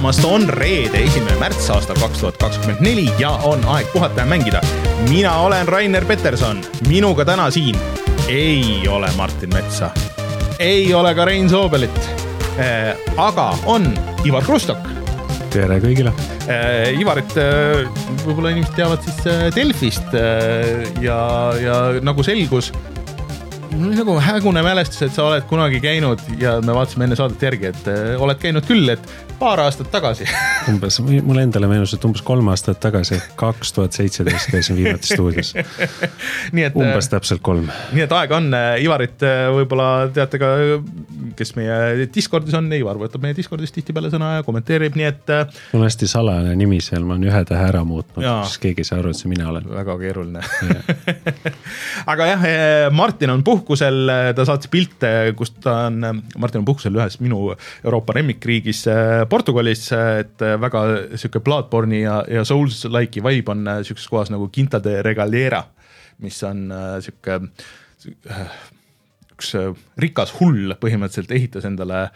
tulemast, on reede, esimene märts aastal kaks tuhat kakskümmend neli ja on aeg puhata ja mängida. mina olen Rainer Peterson, minuga täna siin ei ole Martin Metsa, ei ole ka Rein Soobelit äh,, aga on Ivar Krustok tere kõigile äh,. Ivarit äh, võib-olla inimesed teavad siis äh, Delfist äh, ja, ja nagu selgus nagu hägune mälestus, et sa oled kunagi käinud ja me vaatasime enne saadet järgi, et äh, oled käinud küll, et paar aastat tagasi umbes, mulle endale meenus, et umbes kolm aastat tagasi, kaks tuhat seitseteist käisin viimati stuudios umbes äh, täpselt kolm. nii et aega on, äh, Ivarit võib-olla teate ka, kes meie Discordis on, Ivar võtab meie Discordis tihtipeale sõna ja kommenteerib, nii et. mul on hästi salajane nimi seal, ma olen ühe tähe ära muutnud, siis keegi ei saa aru, et see mina olen. väga keeruline aga jah, Martin on puhkusel, ta saatis pilte, kus ta on, Martin on puhkusel ühes minu Euroopa lemmikriigis Portugalis, et väga sihuke Bloodborne'i ja, ja Souls-like'i vibe on äh, sihukeses kohas nagu Quinta de Regalera, mis on äh, sihuke äh, üks rikas hull põhimõtteliselt ehitas endale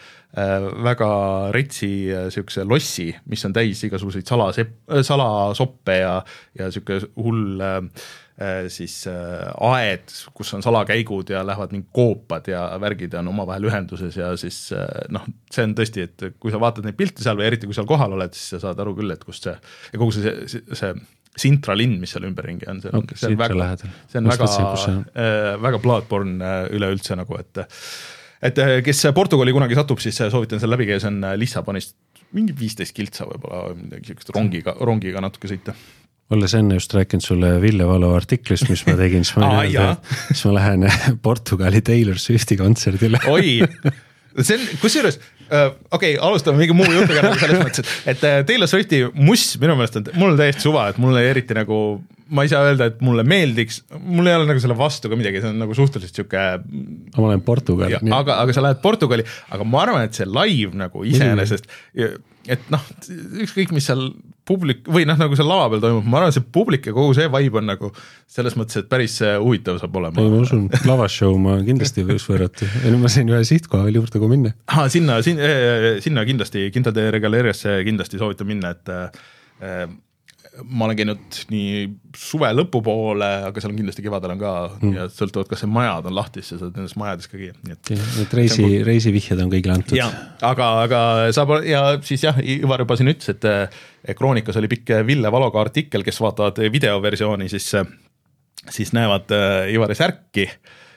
väga retsi sihukese lossi, mis on täis igasuguseid salasepp, salasoppe ja, ja sihuke hull äh, Äh, siis äh, aed, kus on salakäigud ja lähevad mingid koopad ja värgid ja on omavahel ühenduses ja siis äh, noh, see on tõesti, et kui sa vaatad neid pilte seal või eriti kui seal kohal oled, siis sa saad aru küll, et kust see ja kogu see, see, see Sintra linn, mis seal ümberringi on, see on okay,, see on väga, see on väga, äh, väga Bloodborne üleüldse nagu, et et kes Portugali kunagi satub, siis soovitan seal läbi käia, see on Lissabonist mingi viisteist kiltsa võib-olla midagi siukest rongiga, rongiga natuke sõita olles enne just rääkinud sulle Ville Valo artiklist, mis ma tegin, siis ma öelnud, et siis ma lähen Portugali Taylor Swifti kontserdile. oi, see on, kusjuures äh, okei okay,, alustame mingi muu jutuga nagu selles mõttes, et, et äh, Taylor Swifti muss minu meelest on, mul on täiesti suva, et mulle eriti nagu, ma ei saa öelda, et mulle meeldiks, mul ei ole nagu selle vastu ka midagi, see on nagu suhteliselt sihuke. ma olen Portugal. aga, aga sa lähed Portugali, aga ma arvan, et see live nagu iseenesest, et noh, ükskõik, mis seal publik või noh, nagu seal lava peal toimub, ma arvan, see publik ja kogu see vibe on nagu selles mõttes, et päris äh, huvitav saab olema. ei, ma usun, lavashow ma kindlasti võiks võrrata, ei ma sain ühe sihtkoha veel juurde ka minna. aa, sinna, sinna, sinna kindlasti, Quinta de Regaleriasse kindlasti soovitan minna, et äh, ma olen käinud nii suve lõpupoole, aga seal on kindlasti kevadel on ka mm. ja sõltuvalt, kas see majad on lahti, siis sa saad nendes majades ka käia, nii et. Need reisi, reisivihjed on kõigile antud. aga, aga saab ja siis jah, Ivar juba siin ütles, et Kroonikas oli pikk Ville Valoga artikkel, kes vaatavad videoversiooni, siis, siis näevad Ivari särki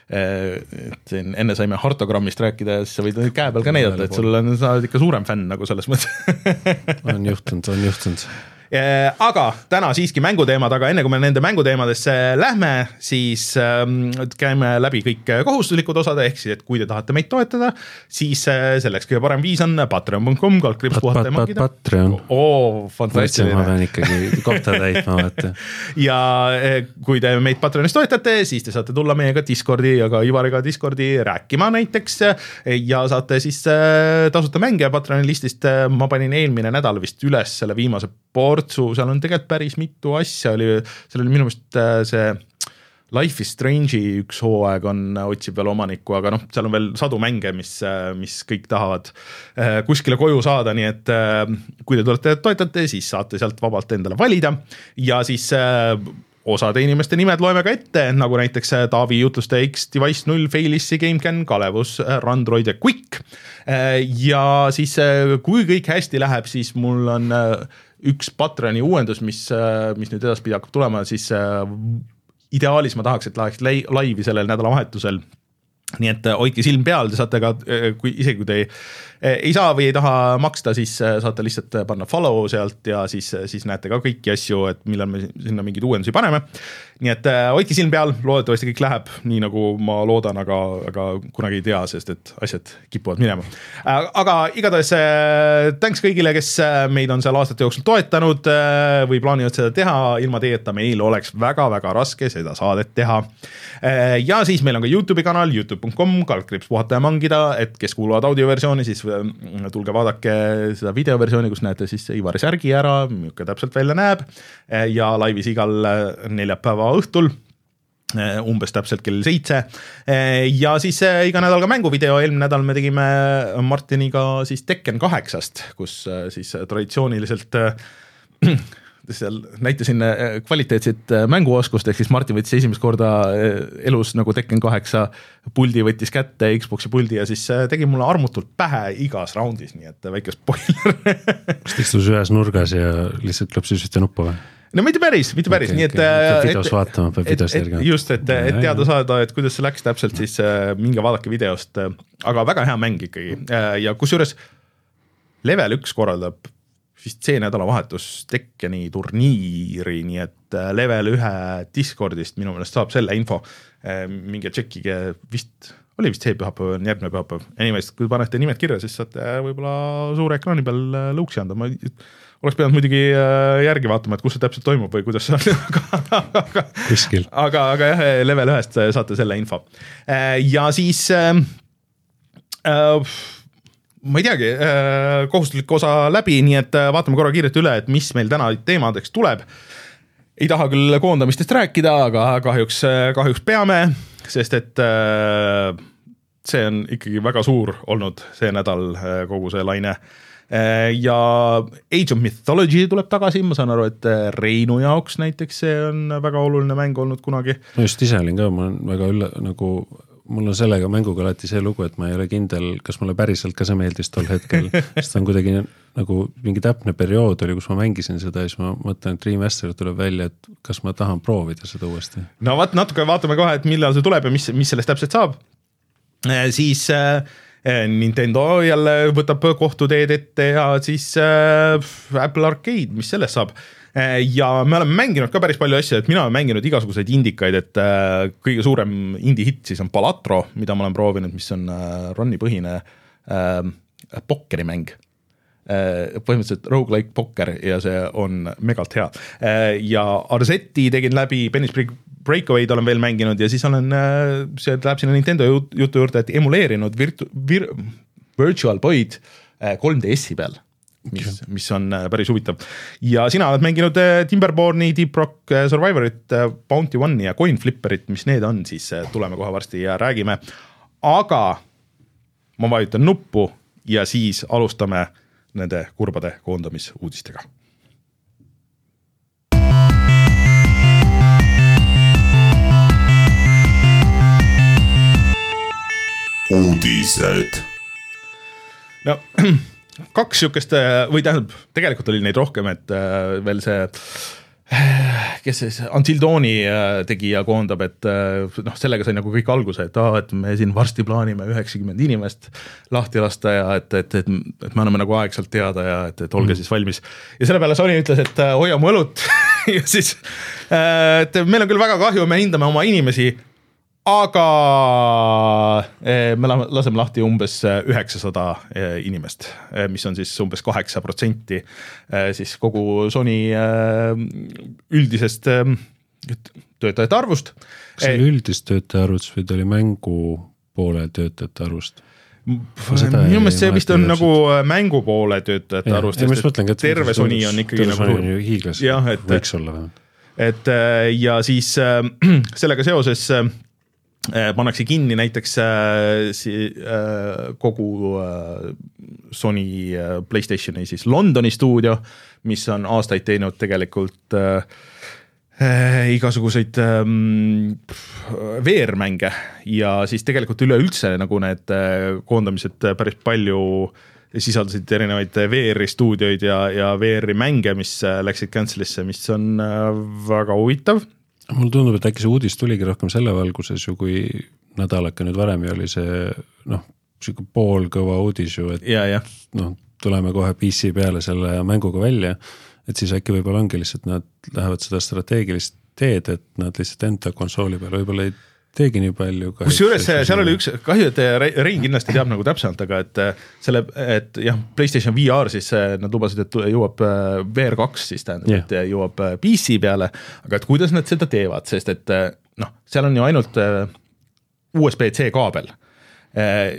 et siin enne saime Hartogrammist rääkida ja siis sa võid käe peal ka näidata, et sul on, sa oled ikka suurem fänn nagu selles mõttes on juhtunud, on juhtunud aga täna siiski mänguteemad, aga enne kui me nende mänguteemadesse lähme, siis ähm, käime läbi kõik kohustuslikud osad, ehk siis, et kui te tahate meid toetada, siis äh, selleks kõige parem viis on patreon.com, kaldkriips puhata ja mängida. Patreon. oo, fantastiline. ma pean ikkagi kohta täitma, vaata. ja äh, kui te meid Patreonis toetate, siis te saate tulla meiega Discordi ja ka Ivariga Discordi rääkima näiteks ja saate siis tasuta mänge Patreoni listist. ma panin eelmine nädal vist üles selle viimase portsu, seal on tegelikult päris mitu asja oli, seal oli minu meelest äh, see Life is Strange'i üks hooaeg on, otsib veel omanikku, aga noh, seal on veel sadu mänge, mis, äh, mis kõik tahavad äh, kuskile koju saada, nii et kui te tulete, toetate, siis saate sealt vabalt endale valida ja siis osade inimeste nimed loeme ka ette, nagu näiteks Taavi jutlustaja X-Device null, Failissi, GameCAN, Kalevus, Randroid ja Quick. ja siis, kui kõik hästi läheb, siis mul on üks Patreoni uuendus, mis, äh, mis nüüd edaspidi hakkab tulema, siis äh, ideaalis ma tahaks, et läheks laivi sellel nädalavahetusel. Nii et äh, hoidke silm peal, te saate ka, kui isegi kui te ei, ei saa või ei taha maksta, siis saate lihtsalt panna follow sealt ja siis, siis näete ka kõiki asju, et millal me sinna mingeid uuendusi paneme nii et äh, hoidke silm peal, loodetavasti kõik läheb nii, nagu ma loodan, aga, aga kunagi ei tea, sest et asjad kipuvad minema äh,. aga igatahes äh, thanks kõigile, kes äh, meid on seal aastate jooksul toetanud äh, või plaanivad seda teha, ilma teieta meil oleks väga-väga raske seda saadet teha äh,. ja siis meil on ka Youtube'i kanal, Youtube.com, kaldkriips puhata ja mangida, et kes kuuluvad audioversiooni, siis äh, tulge vaadake seda videoversiooni, kus näete siis Ivari särgi ära, milline täpselt välja näeb äh, ja laivis igal neljapäeva õhtul umbes täpselt kell seitse. ja siis iga nädal ka mänguvideo, eelmine nädal me tegime Martiniga siis Tekken kaheksast, kus siis traditsiooniliselt seal näitasin kvaliteetset mänguoskust, ehk siis Martin võttis esimest korda elus nagu Tekken kaheksa puldi, võttis kätte Xbox'i puldi ja siis tegi mulle armutult pähe igas raundis, nii et väike spoiler kas ta istus ühes nurgas ja lihtsalt klõpsis ühte nuppu või? No mitte päris, mitte päris okay,, nii et okay.. videos vaatama, peab videost järgima. just, et, et teada saada, et kuidas see läks täpselt, siis minge vaadake videost, aga väga hea mäng ikkagi ja kusjuures level üks korraldab vist see nädalavahetus Tekkeni turniiri, nii et äh, level ühe Discordist minu meelest saab selle info. Äh, minge tšekkige, vist oli vist see pühapäev, on järgmine pühapäev. Anyways, kui panete nimed kirja, siis saate võib-olla suure ekraani peal äh, lõuksi anda, ma oleks pidanud muidugi järgi vaatama, et kus see täpselt toimub või kuidas see on, aga, aga aga, aga jah, level ühest saate selle info. ja siis äh, ma ei teagi, äh, kohustuslik osa läbi, nii et äh, vaatame korra kiirelt üle, et mis meil täna teemadeks tuleb. ei taha küll koondamistest rääkida, aga kahjuks, äh, kahjuks peame, sest et see on ikkagi väga suur olnud see nädal, kogu see laine ja Age of Mythology tuleb tagasi, ma saan aru, et Reinu jaoks näiteks see on väga oluline mäng olnud kunagi. ma just ise olin ka, ma olen väga ülla-, nagu mul on sellega mänguga alati see lugu, et ma ei ole kindel, kas mulle päriselt ka see meeldis tol hetkel, sest ta on kuidagi nagu mingi täpne periood oli, kus ma mängisin seda ja siis ma mõtlen, et remaster tuleb välja, et kas ma tahan proovida seda uuesti. no vaat natuke vaatame kohe, et millal see tuleb ja mis, mis sellest täpselt saab. Äh, siis äh, Nintendo jälle võtab kohtuteed ette ja siis äh, Apple Arcade, mis sellest saab Äh, ja me oleme mänginud ka päris palju asju, et mina olen mänginud igasuguseid indikaid, et äh, kõige suurem indie hitt siis on Palatro, mida ma olen proovinud, mis on äh, run'i põhine äh, pokkerimäng põhimõtteliselt rogu-like pokker ja see on megalt hea. ja Arseti tegin läbi, Penis Breakawayd olen veel mänginud ja siis olen, see läheb sinna Nintendo jutu juurde, et emuleerinud virtu-, vir-, Virtual Boy'd 3DS-i peal mis, mis on äh, päris huvitav. ja sina oled mänginud äh, Timberborne'i, Deep Rock äh, Survivorit, Bounty One'i ja Coin Flipperit, mis need on, siis tuleme kohe varsti ja räägime. aga ma vajutan nuppu ja siis alustame nende kurbade koondamisuudistega uudised. no kaks sihukest äh, või tähendab, tegelikult oli neid rohkem, et äh, veel see kes siis, Until Dawni äh, tegija koondab, et noh, sellega sai nagu kõik alguse, et aa, et me siin varsti plaanime üheksakümmend inimest lahti lasta ja et, et, et, et me anname nagu aegselt teada ja et, et olge mm. siis valmis. ja selle peale Sony ütles, et hoia mu õlut ja siis, et meil on küll väga kahju, me hindame oma inimesi aga eh, me laseme lahti umbes eh, üheksasada eh, inimest, mis on siis umbes kaheksa protsenti siis kogu Sony üldisest töötajate arvust. kas see oli üldist töötaja arvust või ta oli mängupoole töötajate arvust? minu meelest see vist on nagu mängupoole töötajate ja, arvust, sest et terve Sony on ikkagi nagu hiiglas, võiks olla vähemalt. et ja siis sellega seoses pannakse kinni näiteks äh, si, äh, kogu äh, Sony äh, Playstationi siis Londoni stuudio, mis on aastaid teinud tegelikult äh, äh, igasuguseid ähm, VR-mänge. Ja siis tegelikult üleüldse nagu need äh, koondamised päris palju sisaldasid erinevaid VR-i stuudioid ja, ja VR-i mänge, mis äh, läksid cancel'isse, mis on äh, väga huvitav mulle tundub, et äkki see uudis tuligi rohkem selle valguses ju, kui nädalake nüüd varem ju oli see noh, sihuke poolkõva uudis ju, et noh, tuleme kohe PC peale selle mänguga välja. et siis äkki võib-olla ongi lihtsalt nad lähevad seda strateegilist teed, et nad lihtsalt enda konsooli peale võib-olla ei teegi nii palju. kusjuures seal oli üks, kahju, et Rein kindlasti teab nagu täpsemalt, aga et äh, selle, et jah, Playstation VR siis nad lubasid, et jõuab äh, VR kaks siis tähendab yeah., et jõuab PC peale. aga et kuidas nad seda teevad, sest et noh, seal on ju ainult USB-C kaabel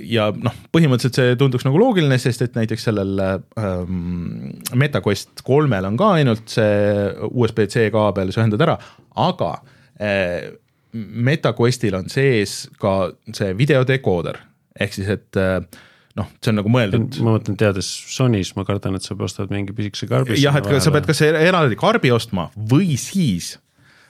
ja noh, põhimõtteliselt see tunduks nagu loogiline, sest et näiteks sellel ähm, MetaQuest kolmel on ka ainult see USB-C kaabel, sa ühendad ära, aga äh, MetaQuestil on sees ka see videodekooder, ehk siis, et äh, noh, see on nagu mõeldud. ma mõtlen, teades Sonys, ma kardan, et sa ostad mingi pisikese karbi. jah, et sa pead kas eraldi karbi ostma või siis,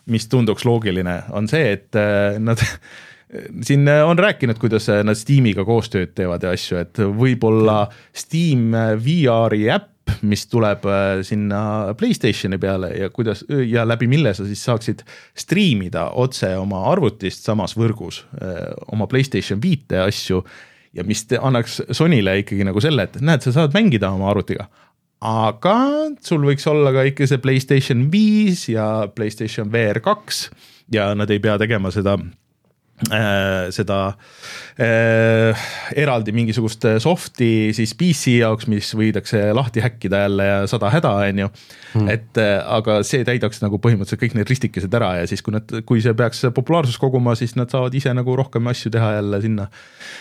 mis tunduks loogiline, on see, et äh, nad siin on rääkinud, kuidas nad Steamiga koostööd teevad ja asju, et võib-olla Steam VR-i äpp mis tuleb äh, sinna Playstationi peale ja kuidas ja läbi mille sa siis saaksid striimida otse oma arvutist samas võrgus äh, oma Playstation viite asju ja mis annaks Sonyle ikkagi nagu selle, et näed, sa saad mängida oma arvutiga. aga sul võiks olla ka ikka see Playstation viis ja Playstation VR kaks ja nad ei pea tegema seda seda äh, eraldi mingisugust soft'i siis PC jaoks, mis võidakse lahti häkkida jälle ja sada häda, on ju mm.. et äh, aga see täidaks nagu põhimõtteliselt kõik need ristikesed ära ja siis, kui nad, kui see peaks populaarsust koguma, siis nad saavad ise nagu rohkem asju teha jälle sinna,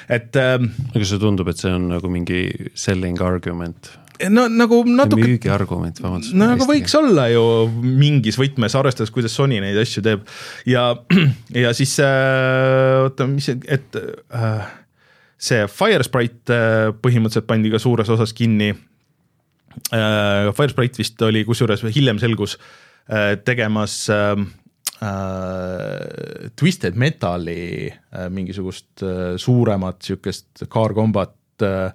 et ähm,. aga see tundub, et see on nagu mingi selling argument no nagu natuke. müügiargument, vabandust. no aga võiks olla ju mingis võtmes, arvestades, kuidas Sony neid asju teeb ja, ja siis äh, oota, mis see, et äh, see Firesprite äh, põhimõtteliselt pandi ka suures osas kinni äh,. Firesprite vist oli, kusjuures hiljem selgus äh, tegemas äh, äh, Twisted Metali äh, mingisugust äh, suuremat sihukest car combat Äh,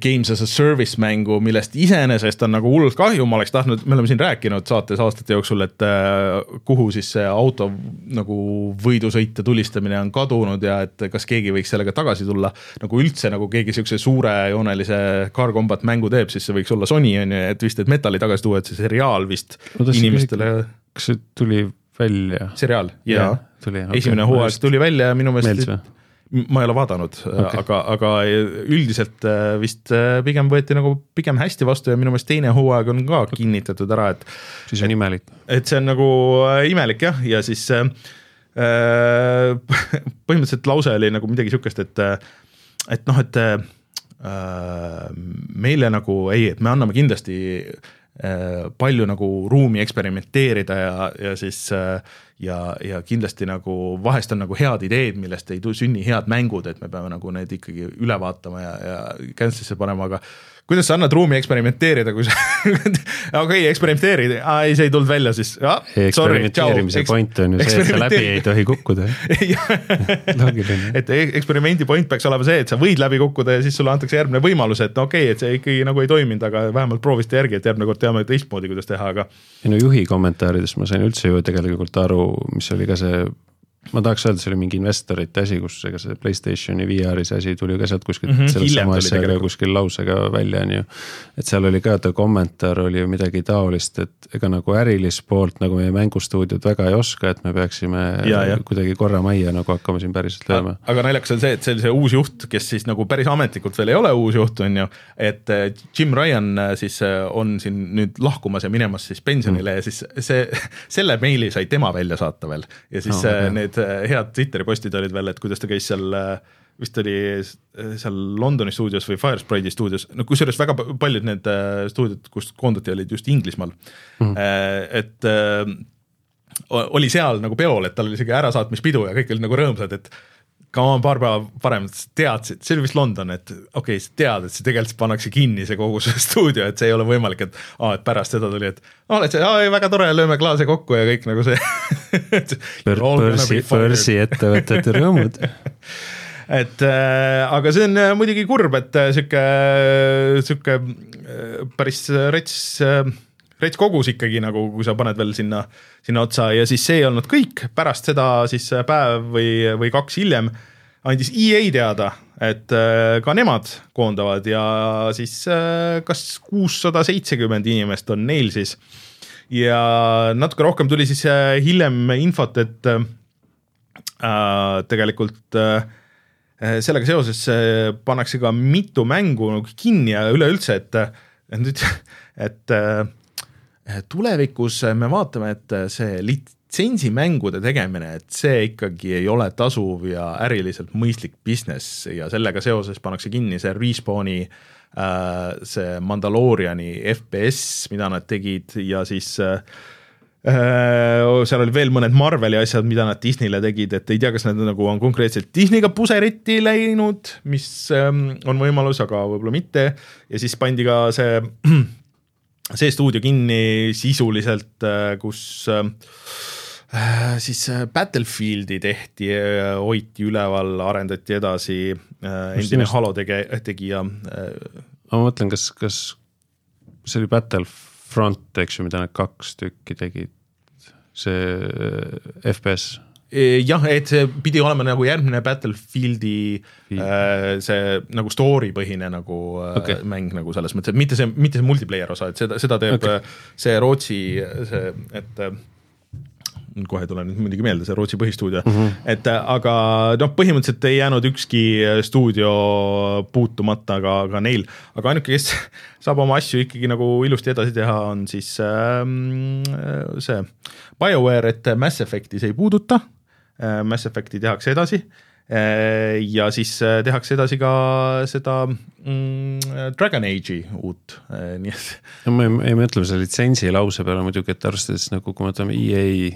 games as a service mängu, millest iseenesest on nagu hullult kahju, ma oleks tahtnud, me oleme siin rääkinud saates aastate jooksul, et äh, kuhu siis see auto nagu võidusõit ja tulistamine on kadunud ja et kas keegi võiks sellega tagasi tulla. nagu üldse nagu keegi siukse suurejoonelise car combat mängu teeb, siis see võiks olla Sony on ju, et vist, et Metali tagasi tuua, et see seriaal vist inimestele. kas see tuli välja? seriaal, jaa esimene hooaeg tuli välja ja minu meelest ma ei ole vaadanud okay., aga, aga üldiselt äh, vist äh, pigem võeti nagu pigem hästi vastu ja minu meelest teine hooaeg on ka kinnitatud ära, et. siis on imelik. et see on nagu äh, imelik jah, ja siis äh, põhimõtteliselt lause oli nagu midagi sihukest, et, et noh, et äh, meile nagu ei, et me anname kindlasti äh, palju nagu ruumi eksperimenteerida ja, ja siis äh, ja, ja kindlasti nagu vahest on nagu head ideed, millest ei sünni head mängud, et me peame nagu need ikkagi üle vaatama ja, ja cancel'isse panema, aga kuidas sa annad ruumi eksperimenteerida, kui sa okei eksperimenteeri, ei, see ei tulnud välja, siis ah,. eksperimenteerimise Eks... point on ju see, et sa läbi ei tohi kukkuda et e-, eksperimendi point peaks olema see, et sa võid läbi kukkuda ja siis sulle antakse järgmine võimalus, et no okei okay,, et see ikkagi nagu ei toiminud, aga vähemalt proovisite järgi, et järgmine kord teame teistmoodi, kuidas teha, aga. ei no juhi kommentaaridest ma sain üldse ju tegelikult aru, mis oli ka see ma tahaks öelda, see oli mingi investorite asi, kus ega see Playstationi VR-i see asi tuli ka sealt kuskilt mm -hmm, sellest sama asjaga kuskil lausega välja, on ju. et seal oli ka ta kommentaar oli ju midagi taolist, et ega nagu ärilist poolt nagu meie mängustuudiod väga ei oska, et me peaksime ja, ja. kuidagi korra majja nagu hakkama siin päriselt lööma. aga naljakas on see, et see oli see uus juht, kes siis nagu päris ametlikult veel ei ole uus juht, on ju. et äh, Jim Ryan äh, siis äh, on siin nüüd lahkumas ja minemas siis pensionile mm. ja siis see, selle meili sai tema välja saata veel ja siis no, need need head Twitteri postid olid veel, et kuidas ta käis seal vist oli seal Londoni stuudios või Firespride'i stuudios, no kusjuures väga paljud need stuudiod, kust koondati, olid just Inglismaal mm. -hmm. et oli seal nagu peol, et tal oli isegi ärasaatmispidu ja kõik olid nagu rõõmsad, et ka paar päeva varem teadsid, see oli vist London, et okei okay,, sa tead, et see tegelikult pannakse kinni, see kogu see stuudio, et see ei ole võimalik, et aa, et pärast seda tuli, et oled sa, aa, väga tore, lööme klaase kokku ja kõik nagu see börsi, börsiettevõtete rõõmud. Et äh, aga see on äh, muidugi kurb, et äh, sihuke, sihuke äh, päris rets äh, rets kogus ikkagi nagu, kui sa paned veel sinna, sinna otsa ja siis see ei olnud kõik, pärast seda siis päev või, või kaks hiljem andis EA teada, et äh, ka nemad koondavad ja siis äh, kas kuussada seitsekümmend inimest on neil siis. ja natuke rohkem tuli siis äh, hiljem infot, et äh, tegelikult äh, sellega seoses pannakse ka mitu mängu nagu kinni ja üleüldse, et, et nüüd, et tulevikus eh, me vaatame, et eh, see litsentsimängude tegemine, et see ikkagi ei ole tasuv ja äriliselt mõistlik business ja sellega seoses pannakse kinni see Respawni see Mandalooriani FPS, mida nad tegid ja siis äh, seal oli veel mõned Marveli asjad, mida nad Disneyle tegid, et ei tea, kas nad nagu on konkreetselt Disneyga puseriti läinud, mis ähm, on võimalus, aga võib-olla mitte. ja siis pandi ka see, see stuudio kinni sisuliselt, äh, kus äh, siis Battlefieldi tehti, hoiti üleval, arendati edasi, endine Halo tege-, tegija. ma mõtlen, kas, kas see oli Battlefront, eks ju, mida nad kaks tükki tegid? See äh, FPS jah, et see pidi olema nagu järgmine Battlefieldi äh, see nagu story põhine nagu äh, okay. mäng nagu selles mõttes, et mitte see, mitte see multiplayer osa, et seda, seda teeb okay. see Rootsi see, et äh, kohe ei tule nüüd muidugi meelde, see Rootsi põhistuudio mm, -hmm. et äh, aga noh, põhimõtteliselt ei jäänud ükski äh, stuudio puutumata ka, ka neil, aga ainuke, kes saab oma asju ikkagi nagu ilusti edasi teha, on siis ähm, äh, see BioWare, et Mass Effect'i see ei puuduta äh,, Mass Effect'i tehakse edasi äh, ja siis tehakse edasi ka seda mm, Dragon Age'i uut, nii et. no me ei mõtle selle litsentsi lause peale muidugi, et arvestades nagu, kui me võtame EA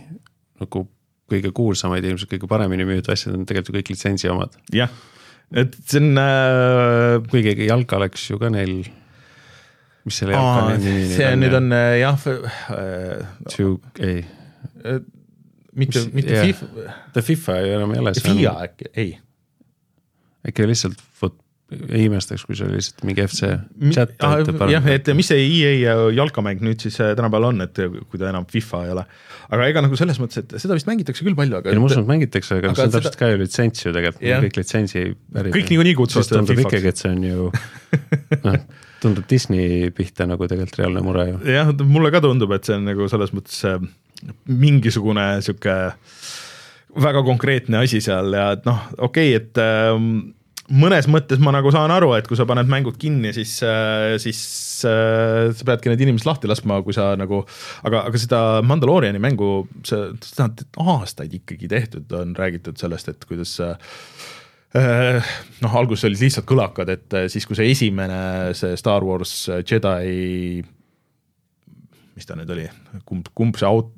nagu kõige kuulsamaid ilmselt kõige paremini müüdud asjad on tegelikult kõik litsentsi omad. jah, et see on äh.... kuigi jalka läks ju ka neil, mis selle jalka nimi nüüd on? see nüüd on äh, jah äh,. Two, ei äh,. Mitte, mitte yeah. FIFA. ta FIFA ju enam ei ole. FIA äkki, ei. äkki lihtsalt fut-, ei imestaks, kui see oli lihtsalt mingi FC chat. jah, et mis see EA jalkamäng nüüd siis äh, tänapäeval on, et kui ta enam FIFA ei ole. aga ega nagu selles mõttes, et seda vist mängitakse küll palju, aga. ei no ma usun, et mängitakse, aga, aga see on täpselt seda... ka ju litsents ju tegelikult, kõik litsentsi. kõik niikuinii kutsuvad seda FIFA-ks. ikkagi, et see on ju noh, tundub Disney pihta nagu tegelikult reaalne mure ju. jah, mulle ka tundub, et see on nagu selles mõttes äh, mingisugune sihuke väga konkreetne asi seal ja et noh, okei okay,, et äh, mõnes mõttes ma nagu saan aru, et kui sa paned mängud kinni, siis, äh, siis äh, sa peadki need inimesed lahti laskma, kui sa nagu, aga, aga seda Mandalooriani mängu, see, seda on aastaid ikkagi tehtud, on räägitud sellest, et kuidas äh, noh, alguses olid lihtsalt kõlakad, et siis, kui see esimene, see Star Wars Jedi, mis ta nüüd oli, kumb, kumb see aut-.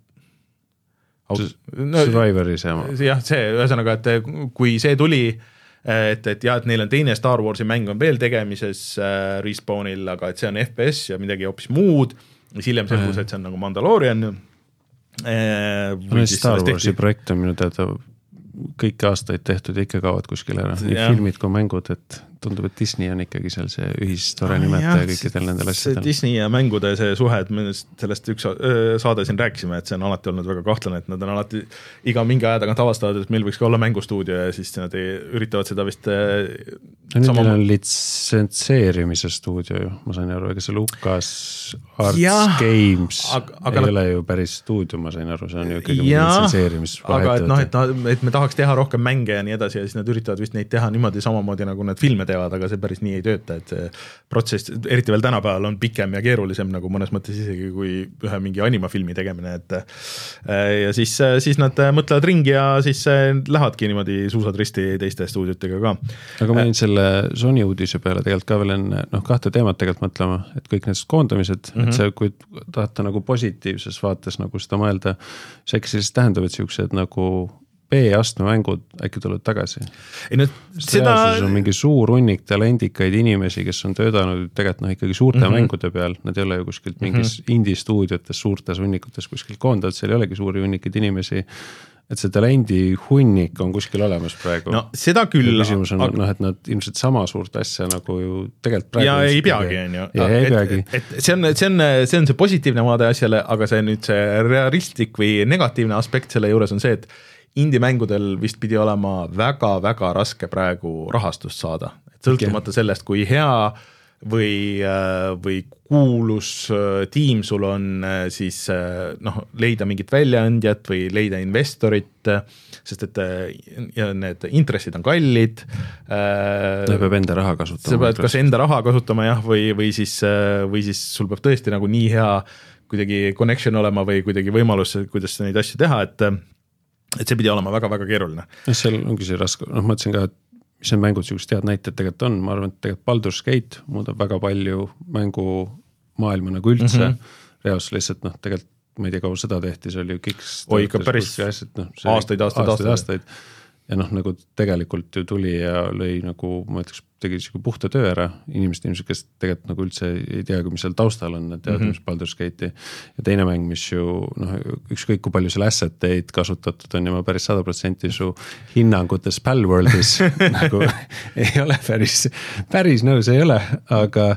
No, Survivori see oma. jah, see ühesõnaga, et kui see tuli et, et jah, et neil on teine Star Warsi mäng on veel tegemises äh, Respawnil, aga et see on FPS ja midagi hoopis muud, siis hiljem selgus, et see on nagu Mandaloorian äh,. Star Warsi projekt on minu teada kõiki aastaid tehtud ja ikka kaovad kuskile ära, nii filmid kui mängud, et tundub, et Disney on ikkagi seal see ühistore nimetaja kõikidel nendel asjadel. Disney ja mängude see suhe, et me sellest üks saade siin rääkisime, et see on alati olnud väga kahtlane, et nad on alati iga mingi aja tagant avastavad, et meil võiks ka olla mängustuudio ja siis nad ei, üritavad seda vist no nüüd neil on litsentseerimise stuudio ju, ma sain aru, ega see Lukas Arts ja, Games aga, aga ei ole ju päris stuudio, ma sain aru, see on ju ikkagi litsentseerimisvahetus. aga et noh, et, et me tahaks teha rohkem mänge ja nii edasi ja siis nad üritavad vist neid teha niimoodi samamoodi, nagu nad filme teevad, aga see päris nii ei tööta, et see protsess, eriti veel tänapäeval on pikem ja keerulisem nagu mõnes mõttes isegi kui ühe mingi animafilmi tegemine, et ja siis, siis nad mõtlevad ringi ja siis lähevadki niimoodi suusad risti teiste stuudiotega ka. aga ma jäin selle Sony uudise peale tegelikult ka veel enne noh, kahte teemat tegelikult mõtlema, et kõik need koondamised mm, -hmm. et mhm. see, kui tahate nagu positiivses vaates nagu seda mõelda, see äkki siis tähendab, et siuksed nagu B-astme mängud äkki tulevad tagasi. ei no seda. on mingi suur hunnik talendikaid inimesi, kes on töötanud tegelikult noh, ikkagi suurte mm -hmm. mängude peal, nad ei ole ju kuskilt mingis mm -hmm. indie stuudiotes, suurtes hunnikutes kuskil koondatud, seal ei olegi suuri hunnikuid inimesi et see talendi hunnik on kuskil olemas praegu. no seda küll. küsimus on aga... noh, et nad ilmselt sama suurt asja nagu ju tegelikult praegu. ja ei peagi, on ju. ja ei peagi. et see on, see on, see on see positiivne vaade asjale, aga see nüüd see realistlik või negatiivne aspekt selle juures on see, et indie-mängudel vist pidi olema väga-väga raske praegu rahastust saada, et sõltumata sellest, kui hea või, äh, või kuulus äh, tiim sul on, äh, siis noh, leida mingit väljaandjat või leida investorit, sest et ja need intressid on kallid. sa pead enda raha kasutama. sa pead kas enda raha kasutama jah, või, või siis, või siis sul peab tõesti nagu nii hea kuidagi connection olema või kuidagi võimalus, kuidas neid asju teha, et et see pidi olema väga-väga keeruline. seal ongi see raske, noh, ma mõtlesin ka, et mis need mängud siuksed head näited tegelikult on, ma arvan, et tegelikult Baldur's Gate muudab väga palju mängumaailma nagu üldse mm. -hmm. reaalsus lihtsalt noh, tegelikult ma ei tea, kaua seda tehti, see oli ju Kickstarter. oi ikka päris no, aastaid, aastaid, aastaid, aastaid ja noh, nagu tegelikult ju tuli ja lõi nagu ma ütleks, tegi sihuke puhta töö ära, inimesed ilmselt, kes tegelikult nagu üldse ei teagi, mis seal taustal on, et teavad mm, -hmm. mis Baldur's Gate'i. ja teine mäng, mis ju noh, ükskõik kui palju seal asset eid kasutatud on ja ma päris sada protsenti su hinnangutes Palworldis nagu ei ole päris, päris nõus ei ole, aga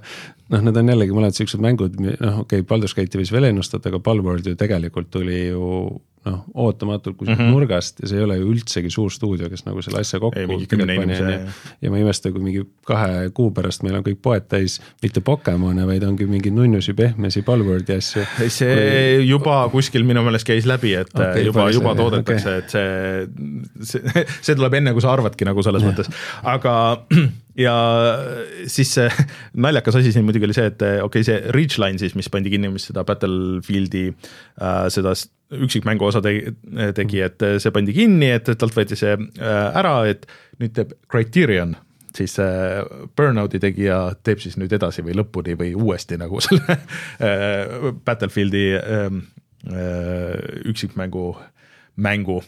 noh, need on jällegi mõned siuksed mängud, noh okei okay,, Baldur's Gate'i võis veel ennustada, aga Palworld ju tegelikult tuli ju noh, ootamatult kuskilt mm -hmm. nurgast ja see ei ole ju üldsegi suur stuudio, kes nagu selle asja kokku ju. ja ma ei imesta, kui mingi kahe kuu pärast meil on kõik poed täis mitte Pokemone, vaid ongi mingeid nunnusi, pehmesi, Palwordi asju. see kui... juba kuskil minu meelest käis läbi, et okay, juba, juba see, toodetakse okay., et see, see, see tuleb enne, kui sa arvadki nagu selles ja. mõttes, aga ja siis see naljakas asi siin muidugi oli see, et okei okay,, see Ridgeline siis, mis pandi kinni, mis seda Battlefieldi äh, seda üksikmängu osa tegi, tegi, et see pandi kinni, et talt võeti see äh, ära, et nüüd teeb Criterion siis äh, Burnouti tegija teeb siis nüüd edasi või lõpuni või uuesti nagu selle äh, Battlefieldi ähm, üksikmängu mängu.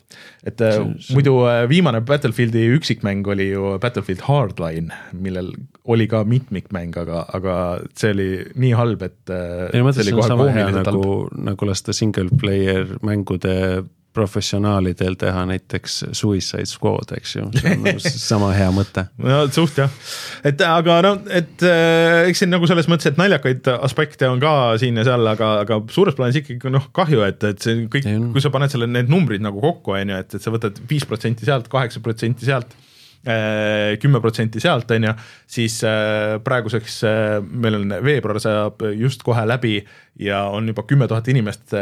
et see, see... muidu viimane Battlefieldi üksikmäng oli ju Battlefield Hardline, millel oli ka mitmikmäng, aga, aga see oli nii halb, et. ei ma mõtlesin, see on sama hea nagu, nagu lasta single player mängude professionaalidel teha näiteks Suicide Squad, eks ju, see on nagu sama hea mõte. no suht jah, et aga no, et äh, eks siin nagu selles mõttes, et naljakaid aspekte on ka siin ja seal, aga, aga suures plaanis ikkagi noh, kahju, et, et see kõik, kui sa paned selle, need numbrid nagu kokku, on ju, et, et sa võtad viis protsenti sealt, kaheksa protsenti sealt Äh, kümme protsenti sealt, on ju, siis äh, praeguseks äh, meil on veebruar saab just kohe läbi ja on juba kümme tuhat inimest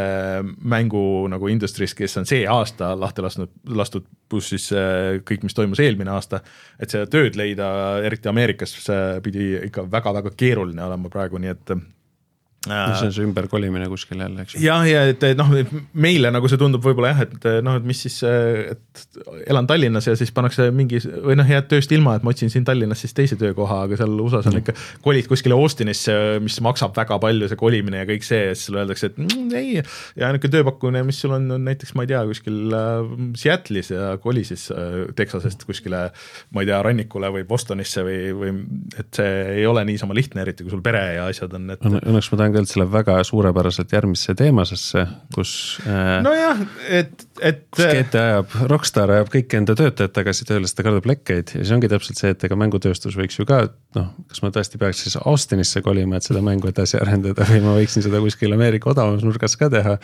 mängu nagu industry's, kes on see aasta lahti lasknud, lastud, pluss siis kõik, mis toimus eelmine aasta. et seda tööd leida, eriti Ameerikas, pidi ikka väga-väga keeruline olema praegu, nii et mis on see ümberkolimine kuskil jälle, eks ju. jah, ja et noh, meile nagu see tundub võib-olla jah, et noh, et mis siis, et elan Tallinnas ja siis pannakse mingi või noh, jääd tööst ilma, et ma otsin siin Tallinnas siis teise töökoha, aga seal USA-s on mm. ikka, kolid kuskile Austinisse, mis maksab väga palju, see kolimine ja kõik see ja siis sulle öeldakse, et mm, ei. ja niisugune tööpakkumine, mis sul on, on näiteks, ma ei tea, kuskil äh, Seattle'is ja koli siis äh, Texasest kuskile, ma ei tea, rannikule või Bostonisse või, või et see ei ole niisama lihtne, eriti kui sul pere ja asjad on, et. Õnneks ma tahan tegelikult läheb väga suurepäraselt järgmisse teemasesse, kus äh,. nojah, et, et. kus GT ajab, Rockstar ajab kõiki enda töötajad tagasi tööle, sest ta kardab lekkeid ja siis ongi täpselt see, et ega mängutööstus võiks ju ka noh, kas ma tõesti peaks siis Austinisse kolima, et seda mängu edasi arendada või ma võiksin seda kuskil Ameerika odavamas nurgas ka teha.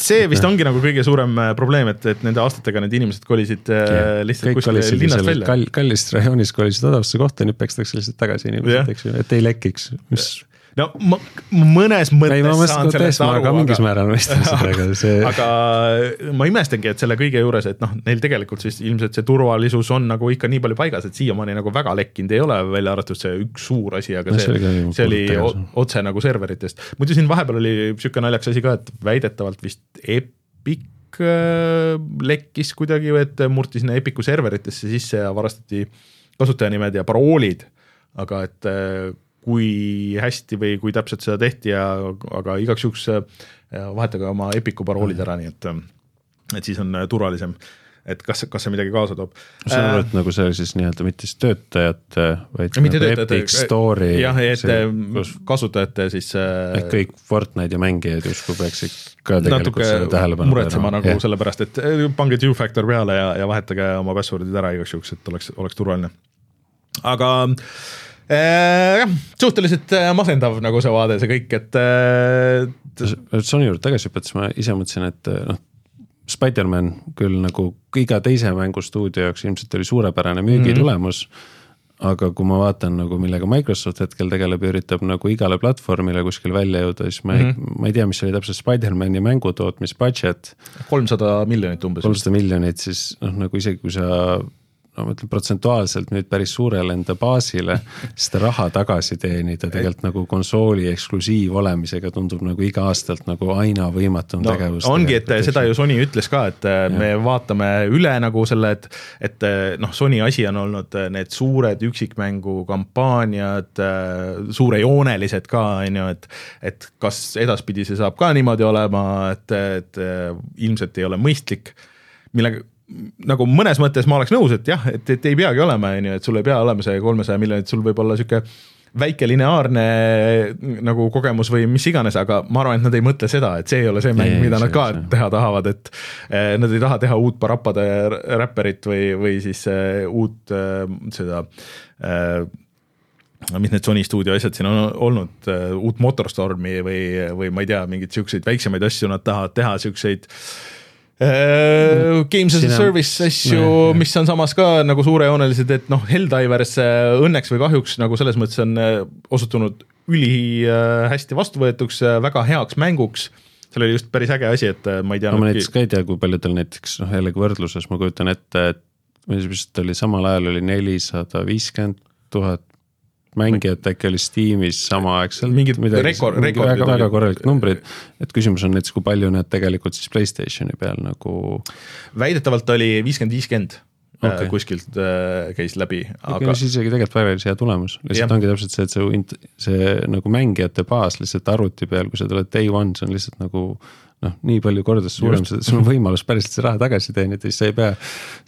see vist ongi nagu kõige suurem äh, probleem, et, et nende aastatega need inimesed kolisid äh, ja, lihtsalt kuskile linnast välja kall,. kallist rajoonist kolisid odavasse kohta, nüüd pekstakse lihtsalt tagasi inimesed, eks ju, et ei lekiks, mis no ma mõnes mõttes ei, ma saan sellest aru, aga mingis määral mõistan seda, aga see. aga ma imestangi, et selle kõige juures, et noh, neil tegelikult siis ilmselt see turvalisus on nagu ikka nii palju paigas, et siiamaani nagu väga lekkinud ei ole, välja arvatud see üks suur asi, aga no, see, see oli, see oli otse nagu serveritest. muidu siin vahepeal oli sihuke naljakas asi ka, et väidetavalt vist Epic äh, lekkis kuidagi, et murti sinna Epiku serveritesse sisse ja varastati kasutajanimed ja paroolid, aga et äh, kui hästi või kui täpselt seda tehti ja aga igaks juhuks äh, vahetage oma Epiku paroolid ära, nii et, et siis on äh, turvalisem et kas, kas see midagi kaasa toob. saan aru, et nagu see siis nii-öelda mitte siis töötajate, vaid mitte nagu töötajate, Epic Store'i. jah, et see, kus... kasutajate siis äh,. ehk kõik Fortnite'i mängijad justkui peaksid ka tegelikult selle tähelepanu muretsema nagu yeah. sellepärast, et pange two-factor peale ja, ja vahetage oma password'id ära igaks juhuks, et oleks, oleks turvaline. aga äh, Äh, jah, suhteliselt äh, masendav nagu see vaade, see kõik, et. Äh, Sony juurde tagasi hüpates ma ise mõtlesin, et noh. Spider-man küll nagu iga teise mängustuudio jaoks ilmselt oli suurepärane müügitulemus mm. -hmm. aga kui ma vaatan nagu millega Microsoft hetkel tegeleb ja üritab nagu igale platvormile kuskil välja jõuda, siis ma ei mm, -hmm. ma ei tea, mis oli täpselt Spider-man'i mängu tootmis budget. kolmsada miljonit umbes. kolmsada miljonit, siis noh, nagu isegi kui sa no ma ütlen protsentuaalselt nüüd päris suurele enda baasile, seda raha tagasi teenida tegelikult nagu konsooli eksklusiiv olemisega tundub nagu iga-aastalt nagu aina võimatum no, tegevus. ongi, et seda ju Sony ütles ka, et ja. me vaatame üle nagu selle, et, et noh, Sony asi on olnud need suured üksikmängu kampaaniad, suurejoonelised ka, on ju, et, et kas edaspidi see saab ka niimoodi olema, et, et ilmselt ei ole mõistlik millega nagu mõnes mõttes ma oleks nõus, et jah, et, et ei peagi olema, on ju, et sul ei pea olema see kolmesaja miljonit, sul võib olla sihuke väike lineaarne nagu kogemus või mis iganes, aga ma arvan, et nad ei mõtle seda, et see ei ole see mäng, mida nad ka see. teha tahavad, et eh, nad ei taha teha uut Parapade räpperit või, või siis uh, uut uh, seda uh, mis need Sony stuudio asjad siin on olnud, uut Motorstormi või, või ma ei tea, mingeid siukseid väiksemaid asju nad tahavad teha, siukseid uh, Uh, games as a service asju, mis on samas ka nagu suurejoonelised, et noh, Helldivers õnneks või kahjuks nagu selles mõttes on äh, osutunud ülihästi äh, vastuvõetuks, väga heaks mänguks seal oli just päris äge asi, et ma ei tea. no ma näiteks ka ei tea, kui paljudel näiteks noh, jällegi võrdluses ma kujutan ette, et vist oli samal ajal oli nelisada viiskümmend tuhat mängijat äkki oli Steamis samaaegselt. mingid rekord, rekordid. väga, väga korralikud numbrid, et küsimus on näiteks, kui palju need tegelikult siis Playstationi peal nagu. väidetavalt oli viiskümmend, viiskümmend äh, okay. kuskilt äh, käis läbi. aga siis isegi tegelikult päris hea tulemus, lihtsalt ongi täpselt see, et see, see nagu mängijate baas lihtsalt arvuti peal, kui sa tuled day one, see on lihtsalt nagu noh, nii palju kordades suurem, sul on võimalus päriselt see raha tagasi teenida, siis sa ei pea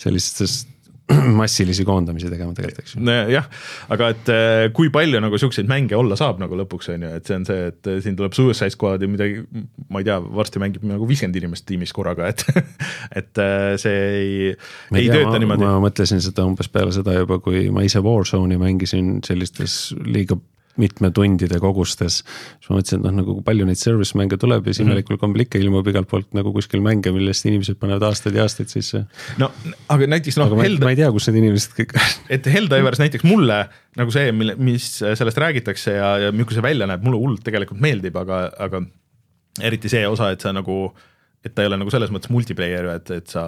sellistest massilisi koondamisi tegema tegelikult, eks ju. jah, aga et eh, kui palju nagu siukseid mänge olla saab nagu lõpuks on ju, et see on see, et eh, siin tuleb Suicide Squad ja midagi, ma ei tea, varsti mängib nagu viiskümmend inimest tiimis korraga, et et eh, see ei, ei, ei tööta ma, niimoodi. ma mõtlesin seda umbes peale seda juba, kui ma ise Warzone'i mängisin sellistes liiga mitme tundide kogustes. siis ma mõtlesin, et noh, nagu palju neid service mänge tuleb ja siis imelikul kombel ikka ilmub igalt poolt nagu kuskil mänge, millest inimesed panevad aastaid ja aastaid sisse. no aga näiteks noh. aga Held... ma ei tea, kus need inimesed kõik et Helldivers näiteks mulle nagu see, mille, mis sellest räägitakse ja, ja milline see välja näeb, mulle hullult tegelikult meeldib, aga, aga eriti see osa, et sa nagu äh, et ta ei ole nagu selles mõttes multiplayer, et, et sa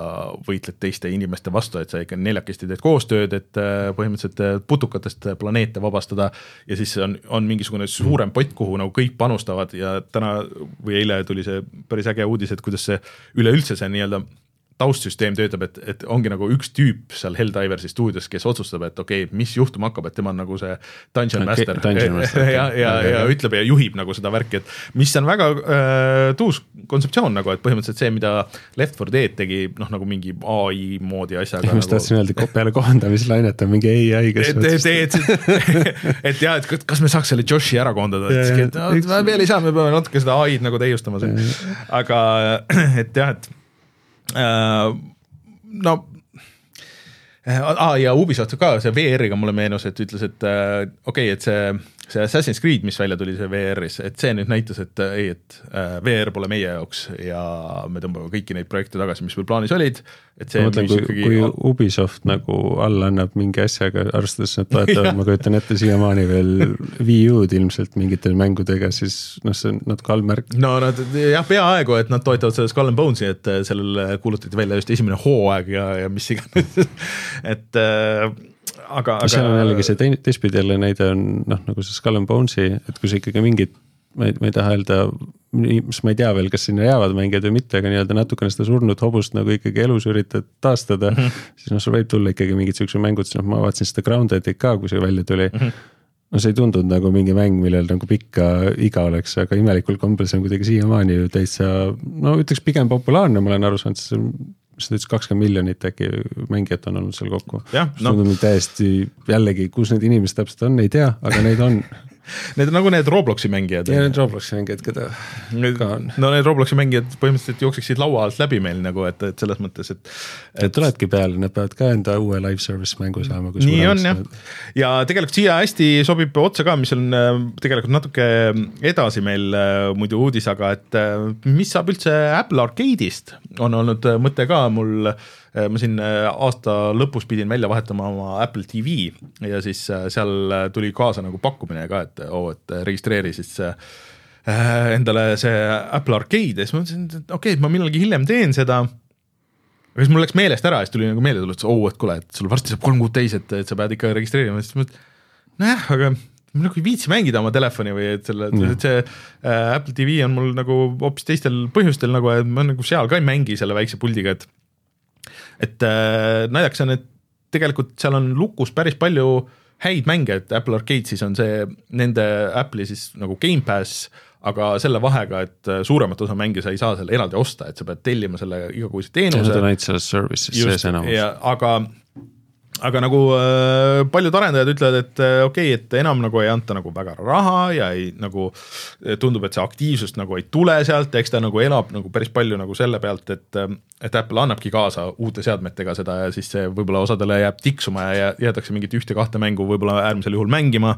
võitled teiste inimeste vastu, et sa ikka neljakesti teed koostööd, et äh, põhimõtteliselt äh, putukatest planeete vabastada. Ja siis on, on mingisugune suurem pott, kuhu nagu kõik panustavad. Ja täna või eile tuli see päris äge uudis, et kuidas see üleüldse see nii-öelda taustsüsteem töötab, et, et ongi nagu üks tüüp seal Helldiversi stuudios, kes otsustab, et okei okay,, mis juhtuma hakkab, et tema on nagu see dungeon okay, master. dungeon master ja, ja, ja, ja ütleb ja juhib nagu seda värki, et mis on väga äh, tuus kontseptsioon nagu, et põhimõtteliselt see, mida Left 4 Dead tegi, noh nagu mingi ai moodi asjaga. ma just nagu... tahtsin öelda, peale kohandamislainet on mingi ai, kes et, et, et, et jah, et kas me saaks selle Joshi ära koondada, et no, veel ei saa, me peame natuke seda ai-d nagu täiustama, aga et jah, et no ah, ja Ubisoft ka, see VR-iga mulle meenus, et ütles, et äh, okei okay,, et see see Assassin's Creed, mis välja tuli, see VR-is, et see nüüd näitas, et äh, ei, et äh, VR pole meie jaoks ja me tõmbame kõiki neid projekte tagasi, mis meil plaanis olid. ma mõtlen, kui ikkagi..., kui Ubisoft nagu alla annab mingi asjaga, arvestades, et toetavad ma kujutan ette siiamaani veel Wii U-d ilmselt mingite mängudega, siis noh, see on natuke halb märk. no nad jah, peaaegu, et nad toetavad seda Skull and Bones'i, et äh, sellele kuulutati välja just esimene hooaeg ja, ja mis iganes et äh, aga, aga. seal on jällegi see teine, teistpidi jälle näide on noh, nagu see Skull and Bones'i, et kui sa ikkagi mingit, ma ei, ma ei taha öelda, mis ma ei tea veel, kas sinna jäävad mängijad või mitte, aga nii-öelda natukene seda surnud hobust nagu ikkagi elus üritad taastada mm. -hmm. siis noh, sul võib tulla ikkagi mingid siuksed mängud, siis noh, ma vaatasin seda Grounded'it ka, kui see välja tuli mm. -hmm no see ei tundunud nagu mingi mäng, millel nagu pikka iga oleks, aga imelikul kombel see on kuidagi siiamaani ju täitsa no ütleks pigem populaarne, ma olen aru saanud, see on mis ta ütles, kakskümmend miljonit äkki mängijat on olnud seal kokku. No. täiesti jällegi, kus need inimesed täpselt on, ei tea, aga neid on Need on nagu need Robloksi mängijad. ja need Robloksi mängijad, keda ka on. no need Robloksi mängijad põhimõtteliselt jookseksid laua alt läbi meil nagu, et, et selles mõttes, et, et.... Need tulevadki peale, nad peavad ka enda uue live service mängu saama. nii on jah, ja tegelikult siia hästi sobib otsa ka, mis on äh, tegelikult natuke edasi meil äh, muidu uudis, aga et äh, mis saab üldse Apple Arcade'ist, on olnud mõte ka mul ma siin äh, aasta lõpus pidin välja vahetama oma Apple TV ja siis äh, seal tuli kaasa nagu pakkumine ka, et oo oh,, et registreeri siis endale see Apple Arcade ja siis ma mõtlesin, et okei okay,, ma millalgi hiljem teen seda. Aga siis mul läks meelest ära ja siis tuli nagu meelde tulnud, et oo, et kuule, et sul varsti saab kolm kuud täis, et, et sa pead ikka registreerima, siis ma nojah, aga ma nagu ei viitsi mängida oma telefoni või et selle, et see äh, Apple TV on mul nagu hoopis teistel põhjustel nagu, et ma nagu seal ka ei mängi selle väikse puldiga, et et äh, naljakas on, et tegelikult seal on lukus päris palju häid mänge, et Apple Arcade siis on see nende Apple'i siis nagu Gamepass, aga selle vahega, et äh, suuremat osa mänge sa ei saa selle eraldi osta, et sa pead tellima selle igakuise teenuse. Need on ainult selles service'is sees enamus. aga aga nagu äh, paljud arendajad ütlevad, et äh, okei okay,, et enam nagu ei anta nagu väga raha ja ei nagu äh, tundub, et see aktiivsust nagu ei tule sealt, eks ta nagu elab nagu päris palju nagu selle pealt, et äh, et Apple annabki kaasa uute seadmetega seda ja siis see võib-olla osadele jääb tiksuma ja jäädakse mingit ühte-kahte mängu võib-olla äärmisel juhul mängima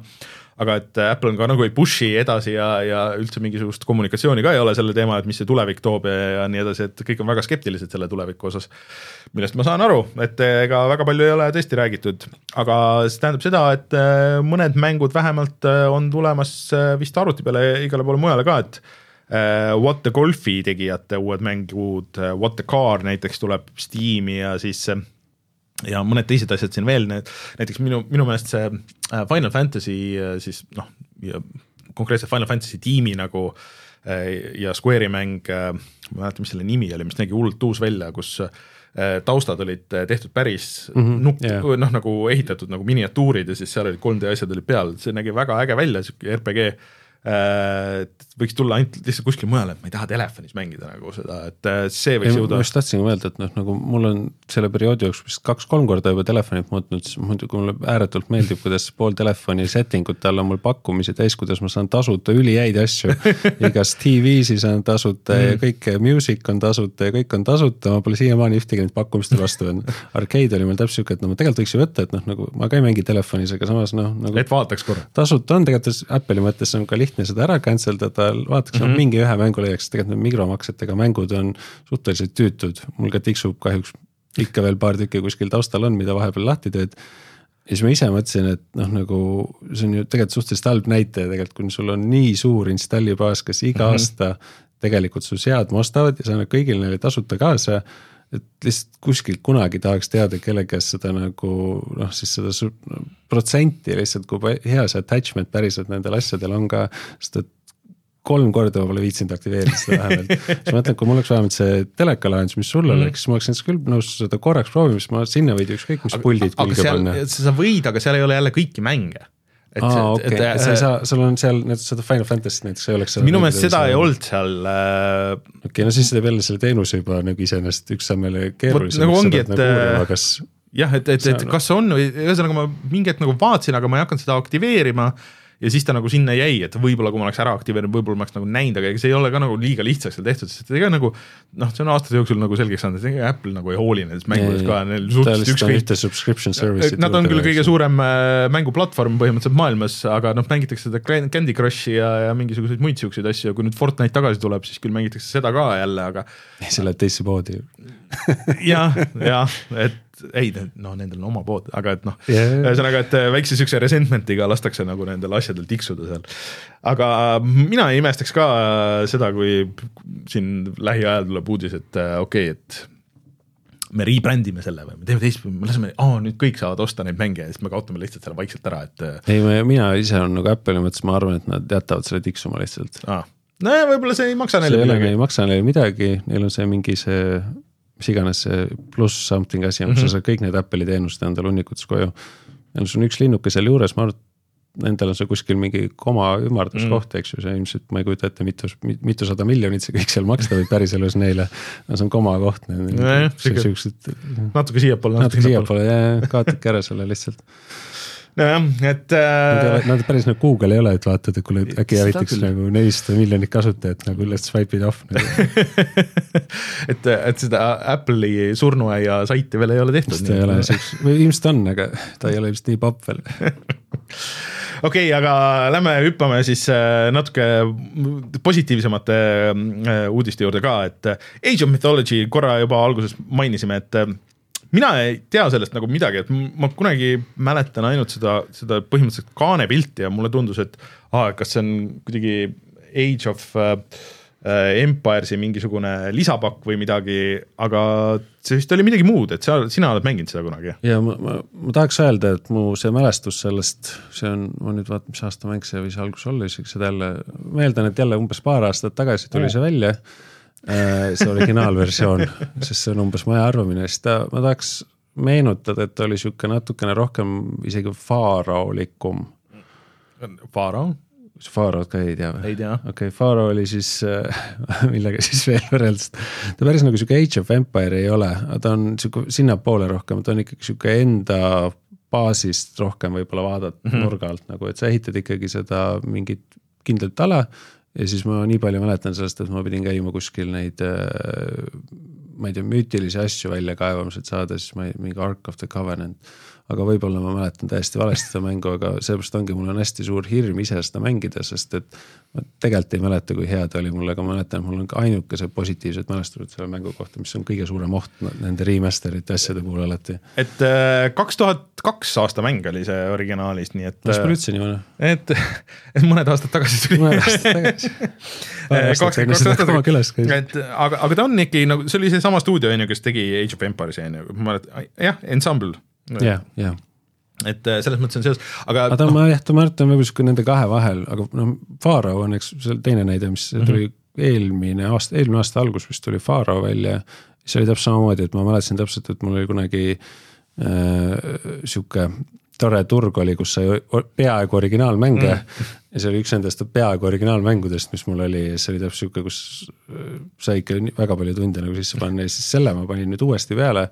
aga et Apple on ka nagu ei push'i edasi ja, ja üldse mingisugust kommunikatsiooni ka ei ole selle teema, et mis see tulevik toob ja, ja nii edasi, et kõik on väga skeptilised selle tuleviku osas. millest ma saan aru, et ega väga palju ei ole tõesti räägitud, aga see tähendab seda, et äh, mõned mängud vähemalt äh, on tulemas vist arvuti peale igale poole mujale ka, et What the Golfi tegijate uued mängud, What the Car näiteks tuleb Steam'i ja siis ja mõned teised asjad siin veel, need näiteks minu, minu meelest see äh, Final Fantasy äh, siis noh, konkreetselt Final Fantasy tiimi nagu äh, ja Square'i mäng, ma ei mäleta, mis selle nimi oli, mis nägi hullult uus välja, kus taustad olid tehtud päris mm -hmm, nukk yeah., noh nagu ehitatud nagu miniatuurid ja siis seal olid 3D asjad olid peal, see nägi väga äge välja, sihuke RPG et võiks tulla ainult lihtsalt kuskil mujal, et ma ei taha telefonis mängida nagu seda, et äh, see võiks ei, jõuda. ma just tahtsingi öelda, et noh, nagu mul on selle perioodi jooksul vist kaks-kolm korda juba telefonit muutnud, siis muidugi mulle ääretult meeldib, kuidas pool telefoni setting ute all on mul pakkumisi täis, kuidas ma saan tasuta ülihäid asju. igast TV-si saan tasuta mm. ja kõik music on tasuta ja kõik on tasuta, ma pole siiamaani ühtegi neid pakkumist vastu võtnud. Arcade oli meil täpselt sihuke, et no ma tegelikult võiks ju võtta, et noh, nagu ma ka ei mängi telefonis, aga samas noh nagu. et vaataks korra. tasuta on tegelikult Apple'i mõttes on ka lihtne lihtne seda ära cancel dada, vaataks mm -hmm. mingi ühe mängu leiaks, tegelikult need mikromaksetega mängud on suhteliselt tüütud, mul ka tiksub kahjuks ikka veel paar tükki kuskil taustal on, mida vahepeal lahti teed. ja siis ma ise mõtlesin, et noh, nagu see on ju tegelikult suhteliselt halb näitaja tegelikult, kui sul on nii suur installibaas, kes iga mm -hmm. aasta tegelikult su seadme ostavad ja sa annad kõigile neile tasuta kaasa et lihtsalt kuskilt kunagi tahaks teada, kelle käest seda nagu noh, siis seda protsenti lihtsalt, kui hea see attachment päriselt nendel asjadel on ka, sest et kolm korda ma pole viitsinud aktiveerida seda vähemalt. siis ma mõtlen, kui mul oleks vähemalt see teleka lahendus, mis sul oleks mm., siis ma oleks näiteks küll nõus seda korraks proovima, sest ma sinna võid ükskõik mis puldid külge panna. sa võid, aga seal ei ole jälle kõiki mänge et aa, okei, sa ei saa, sul on seal näiteks seda Final Fantasy't näiteks ei oleks minu meelest seda ei olnud seal äh.... okei okay,, no siis teeb jälle selle teenuse juba nagu iseenesest üks samm jälle keerulisem. nagu ongi, et nagu kas... jah, et, et, et kas on või ühesõnaga ma mingi hetk nagu vaatasin, aga ma ei hakanud seda aktiveerima ja siis ta nagu sinna jäi, et võib-olla kui ma oleks ära aktiveerinud, võib-olla ma oleks nagu näinud, aga ega see ei ole ka nagu liiga lihtsaks seal tehtud, sest ega nagu noh, see on aastate jooksul nagu selgeks saanud, et ega Apple nagu ei hooli nendest mängudest ka, neil suhteliselt ükskõik. Nad on küll kõige suurem äh, mänguplatvorm põhimõtteliselt maailmas, aga noh, mängitakse seda Candy Crushi ja, ja mingisuguseid muid siukseid asju ja kui nüüd Fortnite tagasi tuleb, siis küll mängitakse seda ka jälle, aga. sa lähed teisse poodi jah, jah, et ei, no nendel on oma pood, aga et noh yeah., ühesõnaga, et äh, väikse siukse resentment'iga lastakse nagu nendel asjadel tiksuda seal. aga mina ei imestaks ka seda, kui siin lähiajal tuleb uudis, et äh, okei okay,, et me rebrand ime selle või me teeme teistpidi, me laseme, aa nüüd kõik saavad osta neid mänge ja siis me kaotame lihtsalt selle vaikselt ära, et. Äh, ei, mina ise olen nagu Apple'i mõttes, ma arvan, et nad jätavad selle tiksuma lihtsalt. nojah, võib-olla see ei maksa neile midagi. ei maksa neile midagi, neil on see mingi see mis iganes see pluss something asi on mm, -hmm. sa mhm. saad kõik need Apple'i teenused endale hunnikutes koju. ja sul on üks linnuke seal juures, ma arvan, et endal on see kuskil mingi koma ümarduskoht mm, -hmm. eks ju, see ilmselt ma ei kujuta ette, mitu, mitusada miljonit see kõik seal maksta võib päriselus neile. no see on komakoht. siuksed. natuke siiapoole. natuke siiapoole ja, ja kaotage ära selle lihtsalt nojah, et äh.... Nad päris nagu Google ei ole, et vaatad, et kuule äkki hävitaks nagu nelisada miljonit kasutajat nagu let's swipe it off nagu. et, et seda Apple'i surnuaia saiti veel ei ole tehtud. vist ei ole või ilmselt on, aga ta ei ole vist nii popp veel okei okay,, aga lähme hüppame siis äh, natuke positiivsemate äh, uudiste juurde ka, et Age of Mythology korra juba alguses mainisime, et mina ei tea sellest nagu midagi, et ma kunagi mäletan ainult seda, seda põhimõtteliselt kaanepilti ja mulle tundus, et aa, kas see on kuidagi Age of äh, Empiresi mingisugune lisapakk või midagi, aga see vist oli midagi muud, et sa, sina oled mänginud seda kunagi? ja ma, ma, ma tahaks öelda, et mu see mälestus sellest, see on, ma nüüd vaatan, mis aasta mäng see võis algus olla isegi, seda jälle, ma eeldan, et jälle umbes paar aastat tagasi tuli see välja see originaalversioon, sest see on umbes maja arvamine, siis ta, ma tahaks meenutada, et ta oli sihuke natukene rohkem isegi faaraolikum. Faarao? Faaraot ka ei tea või? ei tea. okei okay,, Faaro oli siis äh,, millega siis veel võrreldes, ta päris nagu sihuke Age of Empire ei ole, ta on sihuke sinnapoole rohkem, ta on ikkagi sihuke enda baasist rohkem võib-olla vaadata mm -hmm. nurga alt nagu, et sa ehitad ikkagi seda mingit kindlat ala ja siis ma nii palju mäletan sellest, et ma pidin käima kuskil neid äh, ma ei tea, müütilisi asju välja kaevamas, et saada siis ma ei, mingi Ark of the Covenant aga võib-olla ma mäletan täiesti valesti seda mängu, aga seepärast ongi, mul on hästi suur hirm ise seda mängida, sest et ma tegelikult ei mäleta, kui hea ta oli mulle, aga ma mäletan, mul on ka ainukesed positiivsed mälestused selle mängu kohta, mis on kõige suurem oht nende remaster'ite asjade puhul alati. et äh, kaks tuhat kaks aasta mäng oli see originaalis, nii et. mis mul üldse nii vana? et, et mõned aastad tagasi tuli. mõned aastad tagasi kaks, kaks aastat tagasi. et aga, aga ta on ikkagi nagu, see oli seesama stuudio on ju, kes tegi Age of Empires'i on ju, ma mäletan, jah, Ensemble jah, jah et äh, selles mõttes on seos, aga. aga ta no., ma jah, ta Märt on võib-olla sihuke nende kahe vahel, aga noh, Faro on, eks, see teine näide, mis mm -hmm. tuli eelmine aasta, eelmine aasta algus vist tuli Faro välja. see oli täpselt samamoodi, et ma mäletasin täpselt, et mul oli kunagi äh, sihuke tore turg oli, kus sai peaaegu originaalmänge mm. ja see oli üks nendest peaaegu originaalmängudest, mis mul oli ja see oli täpselt sihuke, kus äh, sai ikka väga palju tunde nagu sisse panna ja siis selle ma panin nüüd uuesti peale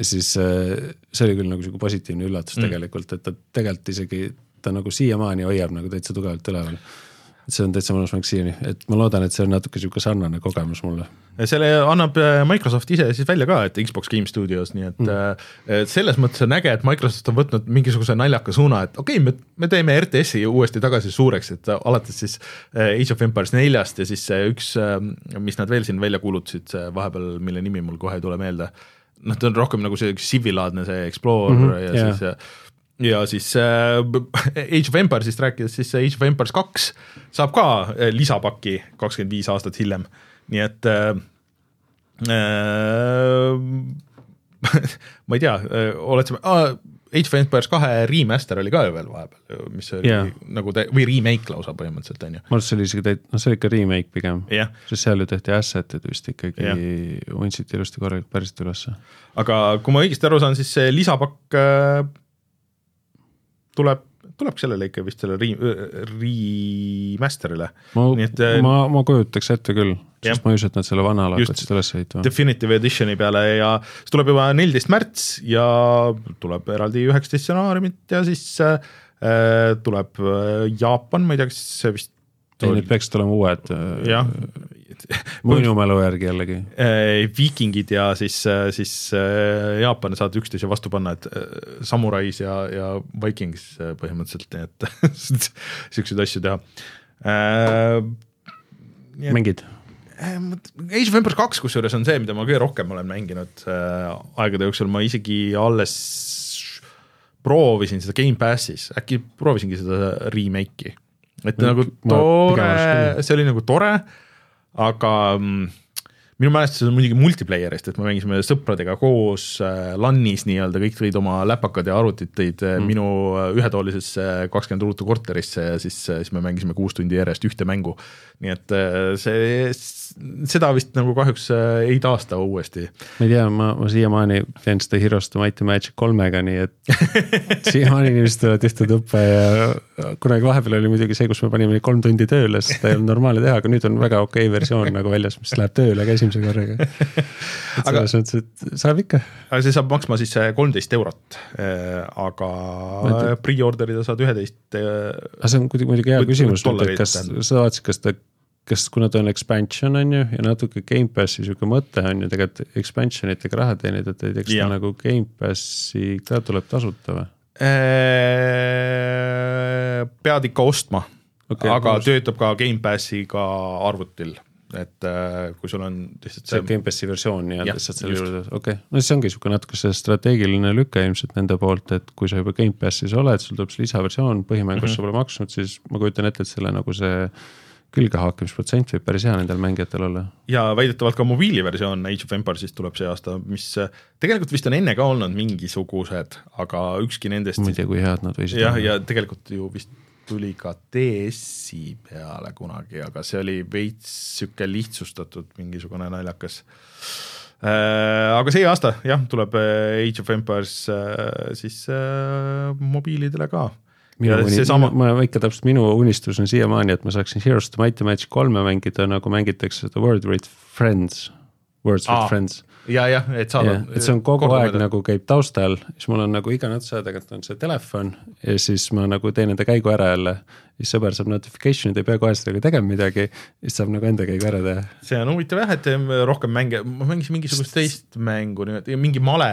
siis äh, see oli küll nagu sihuke positiivne üllatus mm. tegelikult, et ta tegelikult isegi, ta nagu siiamaani hoiab nagu täitsa tugevalt üleval. et see on täitsa mõnus mäng siiani, et ma loodan, et see on natuke sihuke sarnane kogemus mulle. selle annab äh, Microsoft ise siis välja ka, et Xbox Game Studios, nii et mm. äh, selles mõttes on äge, et Microsoft on võtnud mingisuguse naljaka suuna, et okei okay,, me, me teeme RTS-i uuesti tagasi suureks, et alates siis Age of Empires neljast ja siis see üks, mis nad veel siin välja kuulutasid, vahepeal, mille nimi mul kohe ei tule meelde noh, ta on rohkem nagu see Civilaadne see Explorer mm -hmm, ja yeah. siis ja siis äh, Age of Empires'ist rääkides, siis Age of Empires kaks saab ka äh, lisapaki kakskümmend viis aastat hiljem, nii et äh, äh, ma ei tea, äh, oled sa ah,, Age of Empires kahe remaster oli ka ju veel vahepeal, mis oli yeah. nagu te, või remake lausa põhimõtteliselt on ju. ma arvan, et see oli isegi täit-, noh, see oli ikka remake pigem yeah., sest seal ju tehti asset'id vist ikkagi yeah., huntsiti ilusti korralikult päriselt ülesse. aga kui ma õigesti aru saan, siis see lisapakk äh, tuleb tuleb sellele ikka vist selle re-, remaster'ile. ma, ma, ma kujutaks ette küll sest ma ei usu, et nad selle vana ala hakkasid üles ehitama. Definitive Editioni peale ja see tuleb juba neliteist märts ja tuleb eraldi üheksateist stsenaariumit ja siis äh, tuleb äh, Jaapan, ma ei tea, kas see vist ei, need peaksid olema uued. Äh, jah. minu mälu järgi jällegi. Äh, viikingid ja siis, siis Jaapan saavad üksteise vastu panna, et samurais ja, ja Vikings põhimõtteliselt, nii et siukseid asju teha. mängid? Ehm, Age of Empires kaks kusjuures on see, mida ma kõige rohkem olen mänginud äh, aegade jooksul, ma isegi alles proovisin seda Gamepassis, äkki proovisingi seda remake'i. Et ma, nagu tore, see oli nagu tore, aga mm, minu mälestused on muidugi multiplayer'ist, et me mängisime sõpradega koos äh, LAN-is nii-öelda, kõik tõid oma läpakad ja arvutid tõid äh, mm. minu äh, ühetoalisesse kakskümmend ruutu korterisse ja siis, siis me mängisime kuus tundi järjest ühte mängu. Nii et see, seda vist nagu kahjuks ei taasta uuesti. ma ei tea, ma, ma siiamaani teen seda Heroes to Might and Magic kolmega, nii et siiamaani inimesed tulevad ühte tuppa ja kunagi vahepeal oli muidugi see, kus me panime kolm tundi tööle, sest seda ei olnud normaalne teha, aga nüüd on väga okei okay versioon nagu väljas, mis läheb tööle ka esimese korraga. selles mõttes, et saab ikka. aga see saab maksma siis kolmteist eurot, äh, aga pre-order ida saad üheteist. Äh, aga see on muidugi hea küsimus, et kas sa vaatasid, kas ta kas, kuna ta on expansion on ju ja natuke Gamepassi sihuke mõte on ju tegelikult expansion itega raha teenida, et ei tea, kas ta nagu Gamepassi ka tuleb tasuta või? Äh, pead ikka ostma okay,, aga just. töötab ka Gamepassiga arvutil et äh, kui sul on lihtsalt see. see Gamepassi versioon nii-öelda lihtsalt selle juurde, okei okay., no siis ongi sihuke natuke see strateegiline lüke ilmselt nende poolt, et kui sa juba Gamepassis oled, sul tuleb see lisaversioon, põhimängus mm -hmm. sa pole maksnud, siis ma kujutan ette, et selle nagu see külgehaakimisprotsent võib päris hea nendel mängijatel olla. ja väidetavalt ka mobiiliversioon Age of Empires'ist tuleb see aasta, mis tegelikult vist on enne ka olnud mingisugused, aga ükski nendest ma ei tea, kui head nad võisid jah, ja tegelikult ju vist tuli ka DS-i peale kunagi, aga see oli veits niisugune lihtsustatud mingisugune naljakas. Äh, aga see aasta jah, tuleb Age of Empires äh, siis äh, mobiilidele ka minu uni-, sama... ma ikka täpselt, minu unistus on siiamaani, et ma saaksin Heroes the Might and Magic kolme mängida, nagu mängitakse seda World with Friends, Words with Aa, Friends ja jah, et saada. et see on kogu aeg nagu käib taustal, siis mul on nagu iga natsa tagant on see telefon ja siis ma nagu teen enda käigu ära jälle. Siis sõber saab notification'id, ei pea kohe sellega tegema midagi, siis saab nagu enda käigu ära teha. see on huvitav jah, et rohkem mänge, ma mängisin mingisugust teist mängu, mingi male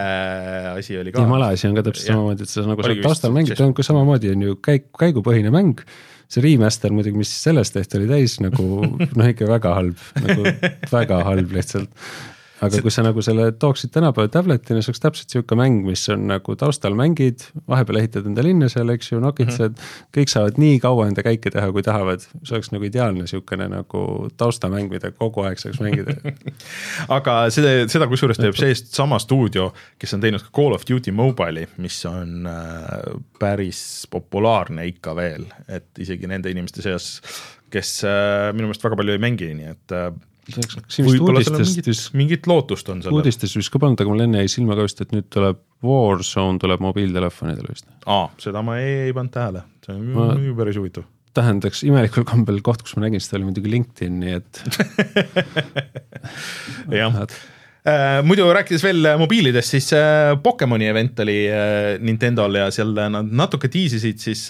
asi oli ka. male asi on ka täpselt samamoodi, et sa nagu saad taustal mängida, on ka samamoodi on ju käik, käigupõhine mäng see remaster muidugi, mis sellest tehti, oli täis nagu noh, ikka väga halb, nagu väga halb lihtsalt aga see... kui sa nagu selle tooksid tänapäeva tablet'ina, see oleks täpselt sihuke mäng, mis on nagu taustal mängid, vahepeal ehitad enda linna seal, eks ju, nokitsed mm, -hmm. kõik saavad nii kaua enda käike teha, kui tahavad. see oleks nagu ideaalne sihukene nagu taustamäng, mida kogu aeg saaks mängida aga seda, seda kusjuures teeb see sama stuudio, kes on teinud ka Call of Duty Mobile'i, mis on äh, päris populaarne ikka veel, et isegi nende inimeste seas, kes äh, minu meelest väga palju ei mängi, nii et äh, vist mingit lootust on sellel. uudistes vist ka polnud, aga mul enne jäi silma ka vist, et nüüd tuleb Warzone tuleb mobiiltelefonidele vist. aa, seda ma ei, ei pannud tähele, see on ma... päris huvitav. tähendaks imelikul kombel koht, kus ma nägin seda, oli muidugi LinkedIn, nii et jah äh, muidu rääkides veel mobiilidest, siis äh, Pokemoni event oli äh, Nintendo'l ja seal nad natuke tiisisid siis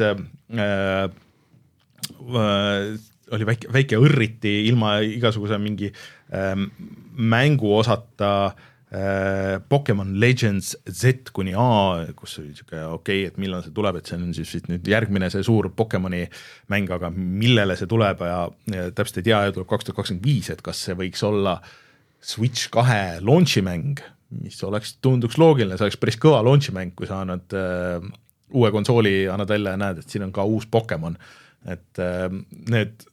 oli väike, väike õrriti ilma igasuguse mingi ähm, mänguosata äh, Pokemon Legends Z kuni A, kus oli sihuke okei okay,, et millal see tuleb, et see on siis nüüd järgmine see suur Pokemoni mäng, aga millele see tuleb ja, ja täpselt ei tea, tuleb kaks tuhat kakskümmend viis, et kas see võiks olla Switch kahe launch'i mäng, mis oleks, tunduks loogiline, see oleks päris kõva launch'i mäng, kui sa annad äh, uue konsooli, annad välja ja näed, et siin on ka uus Pokemon. Et äh, need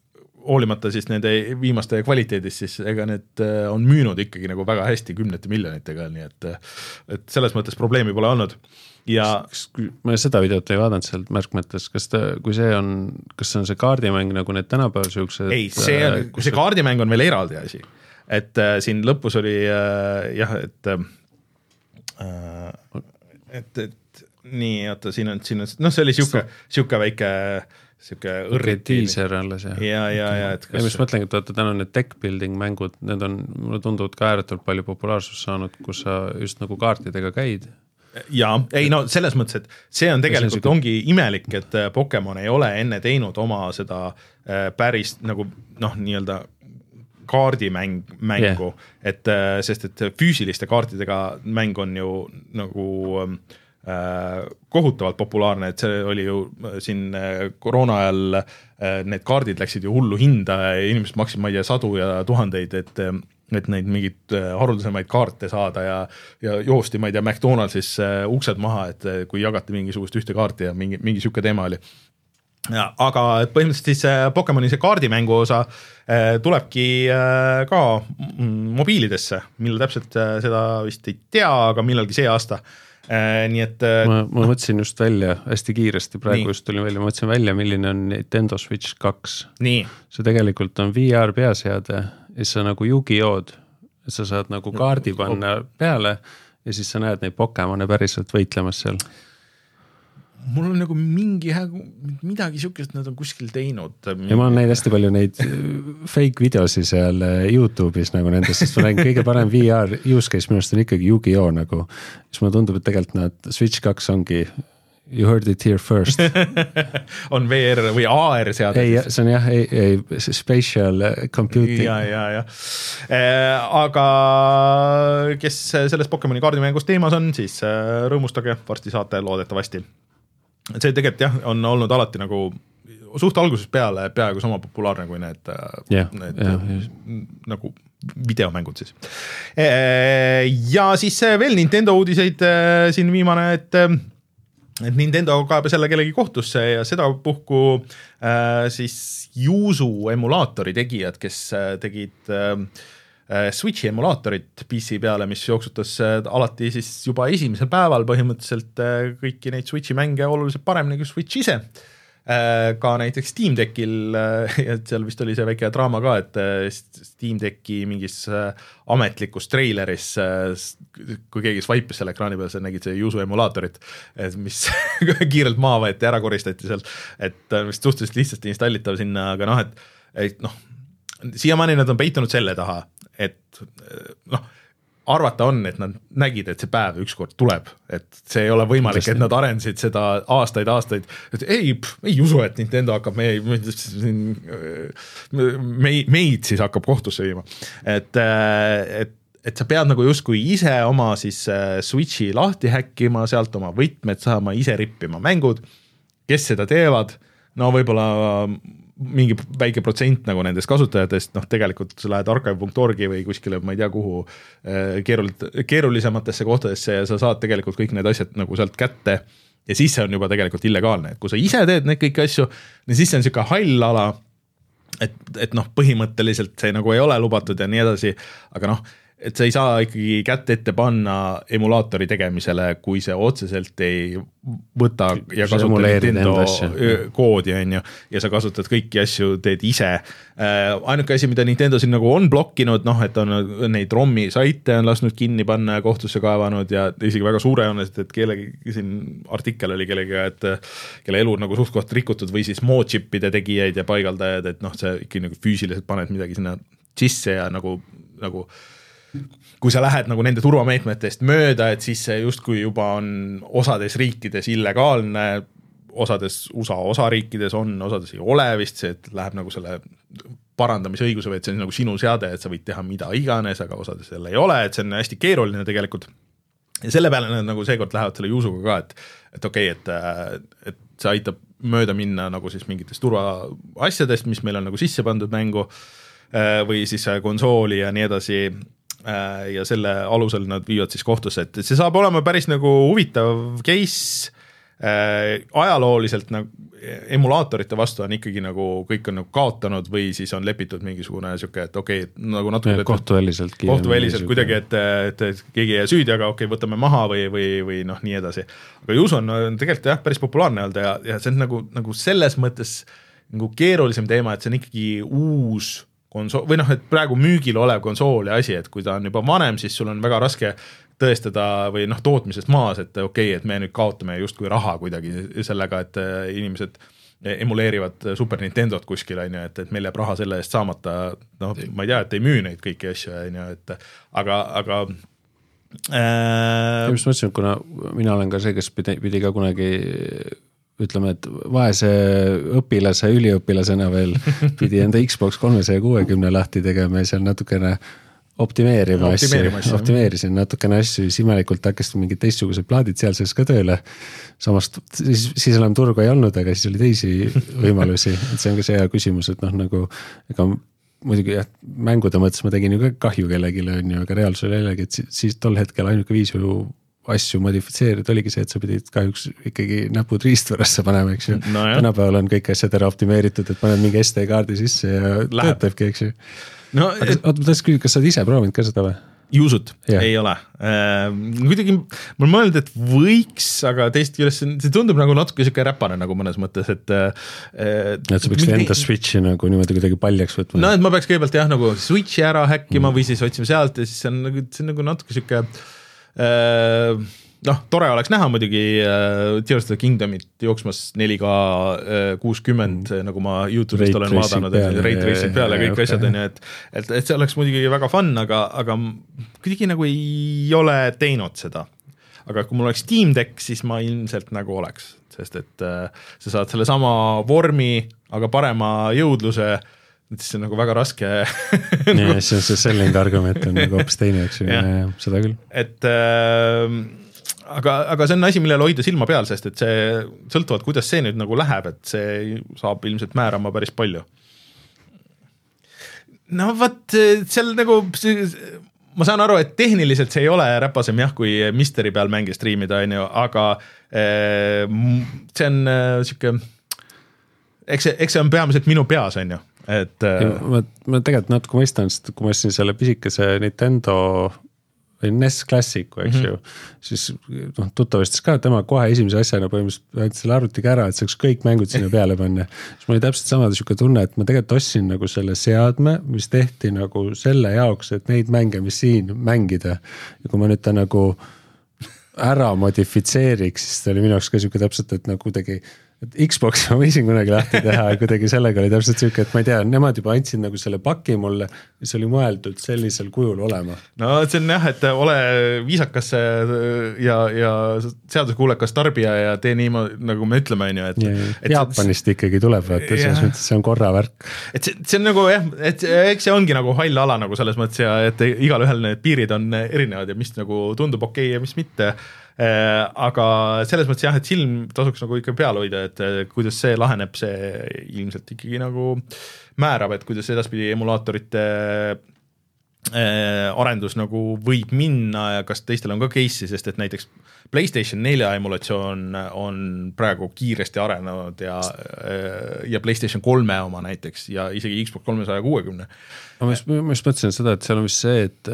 hoolimata siis nende viimaste kvaliteedist, siis ega need äh, on müünud ikkagi nagu väga hästi kümnete miljonitega, nii et et selles mõttes probleemi pole olnud ja ma seda videot ei vaadanud sealt märkmetes, kas ta, kui see on, kas see on see kaardimäng nagu need tänapäeval siuksed ei, see on, äh, see kaardimäng on veel eraldi asi. et äh, siin lõpus oli äh, jah, et äh, et, et nii, oota, siin on, siin on, noh, see oli sihuke, sihuke väike äh, sihuke õrn diiser alles jah. ja, ja, ja et kas. ja mis mõtlengi, et vaata täna need deck building mängud, need on, mulle tunduvad ka ääretult palju populaarsust saanud, kus sa just nagu kaartidega käid. ja ei no selles mõttes, et see on tegelikult siuke... ongi imelik, et äh, Pokemon ei ole enne teinud oma seda äh, päris nagu noh, nii-öelda kaardimäng, mängu yeah., et äh, sest et füüsiliste kaartidega mäng on ju nagu Äh, kohutavalt populaarne, et see oli ju äh, siin äh, koroona ajal, need kaardid läksid ju hullu hinda ja inimesed maksid, ma ei tea, sadu ja tuhandeid, et et neid mingeid haruldasemaid kaarte saada ja, ja joosti, ma ei tea, McDonaldsis uksed maha, et kui jagati mingisugust ühte kaarti ja mingi, mingi sihuke teema oli. Ja aga põhimõtteliselt siis Pokemoni see kaardimängu osa äh, tulebki äh, ka mm, mobiilidesse, millal täpselt äh, seda vist ei tea, aga millalgi see aasta äh, Äh, nii et. Äh, ma, ma mõtlesin just välja hästi kiiresti, praegu nii. just tulin välja, ma mõtlesin välja, milline on Nintendo Switch kaks. see tegelikult on VR peaseade ja siis sa nagu Yugi-Oh-d, sa saad nagu kaardi panna peale ja siis sa näed neid Pokemone päriselt võitlemas seal mul on nagu mingi midagi sihukest nad on kuskil teinud. ja ma olen näinud hästi palju neid äh, fake videosi seal äh, Youtube'is nagu nendest, sest ma nägin kõige parem VR use case minu arust on ikkagi Yugi-Oh nagu. siis mulle tundub, et tegelikult nad Switch kaks ongi You heard it here first on VR või AR seade? ei, see on jah, ei, ei spatial computing. ja, ja, ja äh,. aga kes selles Pokemoni kaardimängust teemas on, siis äh, rõõmustage, varsti saate loodetavasti et see tegelikult jah, on olnud alati nagu suht algusest peale peaaegu sama populaarne kui need yeah,, need yeah, nagu videomängud siis. ja siis veel Nintendo uudiseid siin viimane, et et Nintendo kaebas jälle kellegi kohtusse ja sedapuhku äh, siis Yuzu emulaatori tegijad, kes äh, tegid äh, äh Switchi emulaatorit PC peale, mis jooksutas äh, alati siis juba esimesel päeval põhimõtteliselt äh, kõiki neid Switchi mänge oluliselt paremini kui Switch ise. Äh, Äh, ka näiteks Steam Deckil äh, ja seal vist oli see väike draama ka, et äh, Steam Decki mingis ametlikus treileris, kui keegi swipe'is selle ekraani peal, sa nägid see Yuzu emulaatorit, et mis kiirelt maha võeti, ära koristati sealt, et vist suhteliselt lihtsasti installitav sinna, aga noh, et, et noh, siiamaani nad on peitunud selle taha, et noh arvata on, et nad nägid, et see päev ükskord tuleb, et see ei ole võimalik, et nad arendasid seda aastaid-aastaid, et ei, ei usu, et Nintendo hakkab meie, meid, meid siis hakkab kohtusse viima. et, et, et sa pead nagu justkui ise oma siis äh, Switch'i lahti häkkima, sealt oma võtmed saama, ise rippima mängud, kes seda teevad, no võib-olla mingi väike protsent nagu nendest kasutajatest, noh tegelikult sa lähed archive.org-i või kuskile, ma ei tea, kuhu äh, keerul-, keerulisematesse kohtadesse ja sa saad tegelikult kõik need asjad nagu sealt kätte. Ja siis see on juba tegelikult illegaalne, et kui sa ise teed neid kõiki asju, siis see on niisugune hall ala, et, et noh, põhimõtteliselt see nagu ei ole lubatud ja nii edasi, aga noh et sa ei saa ikkagi kätt ette panna emulaatori tegemisele, kui see otseselt ei võta ja kasuta Nintendo koodi, on ju, ja sa kasutad kõiki asju, teed ise. Äh, ainuke asi, mida Nintendo siin nagu on blokkinud, noh, et on neid ROM-i saite on lasknud kinni panna ja kohtusse kaevanud ja isegi väga suurejooneliselt, et kellegi siin artikkel oli kellegagi, et kelle elu nagu suht koht rikutud või siis moodchip'ide tegijaid ja paigaldajad, et noh, sa ikkagi nagu füüsiliselt paned midagi sinna sisse ja nagu, nagu kui sa lähed nagu nende turvameetmetest mööda, et siis see justkui juba on osades riikides illegaalne, osades USA osariikides on, osades ei ole vist see, et läheb nagu selle parandamisõiguse või et see on nagu sinu seade, et sa võid teha mida iganes, aga osades jälle ei ole, et see on hästi keeruline tegelikult. ja selle peale nad nagu seekord lähevad selle juusuga ka, et, et okei okay,, et, et see aitab mööda minna nagu siis mingitest turvaasjadest, mis meil on nagu sisse pandud mängu või siis konsooli ja nii edasi Äh, ja selle alusel nad viivad siis kohtusse, et see saab olema päris nagu huvitav case äh,. ajalooliselt nagu emulaatorite vastu on ikkagi nagu kõik on nagu kaotanud või siis on lepitud mingisugune sihuke, et okei okay,, nagu natuke. kohtuväliselt. kohtuväliselt kuidagi, et, et, et keegi ei jää süüdi, aga okei okay,, võtame maha või, või, või noh, nii edasi. aga Juso on, on tegelikult jah, päris populaarne olnud ja, ja see on nagu, nagu selles mõttes nagu keerulisem teema, et see on ikkagi uus konsool või noh, et praegu müügil olev konsooli asi, et kui ta on juba vanem, siis sul on väga raske tõestada või noh, tootmisest maas, et okei okay,, et me nüüd kaotame justkui raha kuidagi sellega, et äh, inimesed emuleerivad Super Nintendot kuskil, on ju, et, et meil jääb raha selle eest saamata, noh, ma ei tea, et ei müü neid kõiki asju, on ju, et aga, aga äh.... just mõtlesin, et kuna mina olen ka see, kes pidi, pidi ka kunagi ütleme, et vaese õpilase, üliõpilasena veel pidi enda Xbox kolmesaja kuuekümne lahti tegema ja seal natukene optimeerima asju, optimeerisin natukene asju, siis imelikult hakkasid mingid teistsugused plaadid seal sees ka tööle. samas siis, siis enam turgu ei olnud, aga siis oli teisi võimalusi, et see on ka see hea küsimus, et noh, nagu ega muidugi jah, mängude mõttes ma tegin ju ka kahju kellelegi, on ju, aga reaalsus oli jällegi, et siis tol hetkel ainuke viis ju asju modifitseerida oligi see, et sa pidid kahjuks ikkagi näpud riistvarasse panema, eks ju no. tänapäeval on kõik asjad ära optimeeritud, et paned mingi SD-kaardi sisse ja Läheb. töötabki, eks ju no,. aga et... oota, ma tahtsin küsida, kas sa oled ise proovinud ka seda või? juusut yeah. ei ole äh,. kuidagi ma olen mõelnud, et võiks, aga teisest küljest see, see tundub nagu natuke sihuke räpane nagu mõnes mõttes, et äh,. et sa peaksid enda Switch'i nagu niimoodi kuidagi paljaks võtma. no et ma peaks kõigepealt jah, nagu Switch'i ära häkkima mm. või siis otsima sealt ja siis see on nagu, see on nagu natuke sihuke Äh, noh, tore oleks näha muidugi äh, Tears of the Kingdomit jooksmas 4K äh, kuuskümmend mm., nagu ma Youtube'ist olen vaadanud, Ray Tracing peale kõik okay. asjad on ju, et et, et see oleks muidugi väga fun, aga, aga kuidagi nagu ei ole teinud seda. aga kui mul oleks Steam Deck, siis ma ilmselt nagu oleks, sest et äh, sa saad sellesama vormi, aga parema jõudluse äh, et siis on nagu väga raske nagu.... ja siis on see selling argument on nagu hoopis teine, eks ju, seda küll. et äh, aga, aga see on asi, millele hoida silma peal, sest et see sõltuvalt, kuidas see nüüd nagu läheb, et see saab ilmselt määrama päris palju. no vot, seal nagu ma saan aru, et tehniliselt see ei ole räpasem jah, kui Misteri peal mänge striimida, on ju, aga äh, see on äh, sihuke, eks see, eks see on peamiselt minu peas, on ju, et. ma, ma tegelikult natuke mõistan, sest kui ma ostsin selle pisikese Nintendo või NES Classicu, eks mm -hmm. ju. siis noh, tuttav ütles ka, tema kohe esimese asjana põhimõtteliselt andis selle arvutiga ära, et saaks kõik mängud sinna peale panna. siis mul oli täpselt sama sihuke tunne, et ma tegelikult ostsin nagu selle seadme, mis tehti nagu selle jaoks, et neid mänge, mis siin mängida. ja kui ma nüüd ta nagu ära modifitseeriks, siis ta oli minu jaoks ka sihuke täpselt, et nagu kuidagi Xbox ma võisin kunagi lahti teha, kuidagi sellega oli täpselt sihuke, et ma ei tea, nemad juba andsid nagu selle paki mulle, mis oli mõeldud sellisel kujul olema. no see on jah, et ole viisakas äh, ja, ja seaduskuulekas tarbija ja tee niimoodi, nagu me ütleme, on ju, et. Jaapanist ikkagi tuleb, vaata selles mõttes see on korra värk. et see, see on nagu jah, et eks see ongi nagu hall ala nagu selles mõttes ja et igalühel need piirid on erinevad ja mis nagu tundub okei okay ja mis mitte aga selles mõttes jah, et silm tasuks nagu ikka peal hoida, et kuidas see laheneb, see ilmselt ikkagi nagu määrab, et kuidas edaspidi emulaatorite äh, arendus nagu võib minna ja kas teistel on ka case'i, sest et näiteks PlayStation nelja emulatsioon on praegu kiiresti arenenud ja, äh, ja PlayStation kolme oma näiteks ja isegi Xbox kolmesaja kuuekümne. ma just, ma just mõtlesin seda, et seal on vist see, et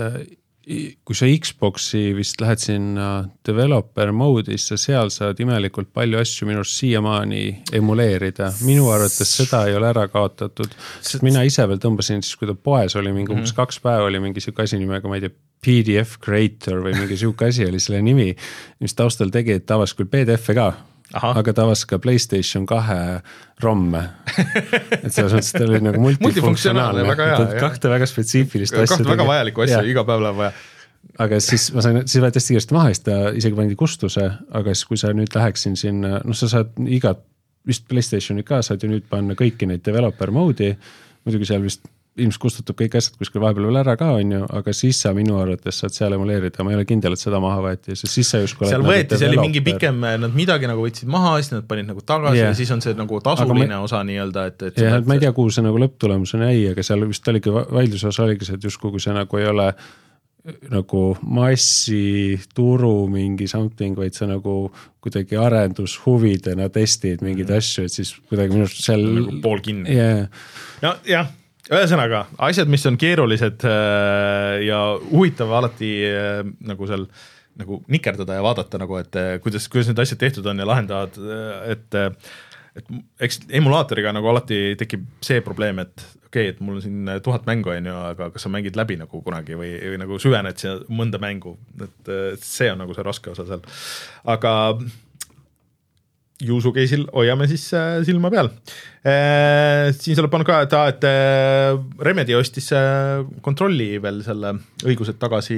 kui sa Xbox'i vist lähed sinna developer mode'isse, seal saad imelikult palju asju minu arust siiamaani emuleerida. minu arvates seda ei ole ära kaotatud, sest mina ise veel tõmbasin siis, kui ta poes oli mingi umbes mm -hmm. kaks päeva oli mingi sihuke asi nimega, ma ei tea, PDF creator või mingi sihuke asi oli selle nimi. mis taustal tegi, et avas küll PDF-e ka. Aga ta avas ka Playstation kahe ROM-e. Et selles mõttes ta oli nagu multifunktsionaalne, kahte väga spetsiifilist asja. kahte väga vajalikku asja iga päev läheb vaja. Aga siis ma sain, siis võeti hästi kiiresti maha, siis ta isegi pandi kustuse, aga siis, kui sa nüüd läheksin sinna, noh, sa saad igat, vist Playstationi ka saad ju nüüd panna kõiki neid developer mode'i. muidugi seal vist ilmselt kustutab kõik asjad kuskil vahepeal veel ära ka, on ju, aga siis sa minu arvates saad seal emuleerida, ma ei ole kindel, et seda maha võeti, sest siis sa justkui seal võeti, see oli mingi pikem, nad midagi nagu võtsid maha, siis nad panid nagu tagasi yeah. ja siis on see nagu tasuline ma... osa nii-öelda, et, et jah, et ma ei tea, kuhu see nagu lõpptulemusena jäi, aga seal vist oligi vaidluse osa oligi see, et justkui kui see nagu ei ole nagu massituru mingi something, vaid sa nagu kuidagi arendushuvidena testid mingeid mm. asju, et siis kuidagi minu arust seal. nagu pool kinni yeah.. no jah ühesõnaga asjad, mis on keerulised äh, ja huvitav alati äh, nagu seal nagu nikerdada ja vaadata nagu, et äh, kuidas, kuidas need asjad tehtud on ja lahendavad, et et eks emulaatoriga nagu alati tekib see probleem, et okei okay,, et mul on siin tuhat mängu, on ju, aga kas sa mängid läbi nagu kunagi või, või nagu süvened mõnda mängu, et see on nagu see raske osa seal. aga Juusu case'il hoiame siis äh, silma peal. Äh, siin sa oled pannud ka, et et äh, Remedi ostis kontrolli veel selle õigused tagasi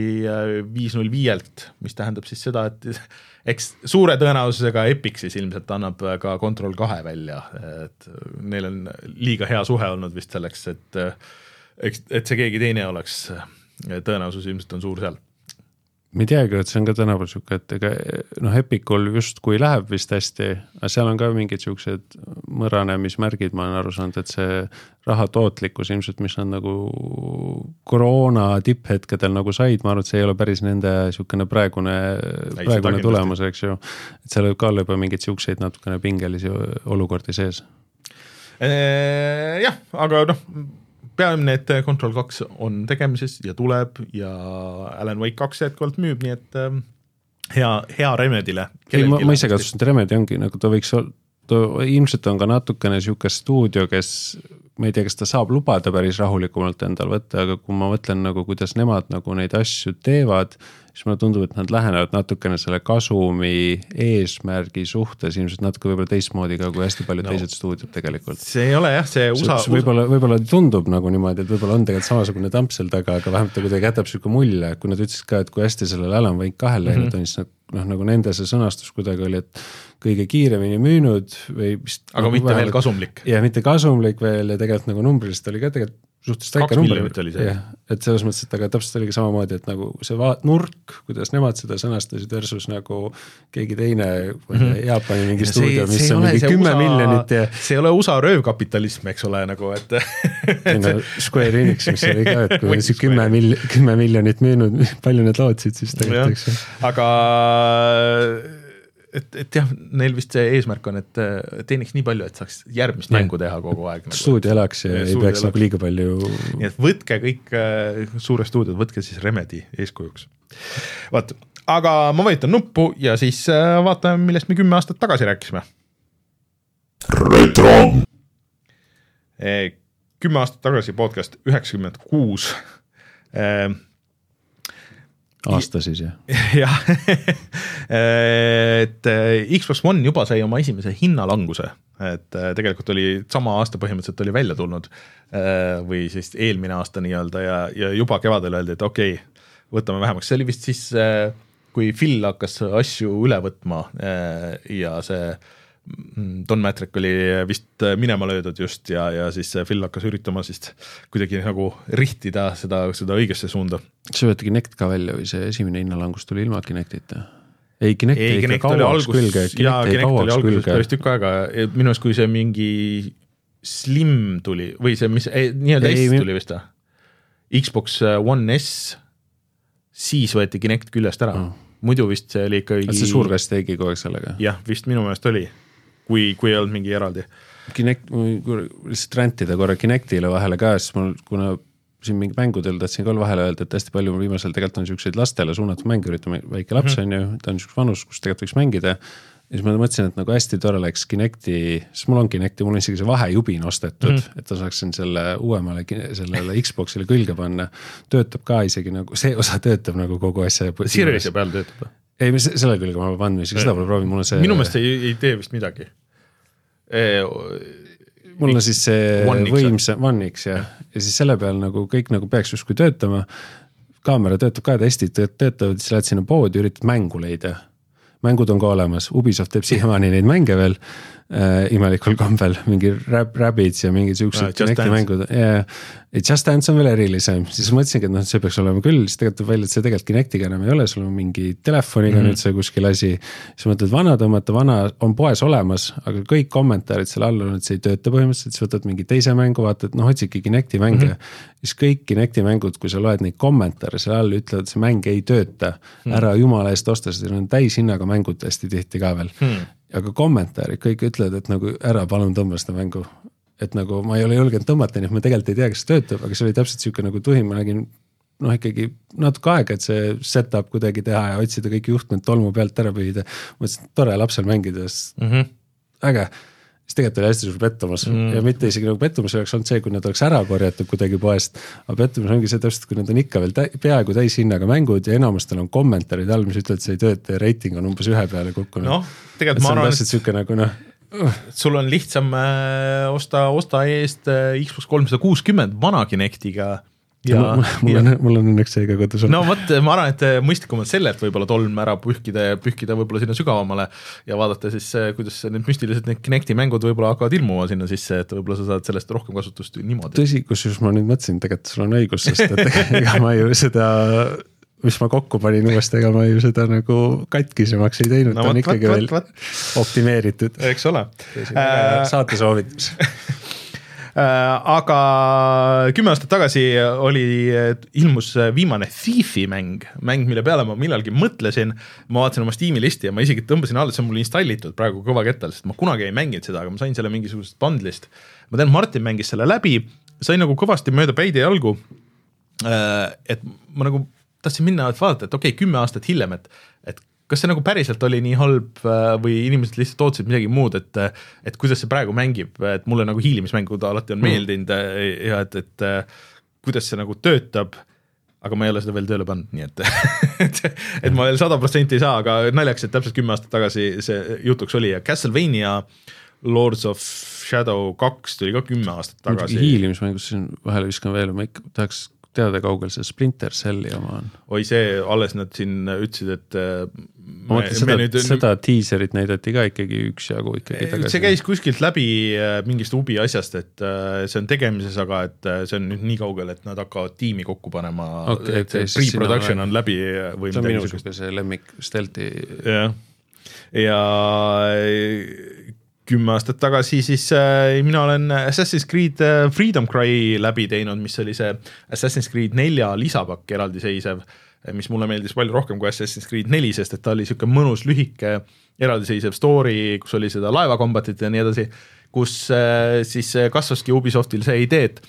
viis null viielt, mis tähendab siis seda, et eks suure tõenäosusega Epic siis ilmselt annab ka Control kahe välja, et neil on liiga hea suhe olnud vist selleks, et eks, et see keegi teine oleks, tõenäosus ilmselt on suur seal ma ei teagi, et see on ka tänapäeval sihuke, et ega noh, Epicul justkui läheb vist hästi, aga seal on ka mingid siuksed mõranemismärgid, ma olen aru saanud, et see raha tootlikkus ilmselt, mis nad nagu koroona tipphetkedel nagu said, ma arvan, et see ei ole päris nende sihukene praegune, praegune tulemus, eks ju. et seal võib ka olla juba mingeid siukseid natukene pingelisi olukordi sees. jah, aga noh peamine, et Control kaks on tegemises ja tuleb ja Alan Wake kaks jätkuvalt müüb, nii et äh, hea, hea Remedile. ei, ma, ma ise kasutasin, et Remedi ongi nagu ta võiks olla, ta ilmselt on ka natukene sihuke stuudio, kes ma ei tea, kas ta saab lubada päris rahulikumalt endal võtta, aga kui ma mõtlen nagu, kuidas nemad nagu neid asju teevad siis mulle tundub, et nad lähenevad natukene selle kasumi eesmärgi suhtes ilmselt natuke võib-olla teistmoodi ka kui hästi paljud no, teised stuudiod tegelikult. see ei ole jah, see USA. võib-olla, võib-olla tundub nagu niimoodi, et võib-olla on tegelikult samasugune tamp seal taga, aga vähemalt ta kuidagi jätab sihuke mulje, kui nad ütlesid ka, et kui hästi sellele Alan Wake kahel läinud mm -hmm. on, siis noh, nagu nende see sõnastus kuidagi oli, et kõige kiiremini müünud või vist. aga nagu mitte vähemalt, veel kasumlik. ja mitte kasumlik veel ja tegelikult nagu numbriliselt oli ka tegelikult suhteliselt väike number, jah, et selles mõttes, et aga täpselt oligi samamoodi, et nagu see va-, nurk, kuidas nemad seda sõnastasid versus nagu keegi teine mm, -hmm. Jaapani mingi stuudio, mis on mingi kümme USA, miljonit ja see ei ole USA röövkapitalism, eks ole, nagu et no Square Enix, mis oli ka, et kui see kümme mil-, kümme miljonit müünud, palju need lootsid siis tegelikult, eks ju. aga et, et jah, neil vist see eesmärk on, et teeniks nii palju, et saaks järgmist ja. mängu teha kogu aeg nagu.. stuudio elaks ja, ei peaks nagu liiga palju. nii et võtke kõik äh, suured stuudiod, võtke siis Remedi eeskujuks. vot, aga ma vajutan nuppu ja siis äh, vaatame, millest me kümme aastat tagasi rääkisime. retro. kümme aastat tagasi podcast üheksakümmend kuus aasta siis jah? jah. Et äh, Xbox One juba sai oma esimese hinnalanguse, et äh, tegelikult oli sama aasta põhimõtteliselt oli välja tulnud äh, või siis eelmine aasta nii-öelda ja, ja juba kevadel öeldi, et okei okay,, võtame vähemaks, see oli vist siis, kui Phil hakkas asju üle võtma ja see Don Matrick oli vist minema löödud just ja, ja siis Phil hakkas üritama siis kuidagi nagu rihtida seda, seda õigesse suunda. see võeti Kinect ka välja või see esimene hinnalangus tuli ilma Kinectita? ei, Kinect ei, ikka kauaks külge, Kinect jäi kauaks külge. päris tükk aega, minu arust, kui see mingi Slim tuli või see, mis nii-öelda S tuli vist või? Xbox One S, siis võeti Kinect küljest ära oh., muidu vist see oli ikkagi. see suur kast tegi kogu aeg sellega? jah, vist minu meelest oli kui, kui ei olnud mingi eraldi. Kinect, lihtsalt rantida korra Kinectile vahele ka, siis mul, kuna siin mingi mängudel tahtsin ka vahele öelda, et hästi palju viimasel tegelikult on siukseid lastele suunatud mänge, üritame, väike laps mm -hmm. on ju, ta on siukses vanus, kus tegelikult võiks mängida. ja siis ma mõtlesin, et nagu hästi tore oleks Kinecti, sest mul on Kinecti, mul on isegi see vahejubin ostetud mm, -hmm. et ma saaksin selle uuemale, sellele Xbox'ile külge panna. töötab ka isegi nagu, see osa töötab nagu kogu asja. Siriuse peal töötab või? Ei, selle külge ma pannud, isegi seda pole proovinud, mul on see. minu meelest ei, ei tee vist midagi e,. mul on siis see võimsa, One X jah, ja siis selle peal nagu kõik nagu peaks justkui töötama. kaamera töötab ka, testid töötavad, siis lähed sinna poodi, üritad mängu leida. Mängud on ka olemas, Ubisoft teeb siiamaani neid mänge veel äh, imelikul kombel, mingi Rab-, Rabbids ja mingid siuksed Kinecti mängud ja Just Dance on veel erilisem, siis mõtlesingi, et noh, see peaks olema küll, siis tegelikult tuleb välja, et see tegelikult Kinectiga enam ei ole, sul on mingi telefoniga mm -hmm. nüüd see kuskil asi. siis mõtled vana tõmmata, vana on poes olemas, aga kõik kommentaarid seal all on, et see ei tööta põhimõtteliselt, siis võtad mingi teise mängu, vaatad, noh otsidki Kinecti mänge mm. -hmm. siis kõik Kinecti mängud, kui sa loed neid kommentaare seal all, ütlevad, see mäng ei tööta mm. -hmm. ära jumala eest osta, sest need on täishinnaga mängud hästi tihti ka veel mm. -hmm aga kommentaarid kõik ütlevad, et nagu ära palun tõmba seda mängu, et nagu ma ei ole julgenud tõmmata, nii et ma tegelikult ei tea, kas see töötab, aga see oli täpselt sihuke nagu tuhin, ma nägin noh, ikkagi natuke aega, et see setup kuidagi teha ja otsida kõiki juhtmeid tolmu pealt ära püüda. mõtlesin, et tore lapsel mängida, sest mm -hmm. äge. Siis tegelikult oli hästi suur pettumus mm ja mitte isegi nagu pettumus oleks olnud see, kui need oleks ära korjatud kuidagi poest. aga pettumus ongi see täpselt, kui need on ikka veel tä peaaegu täishinnaga mängud ja enamustel on kommentaarid all, mis ütlevad, see ei tööta ja reiting on umbes ühe peale kukkunud. noh, tegelikult ma arvan, et. sihuke nagu noh sul on lihtsam äh, osta, osta eest äh, Xbox kolmsada kuuskümmend vana Kinectiga ja, ja mul on, mul on õnneks see ka kodus. no vot, ma arvan, et äh, mõistlikum on sellelt võib-olla tolm ära pühkida ja pühkida võib-olla sinna sügavamale ja vaadata siis, kuidas need müstilised need Kinecti mängud võib-olla hakkavad ilmuma sinna sisse, et võib-olla sa saad sellest rohkem kasutust niimoodi. tõsi, kusjuures ma nüüd mõtlesin, tegelikult sul on õigus, sest et ega ma ju seda mis ma kokku panin uuesti, ega ma ju seda nagu katkisemaks ei teinud no,, ta on ikkagi võt, veel võt. optimeeritud. eks ole. Äh, saate soovitus aga kümme aastat tagasi oli, ilmus viimane Thiefi mäng, mäng, mille peale ma millalgi mõtlesin. ma vaatasin oma Steam'i listi ja ma isegi tõmbasin alla, see on mul installitud praegu kõvakettal, sest ma kunagi ei mänginud seda, aga ma sain selle mingisugusest bundle'ist. ma tean, Martin mängis selle läbi, sai nagu kõvasti mööda päid ja jalgu. Äh, et ma nagu tahtsin minna, et vaadata, et okei okay,, kümme aastat hiljem, et, et kas see nagu päriselt oli nii halb äh, või inimesed lihtsalt ootasid midagi muud, et, et kuidas see praegu mängib, et mulle nagu hiilimismängud alati on mm. meeldinud äh, ja et, et äh, kuidas see nagu töötab aga ma ei ole seda veel tööle pannud, nii et et, et ma veel sada protsenti ei saa, aga naljakas, et täpselt kümme aastat tagasi see jutuks oli ja Castlevania Lords of Shadow kaks tuli ka kümme aastat tagasi. hiilimismängus siin vahele viskan veel, ma ikka tahaks teada, kaugel see Splinter Celli oma on? oi, see alles nad siin ütlesid, et äh, ma mõtlen seda, nüüd... seda diiserit näidati ka ikkagi üksjagu ikkagi tagasi. see käis kuskilt läbi äh, mingist hubi asjast, et äh, see on tegemises, aga et see on nüüd nii kaugel, et nad hakkavad tiimi kokku panema okay,. Okay, pre-production on läbi või see on minu sihuke see lemmik stealth'i. jah, ja kümme aastat tagasi siis äh, mina olen Assassin's Creed äh, Freedom Cry läbi teinud, mis oli see Assassin's Creed nelja lisapakk eraldiseisev äh, mis mulle meeldis palju rohkem kui Assassin's Creed neli, sest et ta oli niisugune mõnus lühike eraldiseisev story, kus oli seda laevakombatit ja nii edasi, kus äh, siis kasvaski Ubisoftil see idee, et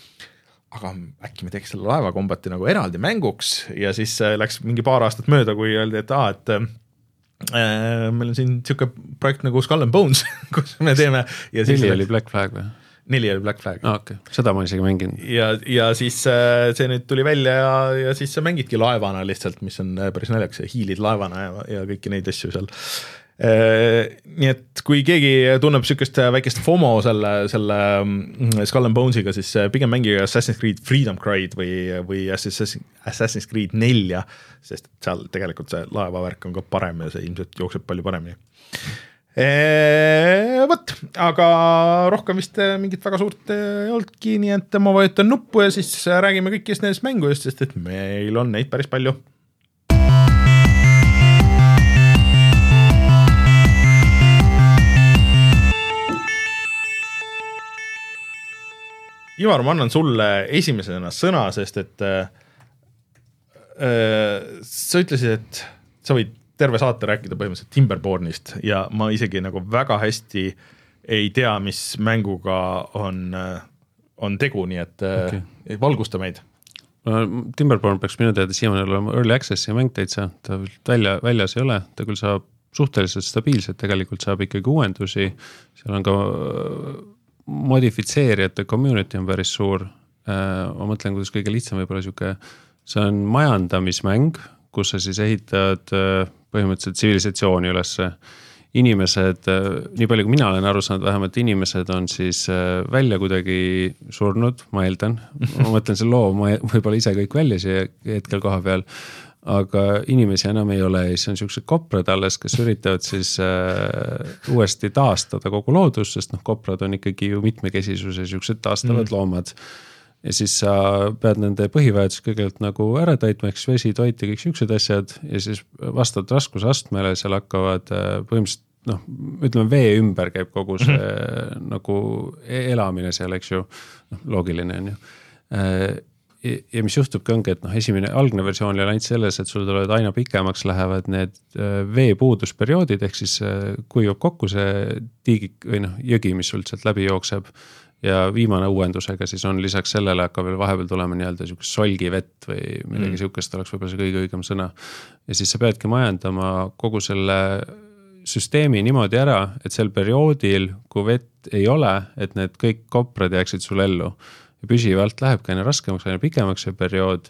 aga äkki me teeks selle laevakombati nagu eraldi mänguks? Ja siis äh, läks mingi paar aastat mööda, kui öeldi, et aa, et äh, meil on siin niisugune projekt nagu Skull and Bones kus me teeme. neli oli Black Flag või? neli oli Black Flag ah,. okei okay., seda ma isegi mänginud. ja, ja siis äh, see nüüd tuli välja ja, ja siis sa mängidki laevana lihtsalt, mis on äh, päris naljakas ja hiilid laevana ja, ja kõiki neid asju seal äh, nii et kui keegi tunneb niisugust väikest FOMO selle, selle mm, Skull and Bones'iga, siis pigem mängige Assassin's Creed Freedom Cry'd või, või Assassin's Creed nelja, sest seal tegelikult see laevavärk on ka parem ja see ilmselt jookseb palju paremini vot, aga rohkem vist äh, mingit väga suurt äh, ei olnudki, nii et ma vajutan nuppu ja siis äh, räägime kõikidest nendest mängudest, sest et meil on neid päris palju. Ivar, ma annan sulle esimesena sõna, sest et äh, sa ütlesid, et sa võid terve saate rääkida põhimõtteliselt Timberbornist ja ma isegi nagu väga hästi ei tea, mis mänguga on, on tegu, nii et okay. valgusta meid. Timberborn peaks minu teada siiamaani olema early access'i mäng täitsa, ta välja, väljas ei ole, ta küll saab suhteliselt stabiilselt, tegelikult saab ikkagi uuendusi, seal on ka modifitseerijate community on päris suur. ma mõtlen, kuidas kõige lihtsam võib-olla sihuke, see on majandamismäng, kus sa siis ehitad põhimõtteliselt tsivilisatsiooni ülesse. inimesed, nii palju kui mina olen aru saanud, vähemalt inimesed on siis äh, välja kuidagi surnud, ma eeldan. ma mõtlen selle loo, ma võib-olla ise kõik välja siia hetkel koha peal aga inimesi enam ei ole ja siis on siuksed koprad alles, kes üritavad siis äh, uuesti taastada kogu loodust, sest noh, koprad on ikkagi ju mitmekesisuse siuksed taastavad mm. loomad ja siis sa pead nende põhivajadused kõigepealt nagu ära täitma, siis vesi, toit ja kõik siuksed asjad ja siis vastavalt raskusastmele seal hakkavad äh, põhimõtteliselt noh, ütleme vee ümber käib kogu see mm -hmm. nagu e-, elamine seal, eks ju. noh, loogiline on ju. Äh, ja mis juhtubki, ongi, et noh, esimene algne versioon oli ainult selles, et sul tulevad aina pikemaks lähevad need äh, veepuudusperioodid, ehk siis kuivab kokku see tiigik või noh, jõgi, mis sul sealt läbi jookseb ja viimane uuendusega siis on lisaks sellele hakkab veel vahepeal tulema nii-öelda sihukest solgivett või midagi mm. sihukest oleks võib-olla see kõige õigem sõna. ja siis sa peadki majandama kogu selle süsteemi niimoodi ära, et sel perioodil, kui vett ei ole, et need kõik koprad jääksid sul ellu. Ja püsivalt lähebki aina raskemaks, aina pikemaks see periood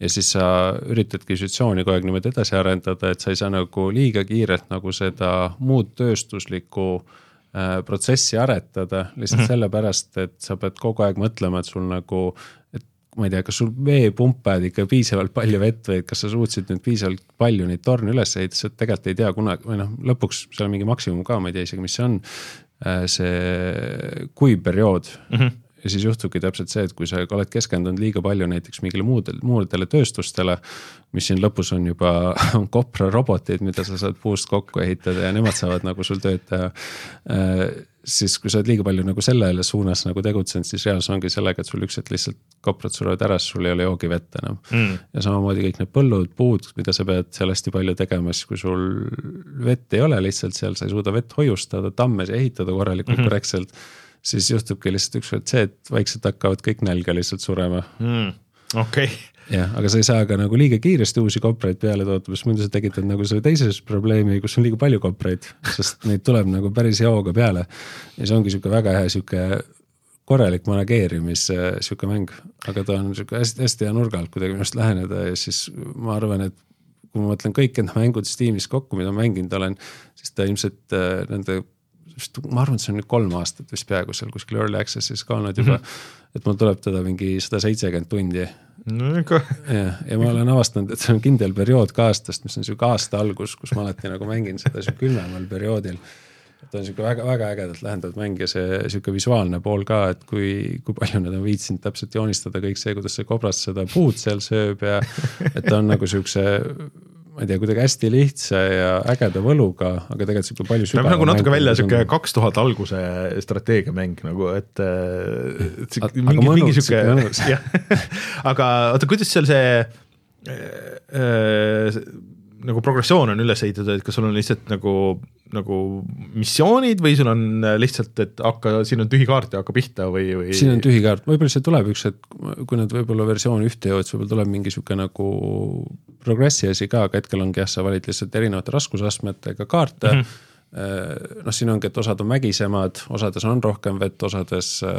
ja siis sa üritadki situatsiooni kogu aeg niimoodi edasi arendada, et sa ei saa nagu liiga kiirelt nagu seda muud tööstuslikku äh, protsessi aretada lihtsalt mm -hmm. sellepärast, et sa pead kogu aeg mõtlema, et sul nagu, et ma ei tea, kas sul veepump ajad ikka piisavalt palju vett või kas sa suutsid nüüd piisavalt palju neid torne üles ehitada, sa tegelikult ei tea kunagi või noh, lõpuks seal on mingi maksimum ka, ma ei tea isegi, mis see on. Äh, see kuivperiood mm, -hmm ja siis juhtubki täpselt see, et kui sa oled keskendunud liiga palju näiteks mingile muudele, muudele tööstustele, mis siin lõpus on juba Kopra robotid, mida sa saad puust kokku ehitada ja nemad saavad nagu sul tööd teha. Äh, siis, kui sa oled liiga palju nagu sellele suunas nagu tegutsenud, siis reaalsus ongi sellega, et sul üks hetk lihtsalt koprad surevad ära, siis sul ei ole joogivett enam mm.. ja samamoodi kõik need põllud, puud, mida sa pead seal hästi palju tegema, siis kui sul vett ei ole lihtsalt seal, sa ei suuda vett hoiustada, tamme ehitada korralikult mm -hmm. korrektselt siis juhtubki lihtsalt ükskord see, et vaikselt hakkavad kõik nälga lihtsalt surema mm,. okei okay. jah, aga sa ei saa ka nagu liiga kiiresti uusi kopraid peale toota, sest muidu sa tekitad nagu selle teise probleemi, kus on liiga palju kopraid, sest neid tuleb nagu päris jaoga peale. ja see ongi sihuke väga hea sihuke korralik manageerimis sihuke mäng, aga ta on sihuke hästi, hästi hea nurga alt kuidagi minu arust läheneda ja siis ma arvan, et kui ma mõtlen kõik enda mängud Steamis kokku, mida ma mänginud olen, siis ta ilmselt äh, nende ma arvan, et see on nüüd kolm aastat vist peaaegu seal kuskil early access'is ka olnud juba mm. -hmm. et mul tuleb teda mingi sada seitsekümmend tundi no ikka. jah, ja ma olen avastanud, et see on kindel periood ka aastast, mis on sihuke aasta algus, kus ma alati nagu mängin seda sihuke külmemal perioodil. et on sihuke väga-väga ägedalt lähendav mäng ja see sihuke visuaalne pool ka, et kui, kui palju nad on viitsinud täpselt joonistada kõik see, kuidas see kobras seda puud seal sööb ja et ta on nagu siukse ma ei tea, kuidagi hästi lihtsa ja ägeda võluga, aga tegelikult sihuke palju sügavam. nagu natuke välja sihuke kaks tuhat alguse strateegiamäng nagu, et, et see, mingi, mingi sihuke, jah, aga oota, kuidas seal see äh, äh, nagu progressioon on üles ehitatud, et kas sul on lihtsalt nagu, nagu missioonid või sul on lihtsalt, et hakka, siin on tühi kaart ja hakka pihta või, või? siin on tühi kaart, võib-olla see tuleb üks hetk, kui nad võib-olla versiooni ühte jõuavad, siis võib-olla tuleb mingi sihuke nagu progressi asi ka, aga hetkel ongi jah, sa valid lihtsalt erinevate raskusastmetega kaarte mm. -hmm noh, siin ongi, et osad on mägisemad, osades on rohkem vett, osades äh,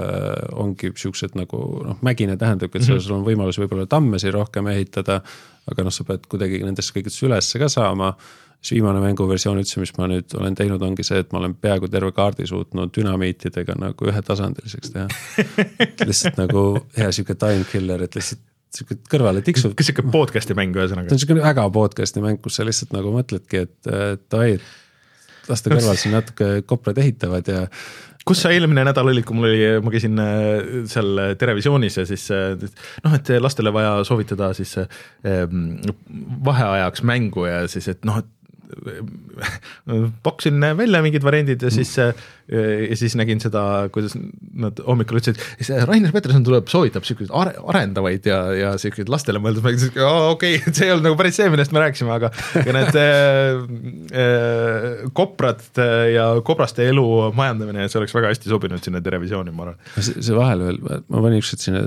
ongi siuksed nagu noh, mägine tähendabki, et mm -hmm. sul on võimalus võib-olla tammesi rohkem ehitada aga noh, sa pead kuidagi nendesse kõigisse ülesse ka saama. Siis viimane mänguversioon üldse, mis ma nüüd olen teinud, ongi see, et ma olen peaaegu terve kaardi suutnud dünamiitidega nagu ühetasandiliseks teha lihtsalt nagu hea sihuke time killer, et lihtsalt sihuke kõrvale tiksub. kas sihuke podcast'i mäng ühesõnaga? ta on sihuke väga podcast'i mäng, kus sa lihtsalt nagu mõtledki, et, et oi, las ta kõrval siin natuke koprad ehitavad ja kus sa eelmine nädal olid, kui mul oli, ma käisin äh, seal Terevisioonis ja siis äh, noh, et lastele vaja soovitada siis ähm, vaheajaks mängu ja siis, et noh, et pakkusin välja mingid variandid ja siis mm., ja siis nägin seda, kuidas nad hommikul ütlesid, Rainer Peterson tuleb, soovitab siukseid are, arendavaid ja, ja siukseid lastele mõeldud mänge, siis okei okay,, see ei olnud nagu päris see, millest me rääkisime, aga aga need äh, koprad ja kobraste elu majandamine, see oleks väga hästi sobinud sinna Terevisiooni, ma arvan. see vahele veel, ma panin ükskord sinna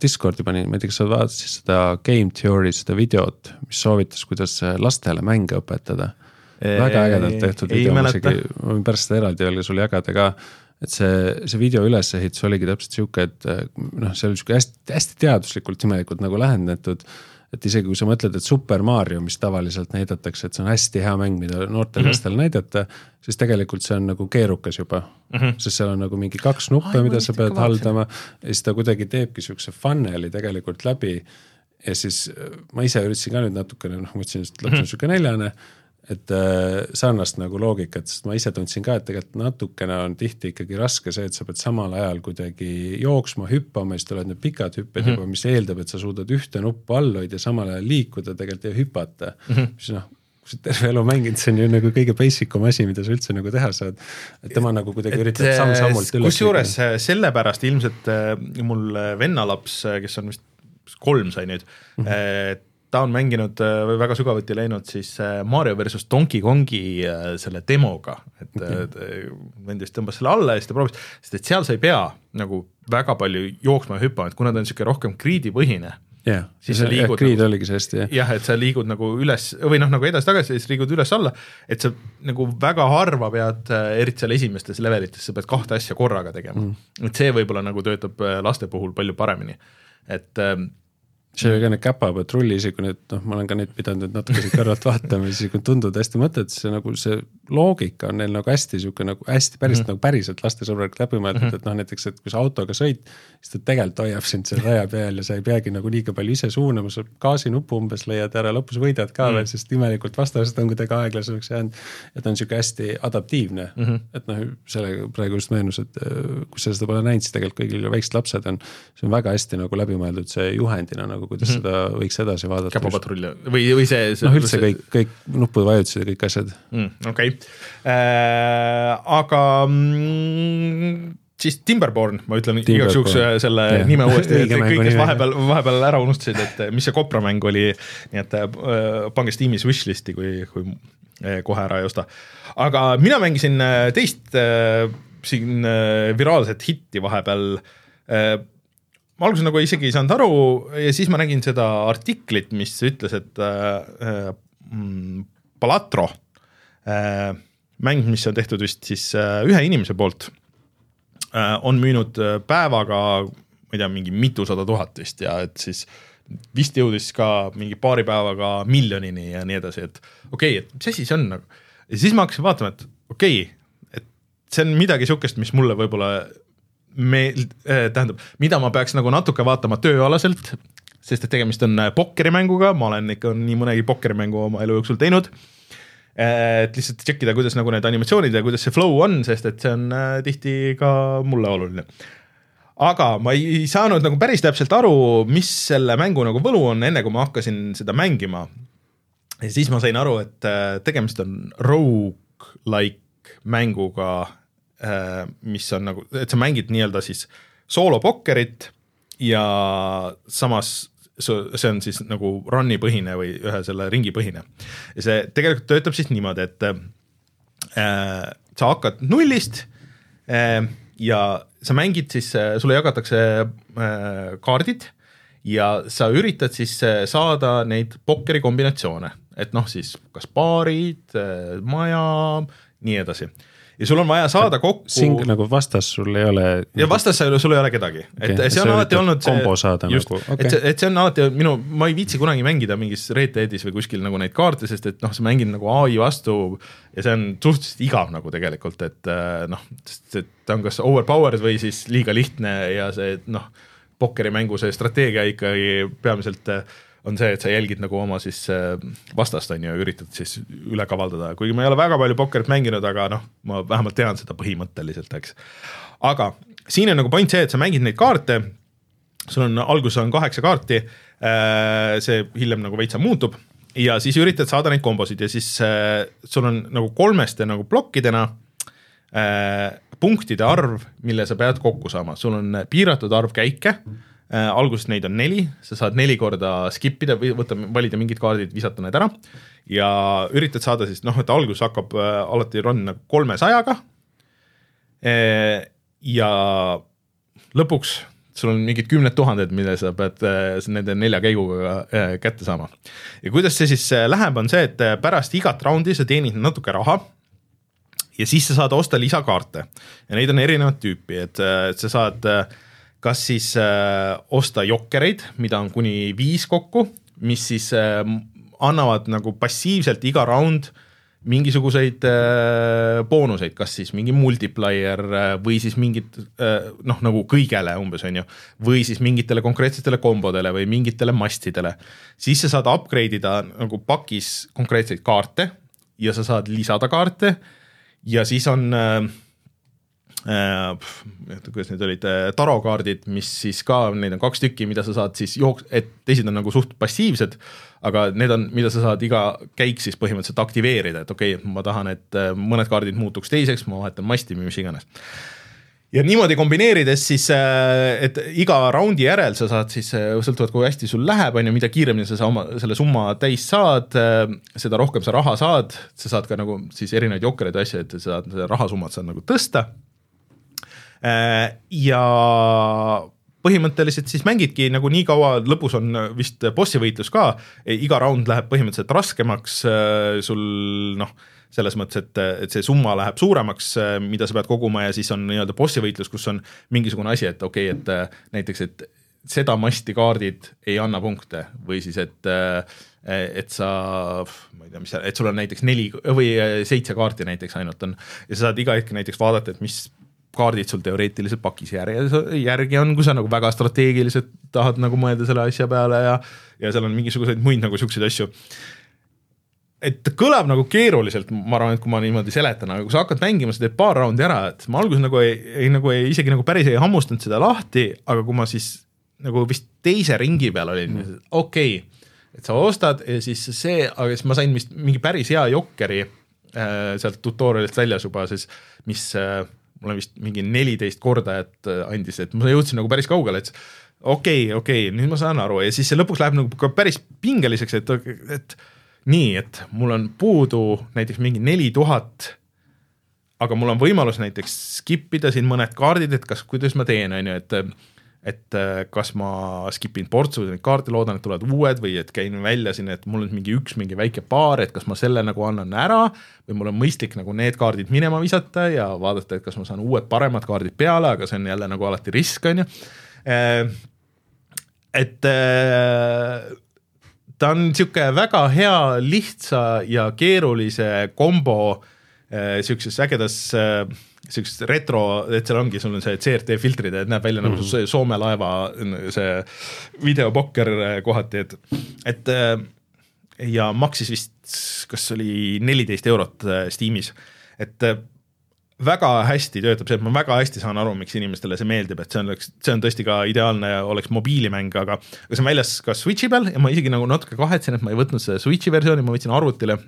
Discordi panin, ma ei tea, kas sa vaatasid seda Game Theory, seda videot, mis soovitas, kuidas lastele mänge õpetada. väga ägedalt tehtud video, ma isegi, ma võin pärast seda eraldi veel sulle jagada ka. et see, see video ülesehitus oligi täpselt sihuke, et noh, see oli sihuke hästi, hästi teaduslikult imelikult nagu lähendatud et isegi kui sa mõtled, et Super Mario, mis tavaliselt näidatakse, et see on hästi hea mäng, mida noortel mhm. lastel mm -hmm. näidata, siis tegelikult see on nagu keerukas juba mm. -hmm. sest seal on nagu mingi kaks nuppe, mida sa pead haldama ja siis ta kuidagi teebki siukse funnel'i tegelikult läbi. ja siis ma ise üritasin ka nüüd natukene, noh, ma ütlesin, et laps on sihuke neljane et äh, sarnast nagu loogikat, sest ma ise tundsin ka, et tegelikult natukene on tihti ikkagi raske see, et sa pead samal ajal kuidagi jooksma, hüppama, siis tulevad need pikad hüpped mm -hmm. juba, mis eeldab, et sa suudad ühte nuppu all hoida samal ajal liikuda tegelikult ja hüpata mm. -hmm. mis noh, kui sa terve elu mänginud, see on ju nagu kõige basic um asi, mida sa üldse nagu teha saad. et tema nagu kuidagi üritab samm-sammult üles. kusjuures sellepärast ilmselt äh, mul vennalaps, kes on vist kolm sai nüüd mm, -hmm. Ta on mänginud äh, väga sügavuti läinud siis äh, Mario versus Donkey Kongi äh, selle demoga, et okay. vend vist tõmbas selle alla ja siis ta proovis, sest et seal sa ei pea nagu väga palju jooksma ja hüppama, et kuna ta on niisugune rohkem grid'i-põhine jah, siis sa liigud grid nagu, oligi see hästi jah. jah, et sa liigud nagu üles või noh, nagu edasi-tagasi siis liigud üles-alla, et sa nagu väga harva pead, eriti seal esimestes levelites, sa pead kahte asja korraga tegema. Mm.. et see võib-olla nagu töötab laste puhul palju paremini, et ähm, see oli ka need käpapatrulli, isegi need noh, ma olen ka neid pidanud nüüd natuke kõrvalt vaatama, siis kui tunduvad hästi mõtted, see nagu see loogika on neil nagu hästi sihuke nagu hästi päris mm -hmm. nagu päriselt lastesõbralik läbi mõeldud mm, -hmm. et noh, näiteks, et kui sa autoga sõid, siis ta tegelikult hoiab sind seal raja peal ja sa ei peagi nagu liiga palju ise suunama, sa gaasinupu umbes leiad ära, lõpus võidad ka mm -hmm. veel, sest imelikult vastased on kuidagi aeglasemaks jäänud. et on sihuke hästi adaptiivne mm, -hmm. et noh, sellega praegu just meenus, et äh, kui sa seda pole näinud, siis tegelikult kõigil väiksed lapsed on, see on väga hästi nagu läbi mõeldud see juhendina nagu, kuidas mm -hmm. seda võiks edasi vaadata. käpapatrull või, või see, see. noh, üldse kõik, kõik nuppude vajutused ja kõik asjad mm,. okei okay äh,. aga mm, siis Timberborn, ma ütlen igaks juhuks selle yeah. nime uuesti, et kõik, kes vahepeal, vahepeal ära unustasid, et mis see Kopra mäng oli, nii et äh, pange Steamis wishlist'i, kui, kui äh, kohe ära ei osta. aga mina mängisin äh, teist äh, siin äh, viraalset hitti vahepeal äh, ma alguses nagu isegi ei saanud aru ja siis ma nägin seda artiklit, mis ütles, et äh, äh, Palatro äh, mäng, mis on tehtud vist siis äh, ühe inimese poolt äh,, on müünud äh, päevaga, ma ei tea, mingi mitusada tuhat vist ja et siis vist jõudis ka mingi paari päevaga miljonini ja nii edasi, et okei okay,, et mis asi see on nagu. ja siis ma hakkasin vaatama, et okei okay,, et see on midagi sihukest, mis mulle võib-olla me äh,, tähendab, mida ma peaks nagu natuke vaatama tööalaselt sest et tegemist on pokkerimänguga, ma olen ikka nii mõnegi pokkerimängu oma elu jooksul teinud et lihtsalt tšekkida, kuidas nagu need animatsioonid ja kuidas see flow on, sest et see on äh, tihti ka mulle oluline. aga ma ei saanud nagu päris täpselt aru, mis selle mängu nagu võlu on, enne kui ma hakkasin seda mängima. ja siis ma sain aru, et äh, tegemist on rogu-like mänguga, äh, mis on nagu, et sa mängid nii-öelda siis soolopokkerit ja samas see on siis nagu run'i põhine või ühe selle ringi põhine. ja see tegelikult töötab siis niimoodi, et äh, sa hakkad nullist äh, ja sa mängid siis äh,, sulle jagatakse äh, kaardid ja sa üritad siis äh, saada neid pokkeri kombinatsioone, et noh, siis kas baarid äh,, maja, nii edasi ja sul on vaja saada kokku. Sing nagu vastas sul ei ole. ja vastas sul ei ole kedagi, et okay. see on alati olnud see. kombo saada just, nagu okay., et see, et see on alati minu, ma ei viitsi kunagi mängida mingis Red Deadis või kuskil nagu neid kaarte, sest et noh, sa mängid nagu ai vastu ja see on suhteliselt igav nagu tegelikult, et äh, noh, sest et ta on kas overpowered või siis liiga lihtne ja see noh, pokkerimängu see strateegia ikkagi peamiselt äh, on see, et sa jälgid nagu oma siis äh, vastast, on ju, üritad siis üle kavaldada, kuigi ma ei ole väga palju pokkerit mänginud, aga noh, ma vähemalt tean seda põhimõtteliselt, eks. aga siin on nagu point see, et sa mängid neid kaarte, sul on, alguses on kaheksa kaarti, äh, see hiljem nagu veitsa muutub. Ja siis üritad saada neid kombosid ja siis äh, sul on nagu kolmeste nagu plokkidena punktide arv, mille sa pead kokku saama, sul on piiratud arv käike mm äh,. alguses neid on neli, sa saad neli korda skip ida või võtta, valida mingid kaardid, visata need ära ja üritad saada siis noh, et alguses hakkab äh, alati run nagu kolmesajaga äh,. ja lõpuks sul on mingid kümned tuhanded, mille sa pead äh, nende nelja käiguga äh, kätte saama. ja kuidas see siis äh, läheb, on see, et pärast igat raundi sa teenid natuke raha ja siis sa saad osta lisakaarte ja neid on erinevat tüüpi, et sa saad äh, kas siis äh, osta jokkereid, mida on kuni viis kokku, mis siis äh, annavad nagu passiivselt iga round mingisuguseid äh, boonuseid, kas siis mingi multiplier äh, või siis mingid äh, noh, nagu kõigele umbes on ju, või siis mingitele konkreetsetele kombodele või mingitele mastidele. siis sa saad upgrade ida nagu pakis konkreetseid kaarte ja sa saad lisada kaarte ja siis on äh, kuidas need olid, äh, tarokaardid, mis siis ka, neid on kaks tükki, mida sa saad siis jooks-, et teised on nagu suht passiivsed, aga need on, mida sa saad iga käik siis põhimõtteliselt aktiveerida, et okei okay,, ma tahan, et äh, mõned kaardid muutuks teiseks, ma vahetan masti või mis iganes. Ja niimoodi kombineerides siis, äh, et iga raundi järel sa saad siis, sõltuvalt kui hästi sul läheb, on ju, mida kiiremini sa oma selle summa täis saad, seda rohkem sa raha saad, sa saad ka nagu siis erinevaid jokkereid ja asju, et sa saad rahasummat saad nagu tõsta. Äh, ja põhimõtteliselt siis mängidki nagu nii kaua, lõpus on vist bossi võitlus ka, iga round läheb põhimõtteliselt raskemaks, äh, sul noh, selles mõttes, et, et see summa läheb suuremaks, äh, mida sa pead koguma ja siis on nii-öelda bossi võitlus, kus on mingisugune asi, et okei okay,, et näiteks, et seda masti kaardid ei anna punkte või siis, et et sa, ma ei tea, mis, et sul on näiteks neli või seitse kaarti näiteks ainult on. Ja sa saad iga hetk näiteks vaadata, et mis kaardid sul teoreetiliselt pakis järgi, järgi on, kui sa nagu väga strateegiliselt tahad nagu mõelda selle asja peale ja, ja seal on mingisuguseid muid nagu siukseid asju. et ta kõlab nagu keeruliselt, ma arvan, et kui ma niimoodi seletan, aga kui sa hakkad mängima, sa teed paar raundi ära, et ma alguses nagu ei, ei nagu ei, isegi nagu päris ei hammustanud seda lahti, aga kui ma siis nagu vist teise ringi peal olin mm., okei okay,, et sa ostad ja siis see, aga siis ma sain vist mingi päris hea jokkeri äh, sealt tutorial'ist väljas juba siis, mis äh, mulle vist mingi neliteist kordajat äh, andis, et ma jõudsin nagu päris kaugele, et okei okay,, okei okay,, nüüd ma saan aru. Ja siis see lõpuks läheb nagu ka päris pingeliseks, et, et nii, et mul on puudu näiteks mingi neli tuhat, aga mul on võimalus näiteks skip ida siin mõned kaardid, et kas, kuidas ma teen, on ju, et et äh, kas ma skip in portsu neid kaarte, loodan, et tulevad uued või et käin välja siin, et mul on mingi üks mingi väike paar, et kas ma selle nagu annan ära või mul on mõistlik nagu need kaardid minema visata ja vaadata, et kas ma saan uued paremad kaardid peale, aga see on jälle nagu alati risk, on ju. Äh, et äh, ta on niisugune väga hea, lihtsa ja keerulise kombo niisuguses ägedas siukest retro, et seal ongi, sul on see CRT filtrid, et näeb välja mm -hmm. nagu mhm. see Soome laeva see videopokker kohati, et, et ja maksis vist, kas oli neliteist eurot Steamis, et väga hästi töötab see, et ma väga hästi saan aru, miks inimestele see meeldib, et see on, see on tõesti ka ideaalne oleks mobiilimäng, aga aga see on väljas ka Switchi peal ja ma isegi nagu natuke kahetsen, et ma ei võtnud seda Switchi versiooni, ma võtsin arvutile.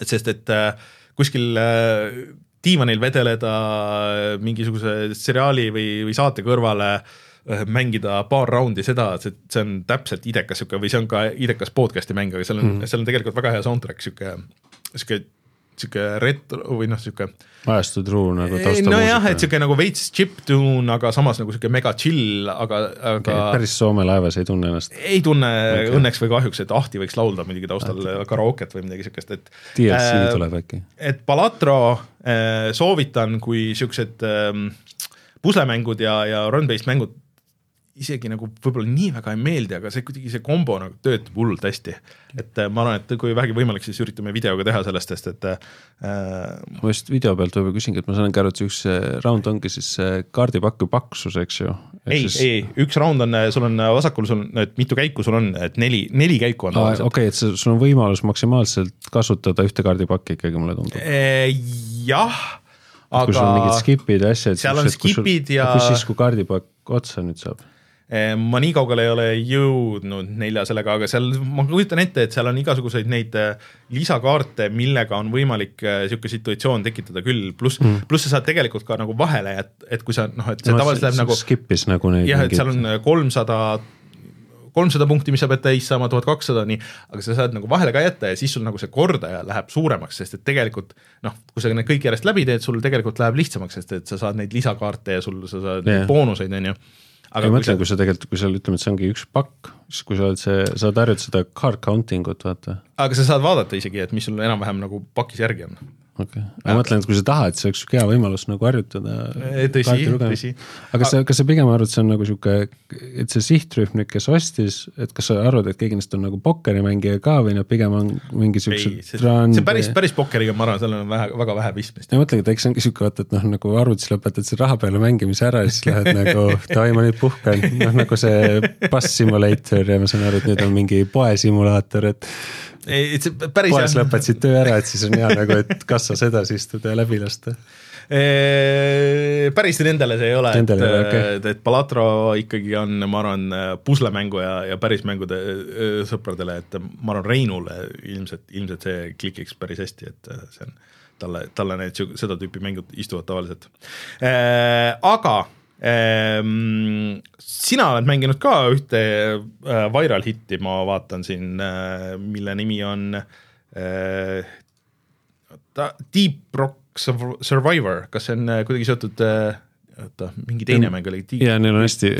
et sest, et äh, kuskil äh, diivanil vedeleda äh, mingisuguse seriaali või, või saate kõrvale äh, mängida paar raundi seda, see, see on täpselt idekas sihuke või see on ka idekas podcast'i mäng, aga seal on mm., seal on tegelikult väga hea soundtrack, sihuke, sihuke sihuke retro või noh, sihuke. ajastu truu nagu taustamuusika. nojah, et sihuke nagu veits chiptune, aga samas nagu sihuke mega chill, aga, aga okay,. päris Soome laevas ei tunne ennast? ei tunne okay. õnneks või kahjuks, et Ahti võiks laulda muidugi taustal karaoket või midagi sihukest, et. DLC äh, tuleb äkki. et Balatro äh, soovitan, kui siuksed äh, puslemängud ja, ja run-based mängud isegi nagu võib-olla nii väga ei meeldi, aga see kuidagi see kombo nagu töötab hullult hästi. et äh, ma arvan, et kui vähegi võimalik, siis üritame videoga teha sellest, sest et äh,. ma just video pealt võib-olla küsingi, et ma saangi aru, et üks round ongi siis kaardipaki paksus, eks ju. ei siis..., ei, üks round on, sul on vasakul, sul on, et mitu käiku sul on, et neli, neli käiku on okei et sul on võimalus maksimaalselt kasutada ühte kaardipakki ikkagi, mulle tundub. Jah aga. kui sul on mingid skip'id ja asjad. seal on skip'id ja. kus siis, kui kaardipakk otsa nüüd saab? Ehm, ma nii kaugele ei ole jõudnud nelja sellega, aga seal ma kujutan ette, et seal on igasuguseid neid äh, lisakaarte, millega on võimalik niisugune äh, situatsioon tekitada küll, pluss mm., pluss sa saad tegelikult ka nagu vahele, et, et kui sa noh, et see no, tavaliselt läheb nagu. skip'is nagu neid. jah, et seal on kolmsada kolmsada punkti, mis sa pead täis saama, tuhat kakssada, nii, aga sa saad nagu vahele ka jätta ja siis sul nagu see kordaja läheb suuremaks, sest et tegelikult noh, kui sa need kõik järjest läbi teed, sul tegelikult läheb lihtsamaks, sest et sa saad neid lisakaarte ja sul, sa saad yeah. boonuseid, on ju aga ma mõtlen, kui sa tegelikult, kui sa ütleme, et see ongi üks pakk, siis kui sa oled see, sa oled harjunud seda card counting ut, vaata. aga sa saad vaadata isegi, et mis sul enam-vähem nagu pakis järgi on okei okay., ma mõtlen, et kui sa tahad, see oleks hea võimalus nagu harjutada. tõsi, tõsi. aga sa, kas sa pigem arvad, see on nagu sihuke, et see sihtrühm nüüd, kes ostis, et kas sa arvad, et keegi neist on nagu pokkerimängija ka või nad pigem on mingisugused. see, see päris, päris pokkeriga, ma arvan, sellel on vähe, väga vähe pistmist. ma mõtlengi, et eks see ongi sihuke vaata, et noh, nagu arvutis lõpetad selle raha peale mängimise ära ja siis lähed nagu davai, ma nüüd puhkan, noh nagu see Bus Simulator ja ma saan aru, et nüüd on mingi poesimulaator, et ei, see päris poes lõpetasid töö ära, et siis on hea nagu, et kassas edasi istuda ja läbi lasta päris nendele see ei ole, et, okay. et, et Balatro ikkagi on, ma arvan, puslemängu ja, ja päris mängude sõpradele, et ma arvan, Reinule ilmselt, ilmselt see klikiks päris hästi, et see on talle, talle need seda tüüpi mängud istuvad tavaliselt. aga sina oled mänginud ka ühte äh, viral hitti, ma vaatan siin, äh, mille nimi on äh, Deep Rock Survivor, kas see on kuidagi seotud oota, mingi teine mäng oli? jaa, neil on hästi,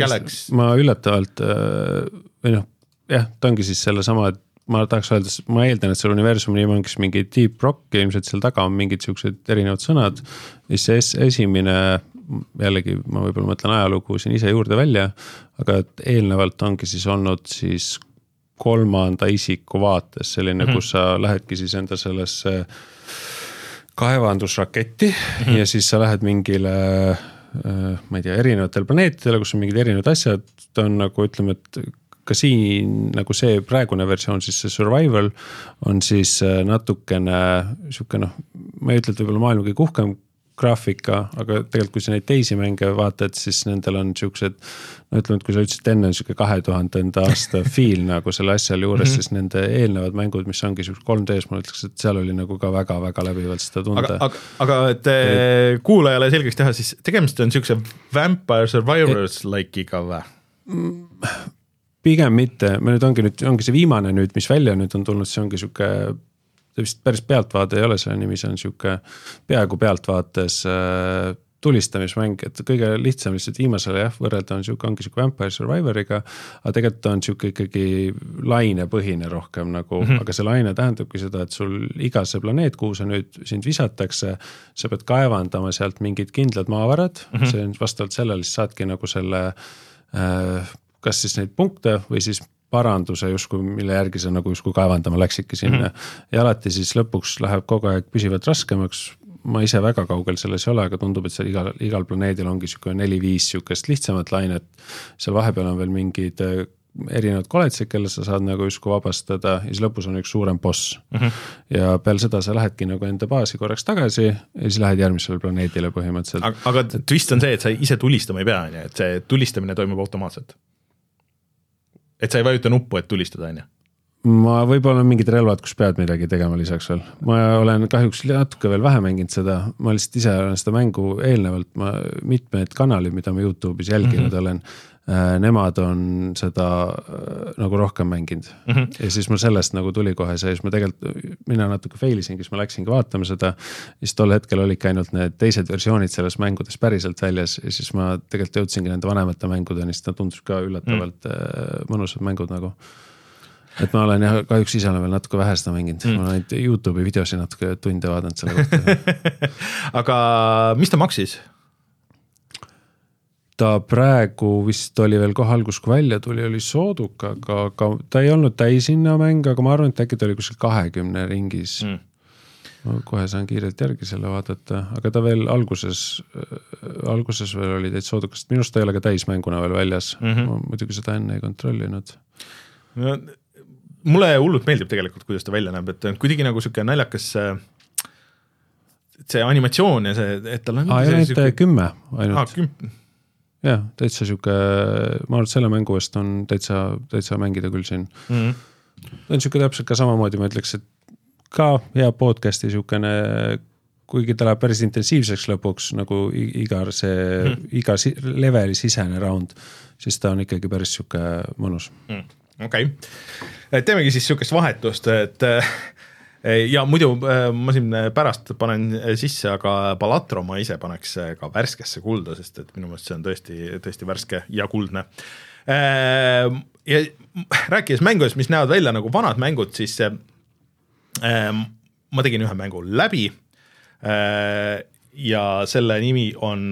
ma üllatavalt või noh, jah, ta ongi siis sellesama, et ma tahaks öelda, ma eeldan, et selle universumi nimi ongi siis mingi deep rock ja ilmselt seal taga on mingid siuksed erinevad sõnad. siis see esimene jällegi ma võib-olla mõtlen ajalugu siin ise juurde välja, aga et eelnevalt ongi siis olnud siis kolmanda isiku vaates selline mm, -hmm. kus sa lähedki siis enda sellesse kaevandusraketti mm -hmm. ja siis sa lähed mingile äh, ma ei tea, erinevatele planeetidele, kus on mingid erinevad asjad, ta on nagu ütleme, et ka siin nagu see praegune versioon, siis see survival on siis äh, natukene sihuke noh, ma ei ütle, et võib-olla maailma kõige uhkem graafika, aga tegelikult, kui sa neid teisi mänge vaatad, siis nendel on siuksed. no ütleme, et kui sa ütlesid enne sihuke kahe tuhandenda aasta feel nagu selle asja juures mm, -hmm. siis nende eelnevad mängud, mis ongi siuksed 3D-s, ma ütleks, et seal oli nagu ka väga-väga läbivalt seda tunda. aga, aga, aga et et kuulajale selgeks teha, siis tegemist on siukse Vampire Survivors like'iga või? pigem mitte, me nüüd ongi nüüd, ongi see viimane nüüd, mis välja nüüd on tulnud, see ongi sihuke see vist päris pealtvaade ei ole selle nimi, see on sihuke peaaegu pealtvaates äh, tulistamismäng, et kõige lihtsam lihtsalt viimasele jah, võrrelda on sihuke, ongi sihuke Vampire Survivoriga. aga tegelikult on sihuke ikkagi lainepõhine rohkem nagu mm, -hmm. aga see laine tähendabki seda, et sul iga see planeet, kuhu sa nüüd sind visatakse. sa pead kaevandama sealt mingid kindlad maavarad mm, -hmm. see on vastavalt sellele siis saadki nagu selle äh, kas siis neid punkte või siis paranduse justkui, mille järgi sa nagu justkui kaevandama läksidki sinna mm. -hmm. ja alati siis lõpuks läheb kogu aeg püsivalt raskemaks. ma ise väga kaugel selles ei ole, aga tundub, et seal igal, igal planeedil ongi niisugune neli-viis niisugust lihtsamat lainet. seal vahepeal on veel mingid äh, erinevad koledused, kelle sa saad nagu justkui vabastada ja siis lõpus on üks suurem boss mm. -hmm. ja peale seda sa lähedki nagu enda baasi korraks tagasi ja siis lähed järgmisele planeedile põhimõtteliselt. aga, aga twist on see, et sa ise tulistama ei pea, on ju, et see tulistamine toimub automaatselt. Et sa ei vajuta nuppu, et tulistada, on ju ma võib-olla on mingid relvad, kus pead midagi tegema lisaks veel, ma olen kahjuks natuke veel vähe mänginud seda, ma lihtsalt ise olen seda mängu eelnevalt, ma mitmed kanalid, mida ma Youtube'is jälginud mm -hmm. olen. Nemad on seda äh, nagu rohkem mänginud mm -hmm. ja siis mul sellest nagu tuli kohe see, siis ma tegelikult, mina natuke fail isingi, siis ma läksingi vaatama seda. siis tol hetkel olidki ainult need teised versioonid selles mängudes päriselt väljas ja siis ma tegelikult jõudsingi nende vanemate mängudeni, sest nad tundus ka üllatavalt mm -hmm. mõnusad mängud nagu et ma olen jah, kahjuks ise olen veel natuke vähe seda mänginud mm., ma olen Youtube'i videosi natuke tunde vaadanud selle kohta aga mis ta maksis? Ta praegu vist oli veel kohe alguses, kui välja tuli, oli sooduka, aga, aga ta ei olnud täishinna mäng, aga ma arvan, et äkki ta oli kuskil kahekümne ringis mm ma kohe saan kiirelt järgi selle vaadata, aga ta veel alguses äh,, alguses veel oli täitsa soodukas, minu arust ta ei ole ka täismänguna veel väljas mm, -hmm. ma muidugi seda enne ei kontrollinud no mulle hullult meeldib tegelikult, kuidas ta välja näeb, et kuidagi nagu sihuke naljakas see animatsioon ja see, et tal on. aa, ei ainult kümme ainult. Jah, täitsa sihuke, ma arvan, et selle mängu eest on täitsa, täitsa mängida küll siin mm. -hmm. ta on sihuke täpselt ka samamoodi, ma ütleks, et ka hea podcast'i sihukene kuigi ta läheb päris intensiivseks lõpuks nagu iga see mm., iga si leveli sisene round, siis ta on ikkagi päris sihuke mõnus mm okei okay., teemegi siis sihukest vahetust, et ja muidu eh, ma siin pärast panen sisse, aga Balatro ma ise paneks ka värskesse kulda, sest et minu meelest see on tõesti, tõesti värske ja kuldne. Ja rääkides mängudest, mis näevad välja nagu vanad mängud, siis ma tegin ühe mängu läbi. ja selle nimi on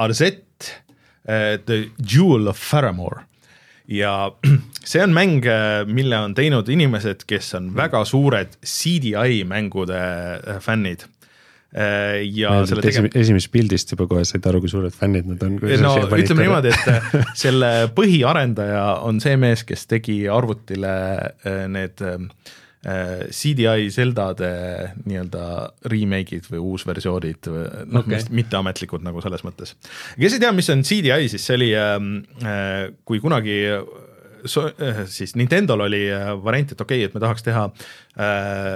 Arzett The Jewel of Faramore ja see on mäng, mille on teinud inimesed, kes on väga suured CDI mängude äh, fännid äh, ja Meeldib selle tegem-. esimesest pildist juba kohe said aru, kui suured fännid nad on. no ütleme niimoodi, et äh, selle põhiarendaja on see mees, kes tegi arvutile need äh, Äh, CDI Zeldade nii-öelda remake'id või uusversioonid, noh okay., mitteametlikud nagu selles mõttes. kes ei tea, mis on CDI, siis see oli ähm, äh,, kui kunagi so, äh, siis Nintendo'l oli äh, variant, et okei okay,, et me tahaks teha äh,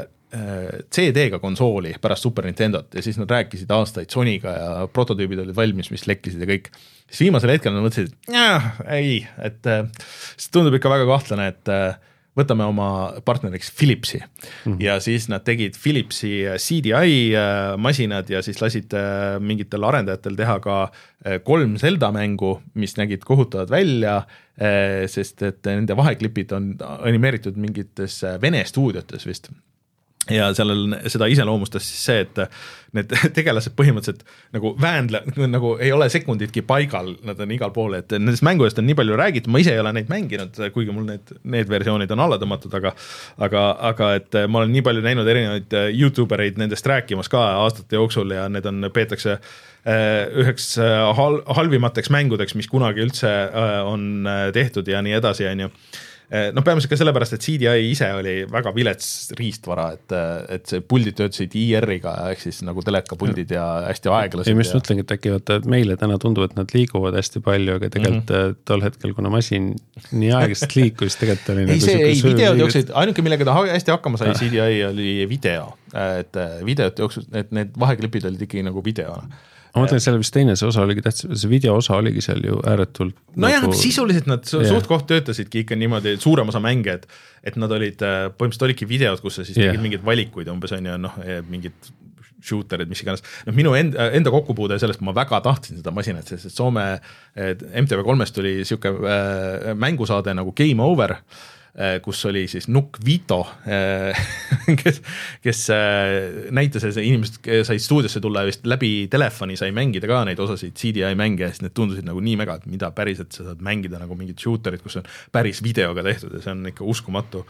CD-ga konsooli pärast Super Nintendot ja siis nad rääkisid aastaid Sonyga ja prototüübid olid valmis, mis lekkisid ja kõik. siis viimasel hetkel nad mõtlesid, et ei, et see tundub ikka väga kahtlane, et võtame oma partneriks Philipsi mm -hmm. ja siis nad tegid Philipsi CDI äh, masinad ja siis lasid äh, mingitel arendajatel teha ka äh, kolm Zelda mängu, mis nägid kohutavad välja, sest et nende vaheklipid on animeeritud mingites Vene stuudiotes vist ja sellel, seda iseloomustas siis see, et need tegelased põhimõtteliselt nagu väändle-, nagu ei ole sekunditki paigal, nad on igal pool, et nendest mängudest on nii palju räägitud, ma ise ei ole neid mänginud, kuigi mul need, need versioonid on alla tõmmatud, aga aga, aga et ma olen nii palju näinud erinevaid Youtube ereid nendest rääkimas ka aastate jooksul ja need on, peetakse eh, üheks eh, hal-, halvimateks mängudeks, mis kunagi üldse eh, on tehtud ja nii edasi, on ju noh, peamiselt ka sellepärast, et CDI ise oli väga vilets riistvara, et, et see puldid töötasid IR-iga ehk siis nagu telekapuldid ja hästi aeglased. ja ma just mõtlengi, et äkki vaata, et meile täna tundub, et nad liiguvad hästi palju, aga tegelikult mm -hmm. tol hetkel, kuna masin nii aeglaselt liikus, tegelikult oli. ei, nagu see ei, videod jooksid, ainuke, millega ta hästi hakkama sai ah. CDI oli video, et videot jooksid, et need vaheklipid olid ikkagi nagu videona ma mõtlen, seal vist teine see osa oligi tähtsam, see video osa oligi seal ju ääretult. nojah nagu..., sisuliselt nad yeah. suht koht töötasidki ikka niimoodi, suurem osa mänge, et, et nad olid, äh, põhimõtteliselt olidki videod, kus sa siis yeah. tegid mingeid valikuid umbes on ju, noh, mingid shooter'id, mis iganes. noh, minu enda, enda kokkupuude sellest, ma väga tahtsin seda masinat, sest Soome MTV3-st tuli sihuke äh, mängusaade nagu Game Over äh, Äh, kus oli siis Nukk Vito, äh, kes, kes äh, näitas, et inimesed said stuudiosse tulla ja vist läbi telefoni sai mängida ka neid osasid CDI mänge ja siis need tundusid nagu nii mega, et mida päriselt sa saad mängida nagu mingit shooter'it, kus on päris videoga tehtud ja see on ikka uskumatu.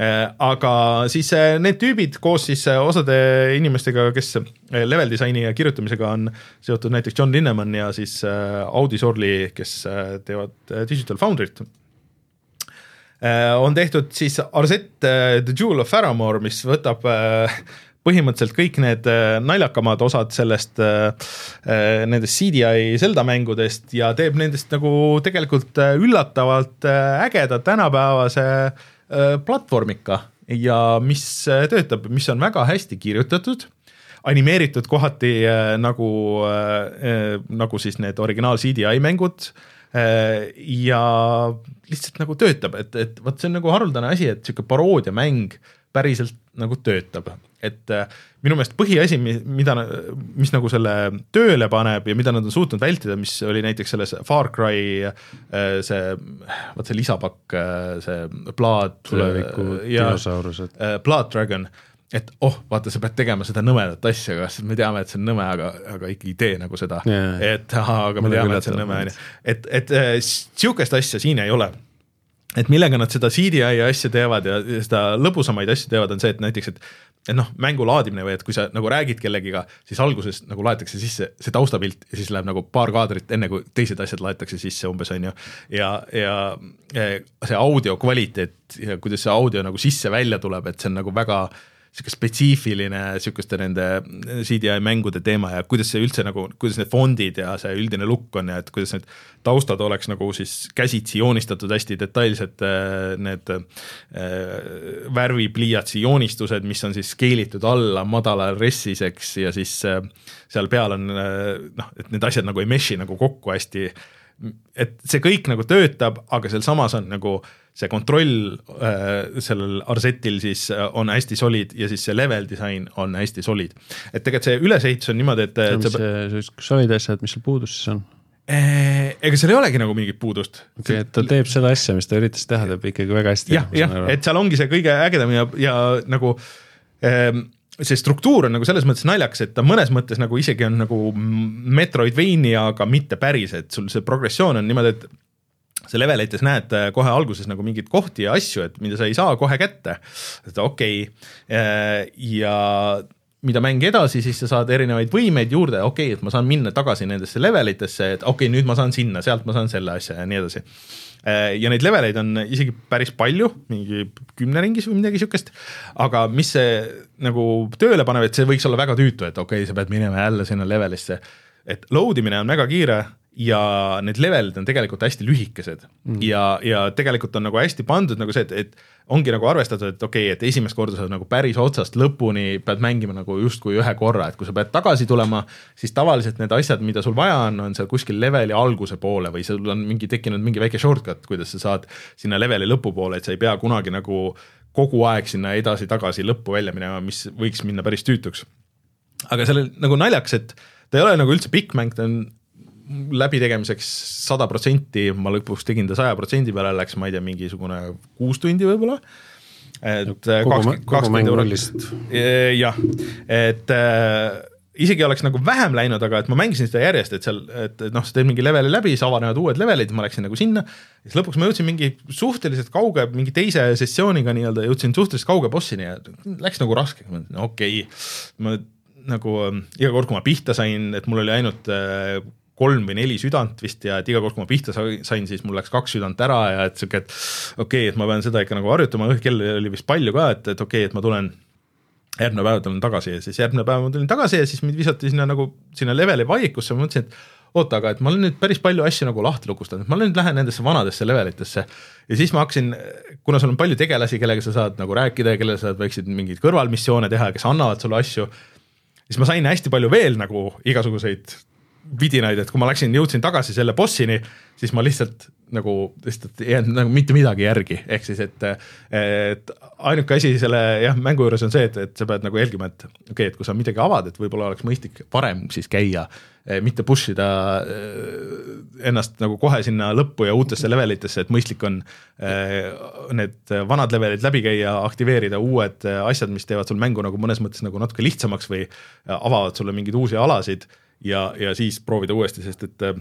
Aga siis need tüübid koos siis osade inimestega, kes level disaini ja kirjutamisega on seotud, näiteks John Linneman ja siis Audi Sorli, kes teevad Digital Foundry't on tehtud siis Arzette The Jewel of Faramore, mis võtab põhimõtteliselt kõik need äh, naljakamad osad sellest, äh, äh, nendest CDI Zelda mängudest ja teeb nendest nagu tegelikult üllatavalt ägeda tänapäevase platvormika ja mis töötab, mis on väga hästi kirjutatud animeeritud kohati äh, nagu äh,, nagu siis need originaal CDI mängud äh, ja lihtsalt nagu töötab, et, et vot see on nagu haruldane asi, et sihuke paroodiamäng päriselt nagu töötab et äh, minu meelest põhiasi, mida, mis nagu selle tööle paneb ja mida nad on suutnud vältida, mis oli näiteks selles Far Cry äh, see, vot see lisapakk, äh, see Blood. tuleviku dinosaurused. Blood Dragon et oh, vaata, sa pead tegema seda nõmedat asja, kas me teame, et see on nõme, aga, aga ikkagi tee nagu seda yeah., et aha, aga me teame, et see on nõme, on ju. et, et sihukest asja siin ei ole et millega nad seda CDI asja teevad ja seda lõbusamaid asju teevad, on see, et näiteks, et et noh, mängu laadimine või et kui sa nagu räägid kellegiga, siis alguses nagu laetakse sisse see taustapilt ja siis läheb nagu paar kaadrit, enne kui teised asjad laetakse sisse umbes, on ju. ja, ja see audio kvaliteet ja kuidas see audio nagu sisse-välja tuleb, et see on nagu väga äh, sihuke spetsiifiline sihukeste nende CDI mängude teema ja kuidas see üldse nagu, kuidas need fondid ja see üldine look on ja et kuidas need taustad oleks nagu siis käsitsi joonistatud hästi detailsed äh, need äh, värvipliiatsi joonistused, mis on siis skeelitud alla madala ressiseks ja siis äh, seal peal on noh, et need asjad nagu ei mesh'i nagu kokku hästi et see kõik nagu töötab, aga sealsamas on nagu see kontroll äh, sellel Arsetil siis äh, on hästi solid ja siis see level disain on hästi solid. et tegelikult see ülesehitus on niimoodi, et. mis see, solid asjad, mis seal puudus siis on? Äh, ega seal ei olegi nagu mingit puudust. okei okay,, et ta teeb seda asja, mis ta üritas teha, teeb ikkagi väga hästi. jah, jah, et seal ongi see kõige ägedam ja, ja nagu ähm, see struktuur on nagu selles mõttes naljakas, et ta mõnes mõttes nagu isegi on nagu Metroidvania, aga mitte päris, et sul see progressioon on niimoodi, et sa levelites näed äh, kohe alguses nagu mingeid kohti ja asju, et mida sa ei saa kohe kätte. et okei okay., äh, ja mida mäng edasi, siis sa saad erinevaid võimeid juurde, okei okay,, et ma saan minna tagasi nendesse levelitesse, et okei okay,, nüüd ma saan sinna, sealt ma saan selle asja ja nii edasi. Äh, ja neid leveleid on isegi päris palju, mingi kümne ringis või midagi sihukest, aga mis see nagu tööle paneb, et see võiks olla väga tüütu, et okei okay,, sa pead minema jälle sinna levelisse. et load imine on väga kiire ja need levelid on tegelikult hästi lühikesed mm. ja, ja tegelikult on nagu hästi pandud nagu see, et, et ongi nagu arvestatud, et okei okay,, et esimest korda sa nagu päris otsast lõpuni pead mängima nagu justkui ühe korra, et kui sa pead tagasi tulema, siis tavaliselt need asjad, mida sul vaja on, on seal kuskil leveli alguse poole või sul on mingi tekkinud mingi väike shortcut, kuidas sa saad sinna leveli lõpupoole, et sa ei pea kunagi nagu kogu aeg sinna edasi-tagasi lõppu välja minema, mis võiks minna päris tüütuks. aga seal on nagu naljakas, et ta ei ole nagu üldse pikk mäng, ta on läbitegemiseks sada protsenti, ma lõpuks tegin ta saja protsendi peale, läks, ma ei tea, mingisugune kuus tundi võib-olla. et kakskümmend, eurot. jah, et äh, isegi oleks nagu vähem läinud, aga et ma mängisin seda järjest, et seal, et noh, sa teed mingi leveli läbi, siis avanevad uued levelid, ma läksin nagu sinna. siis lõpuks ma jõudsin mingi suhteliselt kauge, mingi teise sessiooniga nii-öelda jõudsin suhteliselt kauge bossini ja läks nagu raskeks, ma mõtlesin, okei okay., ma nagu iga kord, kui ma pihta sain, et mul oli ainult äh, kolm või neli südant vist ja et iga kord, kui ma pihta sain, siis mul läks kaks südant ära ja et sihuke, et okei okay,, et ma pean seda ikka nagu harjutama, kell oli vist palju ka, et, et okei okay,, et ma tulen järgmine päev tulen tagasi ja siis järgmine päev ma tulin tagasi ja siis mind visati sinna nagu sinna leveli vaikusse, ma mõtlesin, et oota, aga et ma olen nüüd päris palju asju nagu lahti lukustanud, ma nüüd lähen nendesse vanadesse levelitesse. ja siis ma hakkasin, kuna sul on palju tegelasi, kellega sa saad nagu rääkida ja kellele sa võiksid mingeid kõrvalmissioone teha, kes annavad sulle asju, siis ma sain hästi palju veel nagu igasuguseid vidinaid, et kui ma läksin, jõudsin tagasi selle bossini, siis ma lihtsalt nagu lihtsalt ei jäänud nagu mitte midagi järgi, ehk siis, et, et ainuke asi selle jah, mängu juures on see, et, et sa pead nagu jälgima, et okei okay,, et kui sa midagi avad, et võib-olla oleks mõistlik varem siis käia, mitte push ida eh, ennast nagu kohe sinna lõppu ja uutesse levelitesse, et mõistlik on eh, need vanad levelid läbi käia, aktiveerida uued asjad, mis teevad sul mängu nagu mõnes mõttes nagu natuke lihtsamaks või avavad sulle mingeid uusi alasid ja, ja siis proovida uuesti, sest et äh,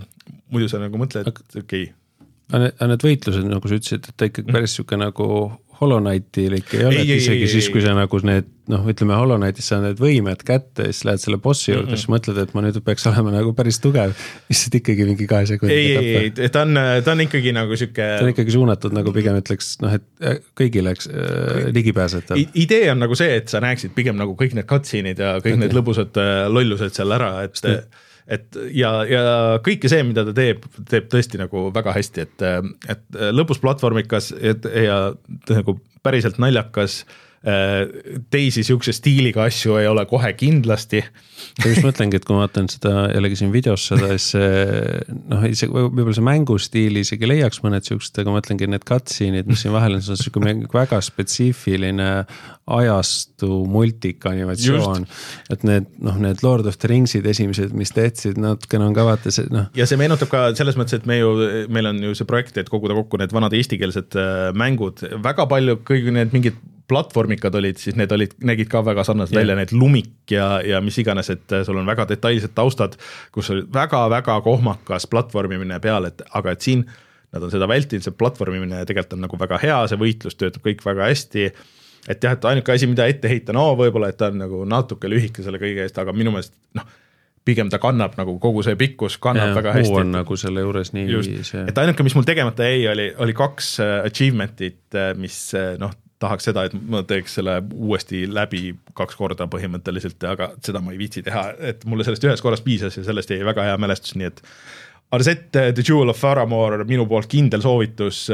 muidu sa nagu mõtled, et okei okay. aga need, võitlused, nagu sa ütlesid, et ta ikkagi päris niisugune nagu Hollow Knightil ikka ei ole, et isegi ei, siis, kui sa nagu need noh, ütleme Hollow Knightis saad need võimed kätte ja siis lähed selle bossi juurde mm, -hmm. siis mõtled, et ma nüüd peaks olema nagu päris tugev. lihtsalt ikkagi mingi kahe sekundiga ei, ei, ei, ta on, ta on ikkagi nagu sihuke. ta on ikkagi suunatud nagu pigem ütleks noh, et äh, kõigile äh, ligipääsetav. idee on nagu see, et sa näeksid pigem nagu kõik need cutscene'id ja kõik okay. need lõbusad äh, lollused seal ära, et et ja, ja kõike see, mida ta teeb, teeb tõesti nagu väga hästi, et, et lõbus platvormikas et, ja nagu päriselt naljakas teisi sihukese stiiliga asju ei ole kohe kindlasti. ma just mõtlengi, et kui ma vaatan seda jällegi siin videos seda, siis noh, isegi võib-olla see mängustiil isegi leiaks mõned siuksed, aga ma mõtlengi need cutscene'id, mis siin vahel on, see on sihuke väga spetsiifiline ajastu multikanimatsioon. et need noh, need Lord of the Rings'id esimesed, mis teedsid, natukene on ka vaata see noh. ja see meenutab ka selles mõttes, et me ju, meil on ju see projekt, et koguda kokku need vanad eestikeelsed äh, mängud, väga palju kõik need mingid platvormikad olid, siis need olid, nägid ka väga sarnased yeah. välja, need lumik ja, ja mis iganes, et sul on väga detailsed taustad, kus oli väga-väga kohmakas platvormimine peal, et aga et siin nad on seda vältinud, see platvormimine tegelikult on nagu väga hea, see võitlus töötab kõik väga hästi et jah, et ainuke asi, mida ette heita, no võib-olla, et ta on nagu natuke lühike selle kõige eest, aga minu meelest noh, pigem ta kannab nagu kogu see pikkus kannab ja, väga hästi. on nagu selle juures nii Just, see. et ainuke, mis mul tegemata jäi, oli, oli kaks äh, achievement'it, äh, mis äh, noh, tahaks seda, et ma teeks selle uuesti läbi kaks korda põhimõtteliselt, aga seda ma ei viitsi teha, et mulle sellest ühest korrast piisas ja sellest jäi väga hea mälestus, nii et Arset The Jewel of Faramore minu poolt kindel soovitus.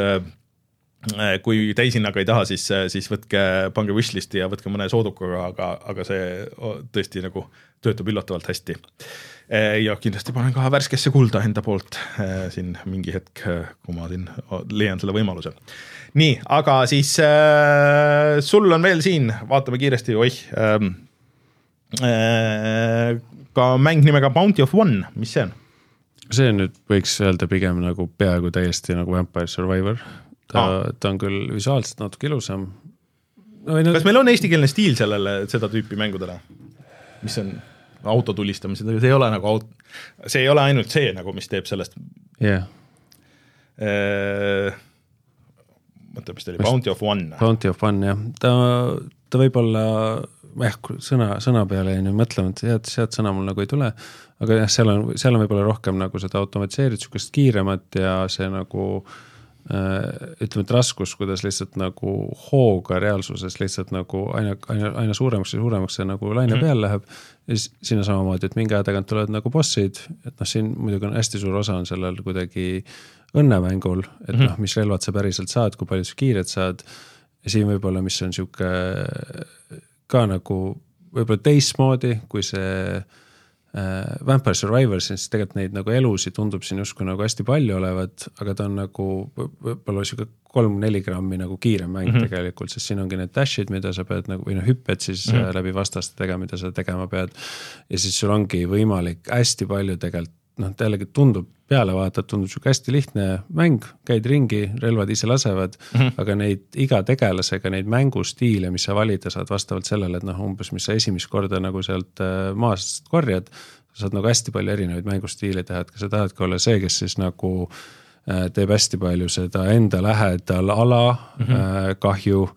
kui täishinnaga ei taha, siis, siis võtke, pange wishlist'i ja võtke mõne soodukaga, aga, aga see tõesti nagu töötab üllatavalt hästi. ja kindlasti panen ka värskesse kulda enda poolt siin mingi hetk, kui ma siin leian selle võimaluse nii, aga siis äh, sul on veel siin, vaatame kiiresti, oih ähm,. Äh, ka mäng nimega Bounty of One, mis see on? see nüüd võiks öelda pigem nagu peaaegu täiesti nagu Vampire Survivor. ta ah., ta on küll visuaalselt natuke ilusam no,. kas meil on eestikeelne stiil sellele, seda tüüpi mängudele, mis on auto tulistamised, aga see ei ole nagu aut-, see ei ole ainult see nagu, mis teeb sellest. jah yeah mõtle, mis ta oli, Bounty of One. Bounty of One jah, ta, ta võib olla jah, sõna, sõna peale jäin nüüd mõtlema, et head, head sõna mul nagu ei tule. aga jah, seal on, seal on võib-olla rohkem nagu seda automatiseeritud, sihukest kiiremat ja see nagu äh, ütleme, et raskus, kuidas lihtsalt nagu hooga reaalsuses lihtsalt nagu aina, aina, aina suuremaks ja suuremaks see nagu laine mm -hmm. peal läheb. ja siis sinna samamoodi, et mingi aja tagant tulevad nagu bossid, et noh, siin muidugi on hästi suur osa on sellel kuidagi õnnemängul, et mm -hmm. noh, mis relvad sa päriselt saad, kui palju sa kiiret saad. ja siin võib-olla, mis on sihuke ka nagu võib-olla teistmoodi, kui see äh, Vampire Survivors, siis tegelikult neid nagu elusid tundub siin justkui nagu hästi palju olevat, aga ta on nagu võib-olla sihuke kolm-neli grammi nagu kiirem mäng mm -hmm. tegelikult, sest siin ongi need dash'id, mida sa pead nagu või noh, hüpped siis mm -hmm. läbi vastaste tegema, mida sa tegema pead. ja siis sul ongi võimalik hästi palju tegelikult noh, jällegi tundub, peale vaatad, tundub sihuke hästi lihtne mäng, käid ringi, relvad ise lasevad mm, -hmm. aga neid iga tegelasega neid mängustiile, mis sa valida saad vastavalt sellele, et noh, umbes, mis sa esimest korda nagu sealt äh, maast korjad. sa saad nagu hästi palju erinevaid mängustiile teha, et kas sa tahadki olla see, kes siis nagu äh, teeb hästi palju seda enda lähedal ala mm -hmm. kahju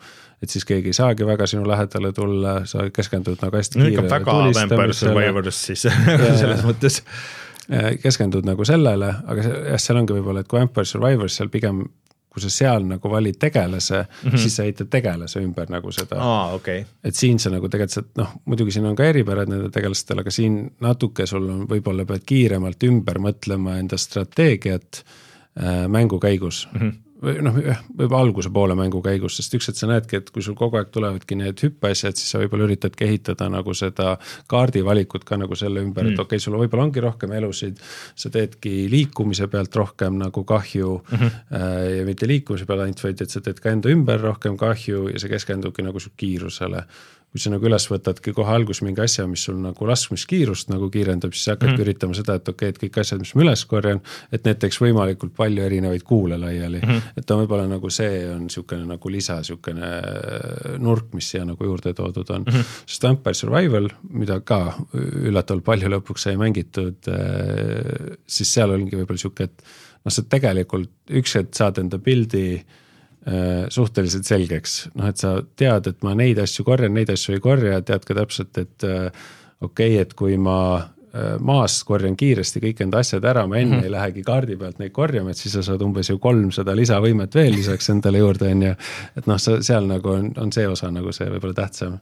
et siis keegi ei saagi väga sinu lähedale tulla, sa keskendud nagu hästi no, kiirele tulistamisele. siis selles mõttes keskendud nagu sellele, aga jah, seal ongi võib-olla, et kui Vampire Survivors seal pigem kui sa seal nagu valid tegelase mm, -hmm. siis sa ehitad tegelase ümber nagu seda ah,. Okay. et siin sa nagu tegelikult noh, muidugi siin on ka eripärad nendel tegelastel, aga siin natuke sul on, võib-olla pead kiiremalt ümber mõtlema enda strateegiat äh, mängu käigus mm. -hmm või noh, võib-olla alguse poole mängu käigus, sest üks hetk sa näedki, et kui sul kogu aeg tulevadki need hüppeasjad, siis sa võib-olla üritadki ehitada nagu seda kaardivalikut ka nagu selle ümber mm., et okei okay,, sul võib-olla ongi rohkem elusid. sa teedki liikumise pealt rohkem nagu kahju mm -hmm. äh, ja mitte liikumise peale ainult, vaid et sa teed ka enda ümber rohkem kahju ja sa keskendudki nagu su kiirusele kui sa nagu üles võtadki kohe alguses mingi asja, mis sul nagu laskmiskiirust nagu kiirendab, siis sa hakkadki mm üritama seda, et okei okay,, et kõik asjad, mis ma üles korjan, et need teeks võimalikult palju erinevaid kuule laiali mm. -hmm. et ta võib-olla nagu see on niisugune nagu lisa niisugune nurk, mis siia nagu juurde toodud on mm. -hmm. sest Vampire Survival, mida ka üllatavalt palju lõpuks sai mängitud, äh, siis seal ongi võib-olla niisugune, et noh, sa tegelikult üks hetk saad enda pildi suhteliselt selgeks, noh, et sa tead, et ma neid asju korjan, neid asju ei korja, tead ka täpselt, et äh, okei okay,, et kui ma äh, maast korjan kiiresti kõik enda asjad ära, ma enne mm -hmm. ei lähegi kaardi pealt neid korjama, et siis sa saad umbes ju kolmsada lisavõimet veel lisaks endale juurde, on ju. et noh, sa seal nagu on, on see osa nagu see võib-olla tähtsam.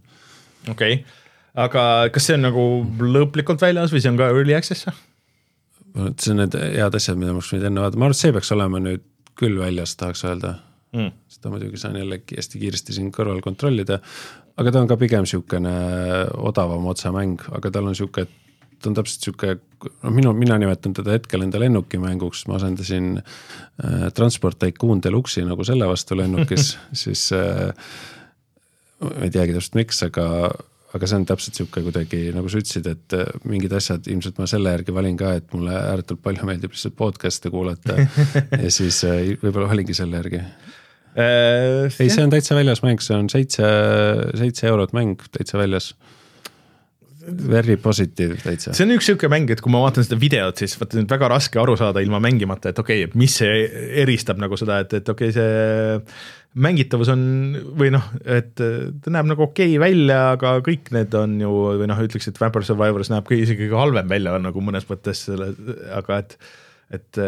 okei okay., aga kas see on nagu lõplikult väljas või see on ka early access vot see on need head asjad, mida ma oleks võinud enne vaadata, ma arvan, et see peaks olema nüüd küll väljas, tahaks öelda mm.. seda muidugi saan jällegi hästi kiiresti siin kõrval kontrollida, aga ta on ka pigem niisugune odavam otsemäng, aga tal on niisugune, ta on täpselt niisugune, noh minu, mina nimetan teda hetkel enda lennukimänguks, ma asendasin äh, Transport Tycoon Deluxe'i nagu selle vastu lennukis siis äh, ma ei teagi täpselt miks, aga aga see on täpselt sihuke kuidagi nagu sa ütlesid, et äh, mingid asjad ilmselt ma selle järgi valin ka, et mulle ääretult palju meeldib lihtsalt podcast'e kuulata ja siis äh, võib-olla valingi selle järgi äh,. ei, see on täitsa väljas mäng, see on seitse, seitse eurot mäng täitsa väljas Very positive täitsa. see on üks sihuke mäng, et kui ma vaatan seda videot, siis vaata nüüd väga raske aru saada ilma mängimata, et okei okay,, et mis see eristab nagu seda, et, et okei okay,, see mängitavus on või noh, et ta näeb nagu okei okay välja, aga kõik need on ju või noh, ütleks, et Vampire Survivors näeb isegi halvem välja nagu mõnes mõttes selle, aga et, et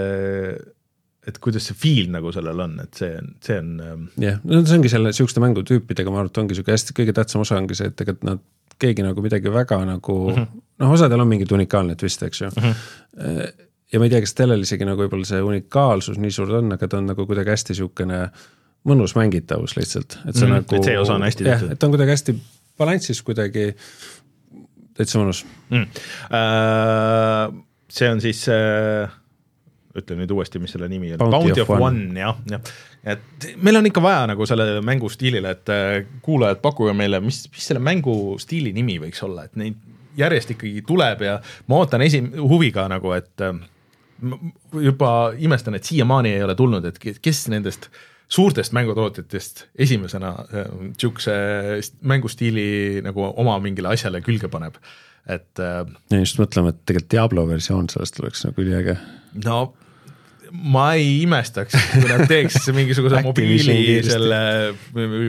et kuidas see feel nagu sellel on, et see on, see on. Ähm, jah no see ongi selle sihukeste mängutüüpidega, ma arvan, et ongi sihuke hästi, kõige tähtsam osa ongi see, et tegelikult nad keegi nagu midagi väga nagu mm -hmm. noh, osadel on mingit unikaalne twist, eks ju mm. -hmm. ja ma ei tea, kas sellel isegi nagu võib-olla see unikaalsus nii suur on, aga ta on nagu kuidagi hästi niisugune mõnus mängitavus lihtsalt, et see mm, -hmm. nagu. et see osa on hästi tehtud. et ta on kuidagi hästi balansis kuidagi, täitsa mõnus mm.. Uh, see on siis uh ütle nüüd uuesti, mis selle nimi on, Bounty, Bounty of, of One, one, jah, jah et meil on ikka vaja nagu sellele mängustiilile, et äh, kuulajad, pakkuge meile, mis, mis selle mängustiili nimi võiks olla, et neid järjest ikkagi tuleb ja ma ootan esi-, huviga nagu, et äh, juba imestan, et siiamaani ei ole tulnud, et kes nendest suurtest mängutootjatest esimesena niisuguse äh, mängustiili nagu oma mingile asjale külge paneb, et. ja just mõtlema, et tegelikult Diablo versioon sellest oleks nagu üliäge. no ma ei imestaks, kui nad teeks mingisuguse mobiili selle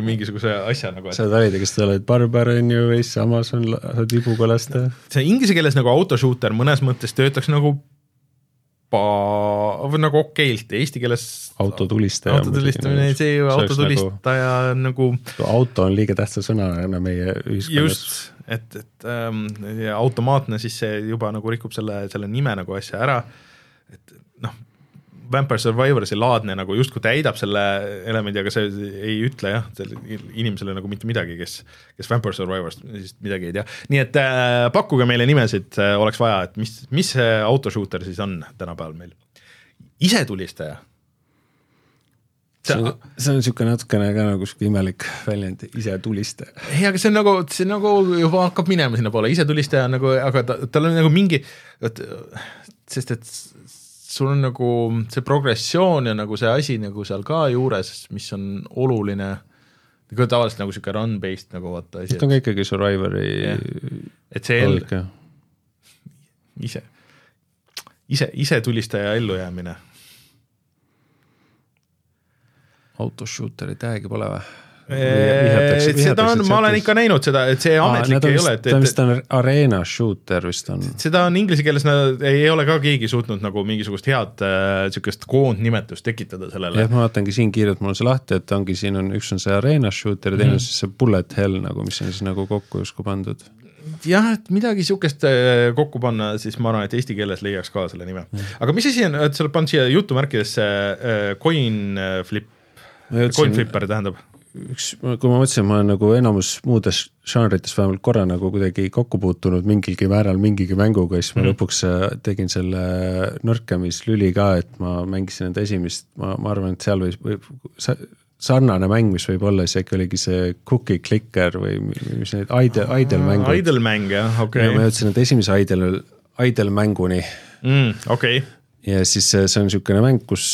mingisuguse asja nagu. saad valida, kas sa oled barbar on ju või samas on, saad vibuga lasta. see inglise keeles nagu autoshooter mõnes mõttes töötaks nagu pa-, või nagu okeilt, eesti keeles. autotulistaja. autotulistamine, see ju autotulistaja nagu, nagu. auto on liiga tähtsa sõnana meie ühiskonnas. just, et, et ähm, automaatne siis see juba nagu rikub selle, selle nime nagu asja ära. et Vampire Survivorsi laadne nagu justkui täidab selle elemendi, aga see ei ütle jah, inimesele nagu mitte midagi, kes, kes Vampire Survivorist midagi ei tea. nii et äh, pakkuge meile nimesid äh,, oleks vaja, et mis, mis see autoshooter siis on tänapäeval meil. isetulistaja see on, see on niisugune natukene ka nagu sihuke imelik väljend, isetulistaja. ei, aga see on nagu, see nagu juba hakkab minema sinnapoole, isetulistaja on nagu, aga ta, tal on nagu mingi, vot sest et sul on nagu see progressioon ja nagu see asi nagu seal ka juures, mis on oluline, nagu tavaliselt nagu niisugune run-based nagu vaata asi. see on ka ikkagi Survivori yeah. et see ell-, ise, ise, ise tulistaja ellujäämine. autoshooter'i tag'i pole või? Seda on, ma olen ikka näinud seda, et see ametlik Aa, ei ole, et, et. ta vist on arena shooter vist on. seda on inglise keeles, ei ole ka keegi suutnud nagu mingisugust head äh, koondnimetust tekitada sellele. jah, ma vaatangi siin kiirelt, mul on see lahti, et ongi, siin on, üks on see arena shooter ja teine mm. on siis see bullet hell nagu, mis on siis nagu kokku justkui pandud jah, et midagi sihukest äh, kokku panna, siis ma arvan, et eesti keeles leiaks ka selle nime mm.. aga mis asi on, et sa oled pannud siia jutumärkidesse äh, coin flip, coin flipper tähendab? Üks, kui ma mõtlesin, ma olen nagu enamus muudes žanrites vähemalt korra nagu kuidagi kokku puutunud mingilgi määral mingigi mänguga, siis ma mm. lõpuks äh, tegin selle nõrkamislüli ka, et ma mängisin enda esimest, ma, ma arvan, et seal võib, võib sarnane mäng, mis võib olla, äkki oligi see Cookie Clicker või mis need idle, idle mängud. Idle mäng jah, okei okay.. ma jõudsin enda esimese idle, idle mänguni mm,. okei okay. ja siis see on niisugune mäng, kus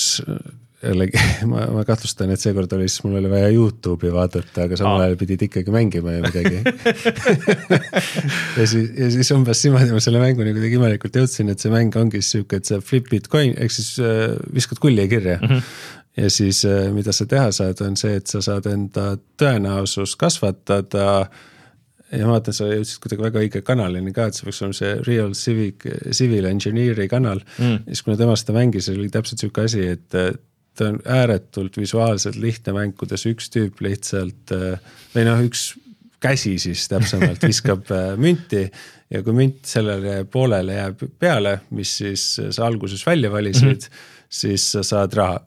jällegi ma, ma kahtlustan, et seekord oli siis, mul oli vaja Youtube'i vaadata, aga samal ajal pidid ikkagi mängima ju midagi. Ja siis, ja siis umbes niimoodi ma selle mänguni kuidagi imelikult jõudsin, et see mäng ongi sihuke, et sa flip'id coin ehk siis äh, viskad kulli kirja. Mm. -hmm ja siis mida sa teha saad, on see, et sa saad enda tõenäosust kasvatada. Ja ma vaatan, sa jõudsid kuidagi väga õige kanalini ka, et see peaks olema see Real Civic, Civil Engineer'i kanal. Mm.. ja siis, kui ma tema seda mängisin, oli täpselt sihuke asi, et ta on ääretult visuaalselt lihtne mäng, kuidas üks tüüp lihtsalt või noh, üks käsi siis täpsemalt viskab äh, münti ja kui münt sellele poolele jääb peale, mis siis sa alguses välja valisid mm, -hmm. siis sa saad raha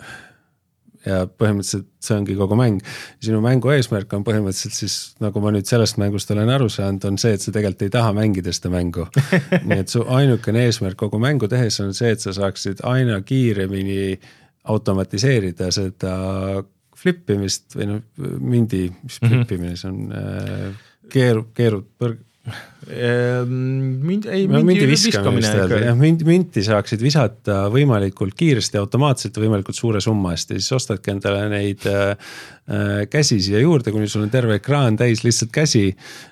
ja põhimõtteliselt see ongi kogu mäng. sinu mängu eesmärk on põhimõtteliselt siis, nagu ma nüüd sellest mängust olen aru saanud, on see, et sa tegelikult ei taha mängida seda mängu. nii et su ainukene eesmärk kogu mängu tehes on see, et sa saaksid aina kiiremini automatiseerida seda flippimist või noh, mündi, mis mm -hmm. flippimine see on äh,, keerub, keerub põrg-. Ehm, mind, ei no, mündi viskamine ikka. jah, münt, münti saaksid visata võimalikult kiiresti, automaatselt ja võimalikult suure summa eest ja siis ostadki endale neid äh, äh, käsi siia juurde, kuni sul on terve ekraan täis lihtsalt käsi.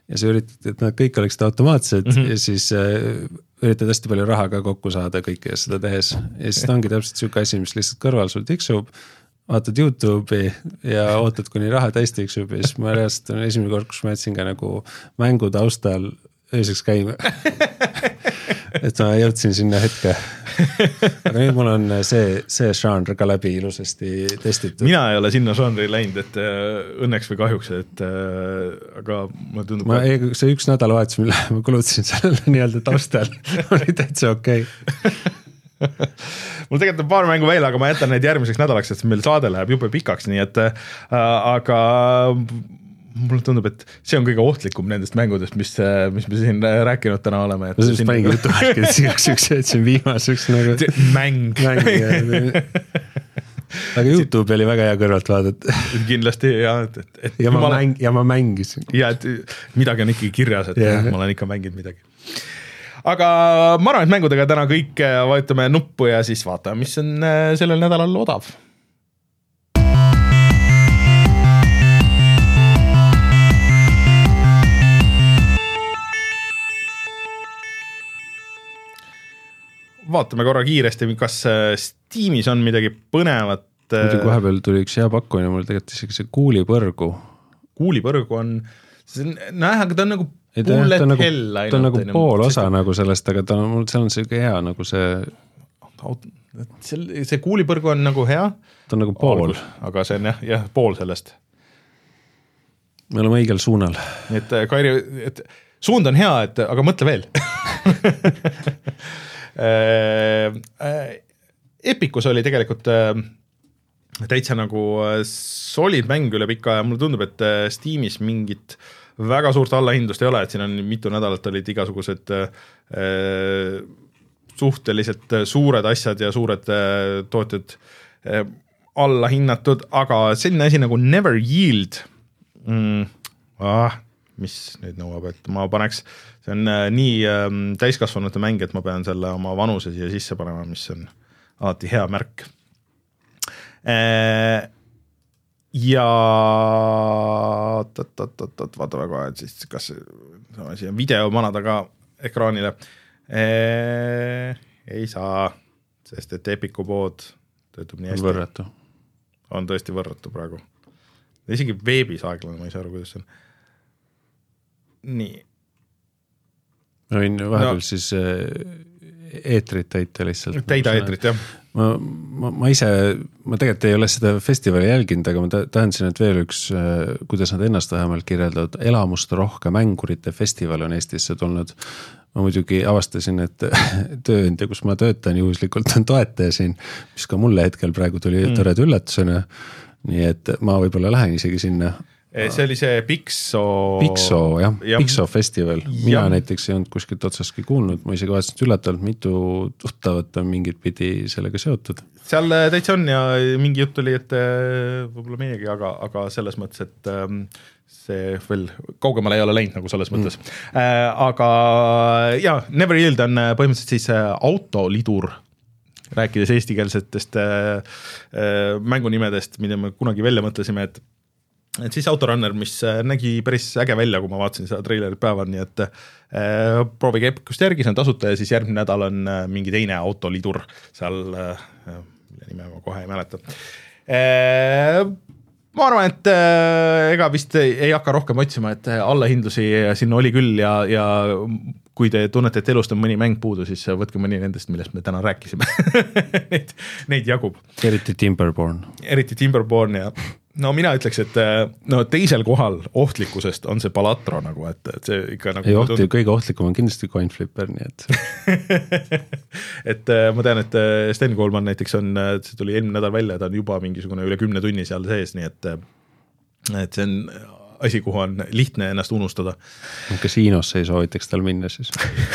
ja sa üritad, et nad kõik oleksid automaatsed mm -hmm. ja siis äh, üritad hästi palju raha ka kokku saada kõike seda tehes. Ja siis ta ongi täpselt sihuke asi, mis lihtsalt kõrval sul tiksub. Vaatad Youtube'i ja ootad, kuni raha täis tiksub. Ja siis ma reaalselt on esimene kord, kus ma jätsin ka nagu mängu taustal ööseks käima et ma jõudsin sinna hetke. aga nüüd mul on see, see žanr ka läbi ilusasti testitud. mina ei ole sinna žanri läinud, et äh, õnneks või kahjuks, et äh, aga mulle tundub. ma, see üks nädalavahetus, mille ma kulutasin sellele nii-öelda taustal oli täitsa okei okay mul tegelikult on paar mängu veel, aga ma jätan need järgmiseks nädalaks, sest meil saade läheb jube pikaks, nii et äh, aga mulle tundub, et see on kõige ohtlikum nendest mängudest, mis, mis me siin rääkinud täna oleme. ma just panigi jutumärkides igaks juhuks jätsin viimaseks nagu. mäng, mäng aga Youtube'i oli väga hea kõrvalt vaadata. kindlasti ja, et, et, et. ja ma mäng-, ja ma mängisin. ja, et midagi on ikkagi kirjas, et yeah. ma olen ikka mänginud midagi aga ma arvan, et mängudega täna kõik äh, vajutame nuppu ja siis vaatame, mis on äh, sellel nädalal odav vaatame korra kiiresti, kas äh, Steamis on midagi põnevat. muidugi vahepeal tuli üks hea pakkumine, mul tegelikult isegi see kuulipõrgu. kuulipõrgu on, see on, nojah, aga ta on nagu ei ta, ta on nagu, ta on nagu pool osa nagu sellest, aga ta on, mul, seal on sihuke hea nagu see. see, see kuulipõrgu on nagu hea. ta on nagu pool. aga see on jah, jah, pool sellest. me oleme õigel suunal. nii et Kairi, et suund on hea, et aga mõtle veel äh, äh, Epicus oli tegelikult äh, täitsa nagu solid mäng üle pika aja, mulle tundub, et Steamis mingit äh, väga suurt allahindlust ei ole, et siin on mitu nädalat olid igasugused äh, suhteliselt suured asjad ja suured äh, tootjad äh, alla hinnatud, aga selline asi nagu Never Yield mm,, ah, mis nüüd nõuab, et ma paneks, see on äh, nii äh, täiskasvanute mäng, et ma pean selle oma vanuse siia sisse panema, mis on alati hea märk äh, ja oot-oot-oot-oot, vaatame kohe, et siis kas saame siia video manada ka ekraanile eee,. ei saa, sest et Epiku pood töötab nii hästi. võrratu. on tõesti võrratu praegu. isegi veebis aeglane, ma ei saa aru, kuidas see on. nii. Ma võin vahepeal no. siis eetrit täita lihtsalt. täida eetrit, jah. ma, ma, ma ise, ma tegelikult ei ole seda festivali jälginud, aga ma tahtsin, et veel üks, äh, kuidas nad ennast vähemalt kirjeldavad, elamusterohke mängurite festival on Eestisse tulnud. ma muidugi avastasin, et tööandja, kus ma töötan juhuslikult on toetaja siin, mis ka mulle hetkel praegu tuli mm. toreda üllatusena. nii et ma võib-olla lähen isegi sinna see oli see Pixo. Pixo jah ja., Pixo festival, mina ja. näiteks ei olnud kuskilt otsastki kuulnud, ma isegi vaatasin, et üllatavalt mitu tuttavat on mingit pidi sellega seotud. seal äh, täitsa on ja mingi jutt oli, et äh, võib-olla meiegi, aga, aga selles mõttes, et ähm, see veel kaugemale ei ole läinud nagu selles mõttes mm.. Äh, aga jaa, Never Yield on äh, põhimõtteliselt siis autolidur rääkides eestikeelsetest äh, äh, mängunimedest, mida me kunagi välja mõtlesime, et et siis Autorunner, mis äh, nägi päris äge välja, kui ma vaatasin seda treilerit päeval, nii et äh, proovige Epicust järgi, see on tasuta ja siis järgmine nädal on äh, mingi teine autolidur seal äh,, mille nime ma kohe ei mäleta ma arvan, et äh, ega vist ei, ei hakka rohkem otsima, et allahindlusi sinna oli küll ja, ja kui te tunnete, et elust on mõni mäng puudu, siis võtke mõni nendest, millest me täna rääkisime Neid, neid jagub. eriti Timberborn. eriti Timberborn ja no mina ütleks, et no teisel kohal ohtlikkusest on see Palatro nagu, et, et see ikka nagu. ei ohtlik, kõige ohtlikum on kindlasti Coin Flipper, nii et et äh, ma tean, et äh, Sten Koolman näiteks on, see tuli eelmine nädal välja, ta on juba mingisugune üle kümne tunni seal sees, nii et et see on asi, kuhu on lihtne ennast unustada. kasiinosse ei soovitaks tal minna siis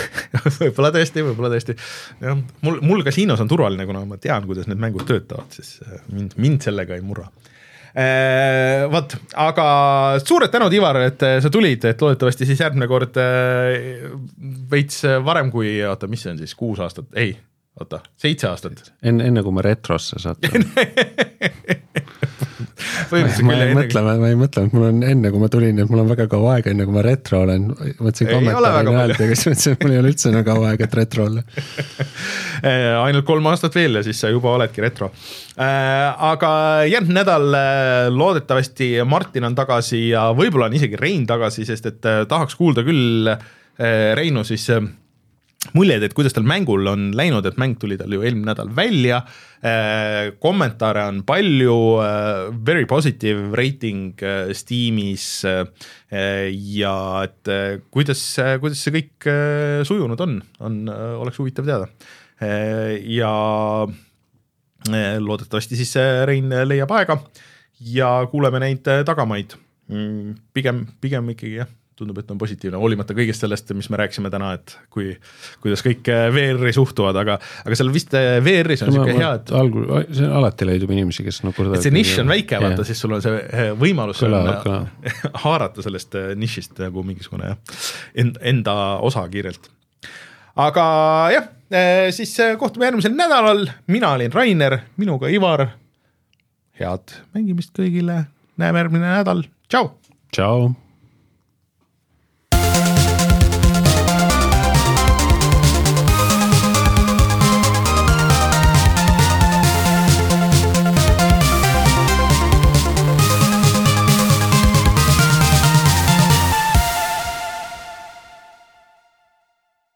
võib-olla tõesti, võib-olla tõesti. jah, mul, mul kasiinos on turvaline, kuna ma tean, kuidas need mängud töötavad, siis äh, mind, mind sellega ei murra äh, vot, aga suured tänud, Ivar, et äh, sa tulid, et loodetavasti siis järgmine kord veits varem kui, oota, mis see on siis, kuus aastat, ei, oota, seitse aastat. enne, enne kui ma retrosse satun ma ei mõtle, ma ei mõtle, et mul on enne, kui ma tulin, et mul on väga kaua aega, enne kui ma retro olen. mõtlesin kommentaari häält ja siis mõtlesin, et mul ei ole üldse enam kaua aega, et retro olla ainult kolm aastat veel ja siis sa juba oledki retro. Äh, aga järgmine nädal äh, loodetavasti Martin on tagasi ja võib-olla on isegi Rein tagasi, sest et äh, tahaks kuulda küll Reinu siis muljed, et kuidas tal mängul on läinud, et mäng tuli tal ju eelmine nädal välja äh,, kommentaare on palju äh,, very positive rating äh, Steamis ja et kuidas, kuidas see kõik sujunud on, on, oleks huvitav teada. ja loodetavasti siis Rein leiab aega ja kuuleme neid tagamaid. Mm, pigem, pigem ikkagi jah tundub, et on positiivne, hoolimata kõigest sellest, mis me rääkisime täna, et kui, kuidas kõik äh, VR-i suhtuvad, aga, aga seal vist äh, VR-is on niisugune hea, et algul, see alati leidub inimesi, kes nukurdavad. et see nišš on väike, vaata, siis sul on see äh, võimalus kõla, kõla. haarata sellest nišist nagu mingisugune enda osa kiirelt. aga jah, siis kohtume järgmisel nädalal, mina olin Rainer, minuga Ivar, head mängimist kõigile, näeme järgmine nädal, tšau! tšau!